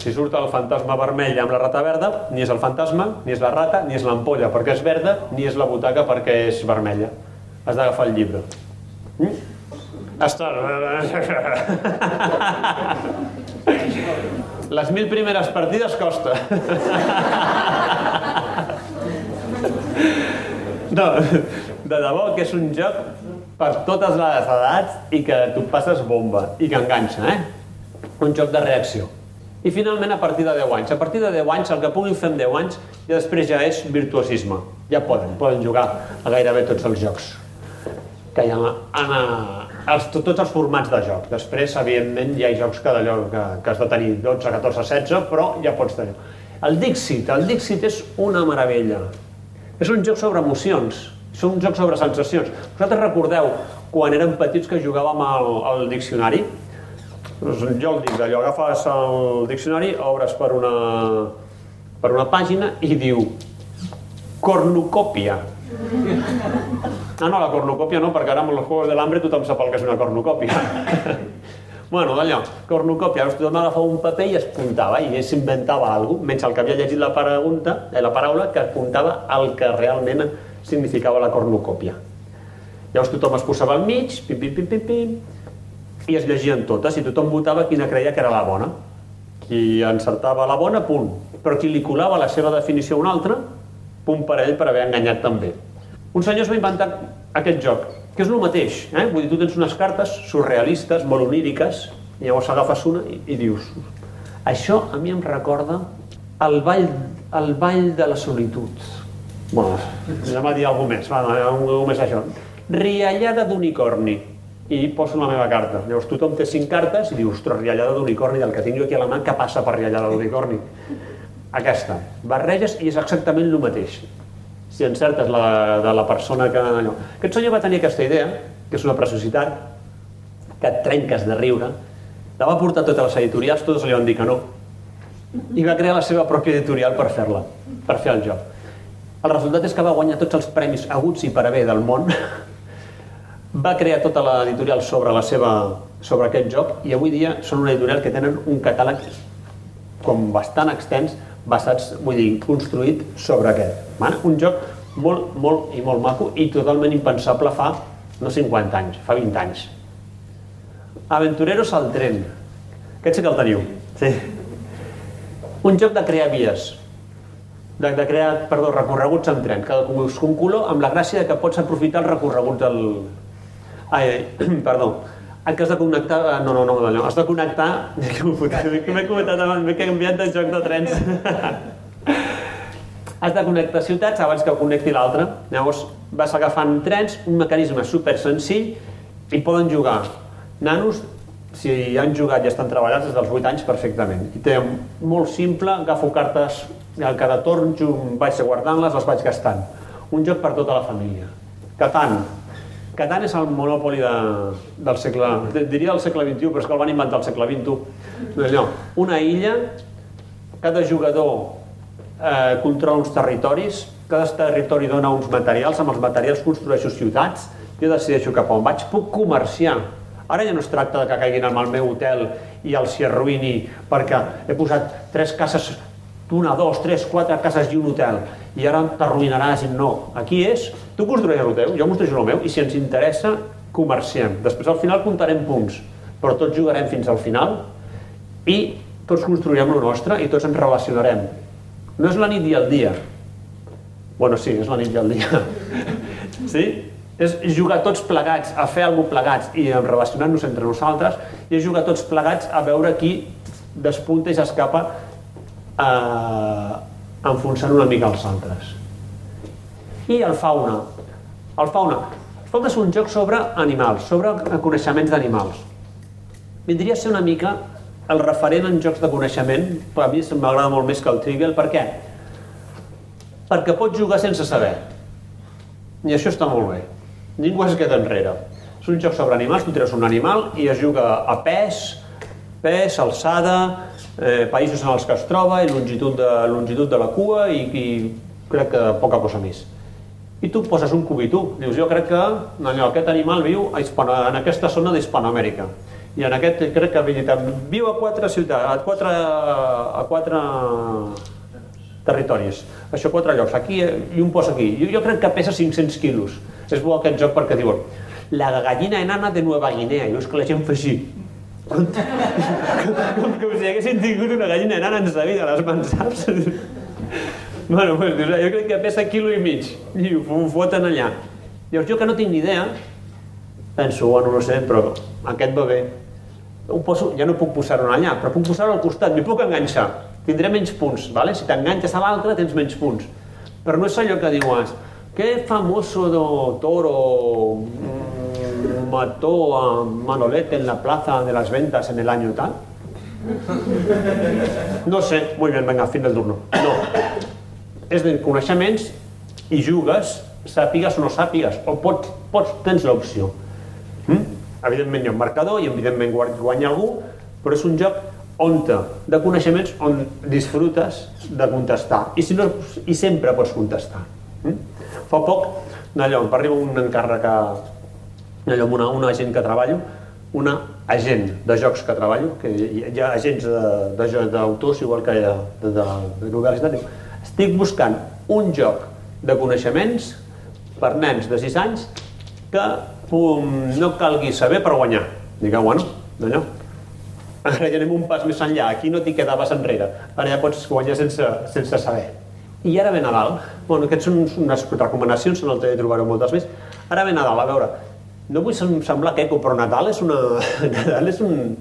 Si surt el fantasma vermell amb la rata verda, ni és el fantasma, ni és la rata, ni és l'ampolla perquè és verda, ni és la butaca perquè és vermella. Has d'agafar el llibre. Mm? Està... Les mil primeres partides costa. No, de debò que és un joc per totes les edats i que tu passes bomba i que enganxa, eh? Un joc de reacció. I finalment a partir de 10 anys. A partir de 10 anys, el que puguin fer en 10 anys, ja després ja és virtuosisme. Ja poden, poden jugar a gairebé tots els jocs que hi ha en, els, tots els formats de joc. Després, evidentment, hi ha jocs que d'allò que, que has de tenir 12, 14, 16, però ja pots tenir. El Dixit, el Dixit és una meravella. És un joc sobre emocions, és un joc sobre sensacions. Vosaltres recordeu quan érem petits que jugàvem al, al diccionari? Doncs jo el dic, allò agafes el diccionari, obres per una, per una pàgina i diu cornucòpia Ah, no, la cornucòpia no, perquè ara amb els Juegos de l'Hambre tothom sap el que és una cornucòpia. bueno, d'allò, cornucòpia, llavors tothom agafava un paper i es puntava, i s'inventava alguna cosa, menys el que havia llegit la, pregunta, eh, la paraula, que apuntava el que realment significava la cornucòpia. Llavors tothom es posava al mig, pim, pim, pim, pim, pim, i es llegien totes, i tothom votava quina creia que era la bona. Qui encertava la bona, punt. Però qui li colava la seva definició a un altre, punt per ell per haver enganyat també. Un senyor es va inventar aquest joc, que és el mateix. Eh? Vull dir, tu tens unes cartes surrealistes, molt oníriques, i llavors agafes una i, i dius això a mi em recorda el ball, el ball de la solitud. Bueno, anem a dir alguna més, va, alguna més això. Riallada d'unicorni. I poso la meva carta. Llavors tothom té cinc cartes i dius, ostres, riallada d'unicorni, del que tinc jo aquí a la mà, què passa per riallada d'unicorni? Aquesta. Barreges i és exactament el mateix. Si encertes la, de la persona que... Allò. Aquest senyor va tenir aquesta idea, que és una preciositat, que et trenques de riure, la va portar totes les editorials, totes li van dir que no, i va crear la seva pròpia editorial per fer-la, per fer el joc. El resultat és que va guanyar tots els premis aguts i per haver del món, va crear tota l'editorial sobre, la seva, sobre aquest joc i avui dia són una editorial que tenen un catàleg com bastant extens basats, vull dir, construït sobre aquest. Un joc molt, molt i molt maco i totalment impensable fa, no 50 anys, fa 20 anys. Aventureros al tren. Aquest sí que el teniu. Sí. Un joc de crear vies. De, de crear, perdó, recorreguts en tren. Cada un color amb la gràcia que pots aprofitar els recorreguts del... Ai, perdó, el que has de connectar... Ah, no, no, no, no, has de connectar... M'he comentat abans, m'he canviat de joc de trens. has de connectar ciutats abans que connecti l'altre. Llavors vas agafant trens, un mecanisme super senzill, i poden jugar nanos, si han jugat i estan treballats des dels 8 anys, perfectament. I té molt simple, agafo cartes al cada torn, vaig guardant-les, les vaig gastant. Un joc per tota la família. Catan, Catan és el monopoli de, del segle, diria del segle XXI, però és que el van inventar al segle XXI. Allò, una illa, cada jugador eh, controla uns territoris, cada territori dona uns materials, amb els materials construeixo ciutats, jo decideixo cap on vaig, puc comerciar. Ara ja no es tracta de que caiguin al meu hotel i el s'hi arruïni perquè he posat tres cases una, dos, tres, quatre cases i un hotel i ara t'arruïnaràs no. Aquí és, tu construeixes el teu, jo construeixo el meu i si ens interessa, comerciem. Després al final comptarem punts, però tots jugarem fins al final i tots construirem el nostre i tots ens relacionarem. No és la nit i el dia. Bueno, sí, és la nit i el dia. sí? És jugar tots plegats, a fer alguna plegats i relacionar-nos entre nosaltres i és jugar tots plegats a veure qui despunta i s'escapa eh, enfonsant una mica els altres. I el fauna. El fauna. El fauna és un joc sobre animals, sobre coneixements d'animals. Vindria a ser una mica el referent en jocs de coneixement, però a mi m'agrada molt més que el Trivial. Per què? Perquè pots jugar sense saber. I això està molt bé. Ningú es queda enrere. És un joc sobre animals, tu treus un animal i es juga a pes, pes, alçada, eh, països en els que es troba i longitud de, longitud de la cua i, i crec que poca cosa més. I tu poses un cub i tu dius, jo crec que allò, aquest animal viu a Hispano, en aquesta zona d'Hispanoamèrica i en aquest crec que viu a quatre ciutats, a quatre, a quatre territoris. Això quatre llocs, aquí i un posa aquí. Jo, jo crec que pesa 500 quilos. És bo aquest joc perquè diuen, la gallina enana de Nueva Guinea. I veus que la gent fa així. Com, com, com si haguessin tingut una gallina enana en sa vida a les mans, saps? bueno, pues, jo crec que pesa quilo i mig i ho foten allà. Llavors jo que no tinc ni idea, penso, bueno, no sé, però aquest va bé. Ho poso, ja no puc posar-ho allà, però puc posar-ho al costat, m'hi puc enganxar. Tindré menys punts, ¿vale? si t'enganxes a l'altre tens menys punts. Però no és allò que dius, que famoso do toro mató a Manolete en la plaza de las ventas en el año tal. No sé, muy bien, venga, fin del turno. No, és de coneixements i jugues, sàpigues o no sàpigues, o pots, pots tens l'opció. Mm? Evidentment hi ha un marcador i evidentment guanya algú, però és un joc on de coneixements on disfrutes de contestar i, si no, i sempre pots contestar. Mm? Fa poc, allò, em arriba un encàrrec a, allò, amb una, una agent que treballo, una agent de jocs que treballo, que hi ha agents d'autors igual que hi ha de, de, de novel·les, estic buscant un joc de coneixements per nens de 6 anys que um, no calgui saber per guanyar. Digue, bueno, d'allò. Ara ja anem un pas més enllà. Aquí no t'hi quedaves enrere. Ara ja pots guanyar sense, sense saber. I ara ve Nadal. Bueno, aquests són unes recomanacions, el que trobareu moltes més. Ara ve Nadal, a veure, no vull semblar queco, però Nadal és una, Nadal és un,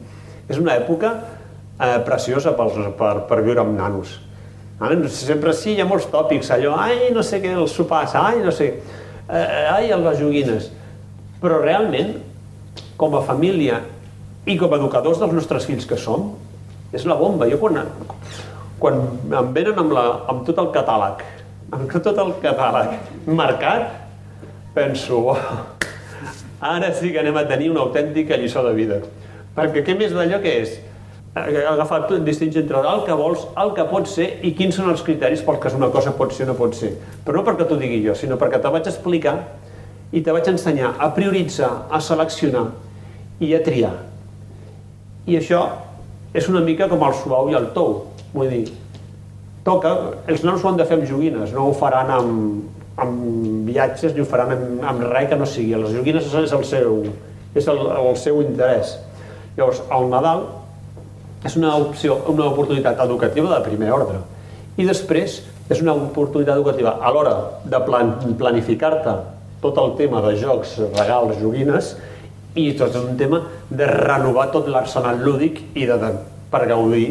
és una època eh, preciosa per, per, per viure amb nanos. Sempre sí, hi ha molts tòpics, allò, ai, no sé què, els sopars, ai, no sé, eh, ai, les joguines. Però realment, com a família i com a educadors dels nostres fills que som, és la bomba. Jo quan, quan em venen amb, la, amb tot el catàleg, amb tot el catàleg marcat, penso, oh, ara sí que anem a tenir una autèntica lliçó de vida. Perquè què més d'allò que és? agafar distints entre el que vols, el que pot ser i quins són els criteris pel que una cosa pot ser o no pot ser. Però no perquè t'ho digui jo, sinó perquè te vaig explicar i te vaig ensenyar a prioritzar, a seleccionar i a triar. I això és una mica com el suau i el tou. Vull dir, toca, els nanos ho han de fer amb joguines, no ho faran amb, amb viatges ni ho faran amb, amb res que no sigui. Les joguines és el seu, és el, el seu interès. Llavors, al Nadal és una opció, una oportunitat educativa de primer ordre. I després és una oportunitat educativa a l'hora de plan, planificar-te tot el tema de jocs, regals, joguines, i tot un tema de renovar tot l'arsenal lúdic i de, de, per gaudir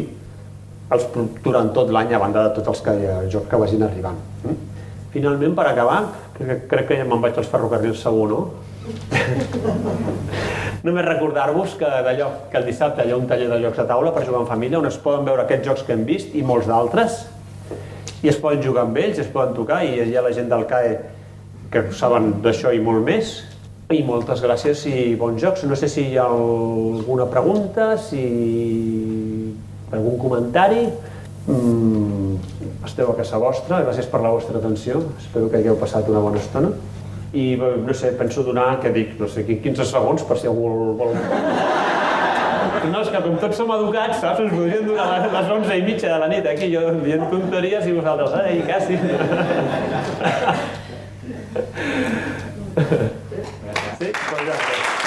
els, durant tot l'any a banda de tots els que, jocs que vagin arribant. Mm? Finalment, per acabar, crec, crec que ja me'n vaig als ferrocarrils segur, no? Només recordar-vos que d'allò que el dissabte hi ha un taller de jocs de taula per jugar en família on es poden veure aquests jocs que hem vist i molts d'altres i es poden jugar amb ells, es poden tocar i hi ha la gent del CAE que saben d'això i molt més i moltes gràcies i bons jocs. No sé si hi ha alguna pregunta, si algun comentari. Mm, esteu a casa vostra, gràcies per la vostra atenció. Espero que hagueu passat una bona estona i no sé, penso donar, què dic, no sé, 15 segons per si algú vol... No, és que com tots som educats, saps, ens podrien donar les, les 11 i mitja de la nit aquí, jo dient tonteries i vosaltres, ai, quasi. Sí, pues gràcies.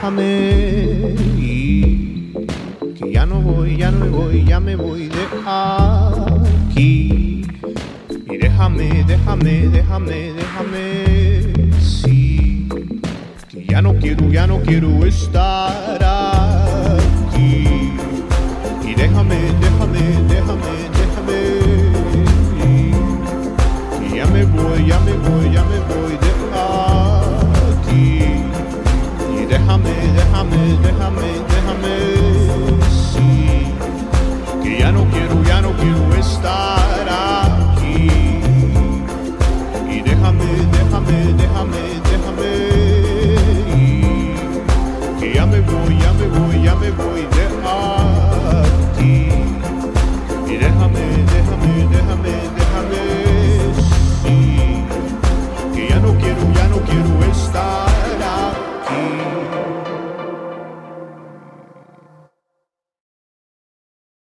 他们。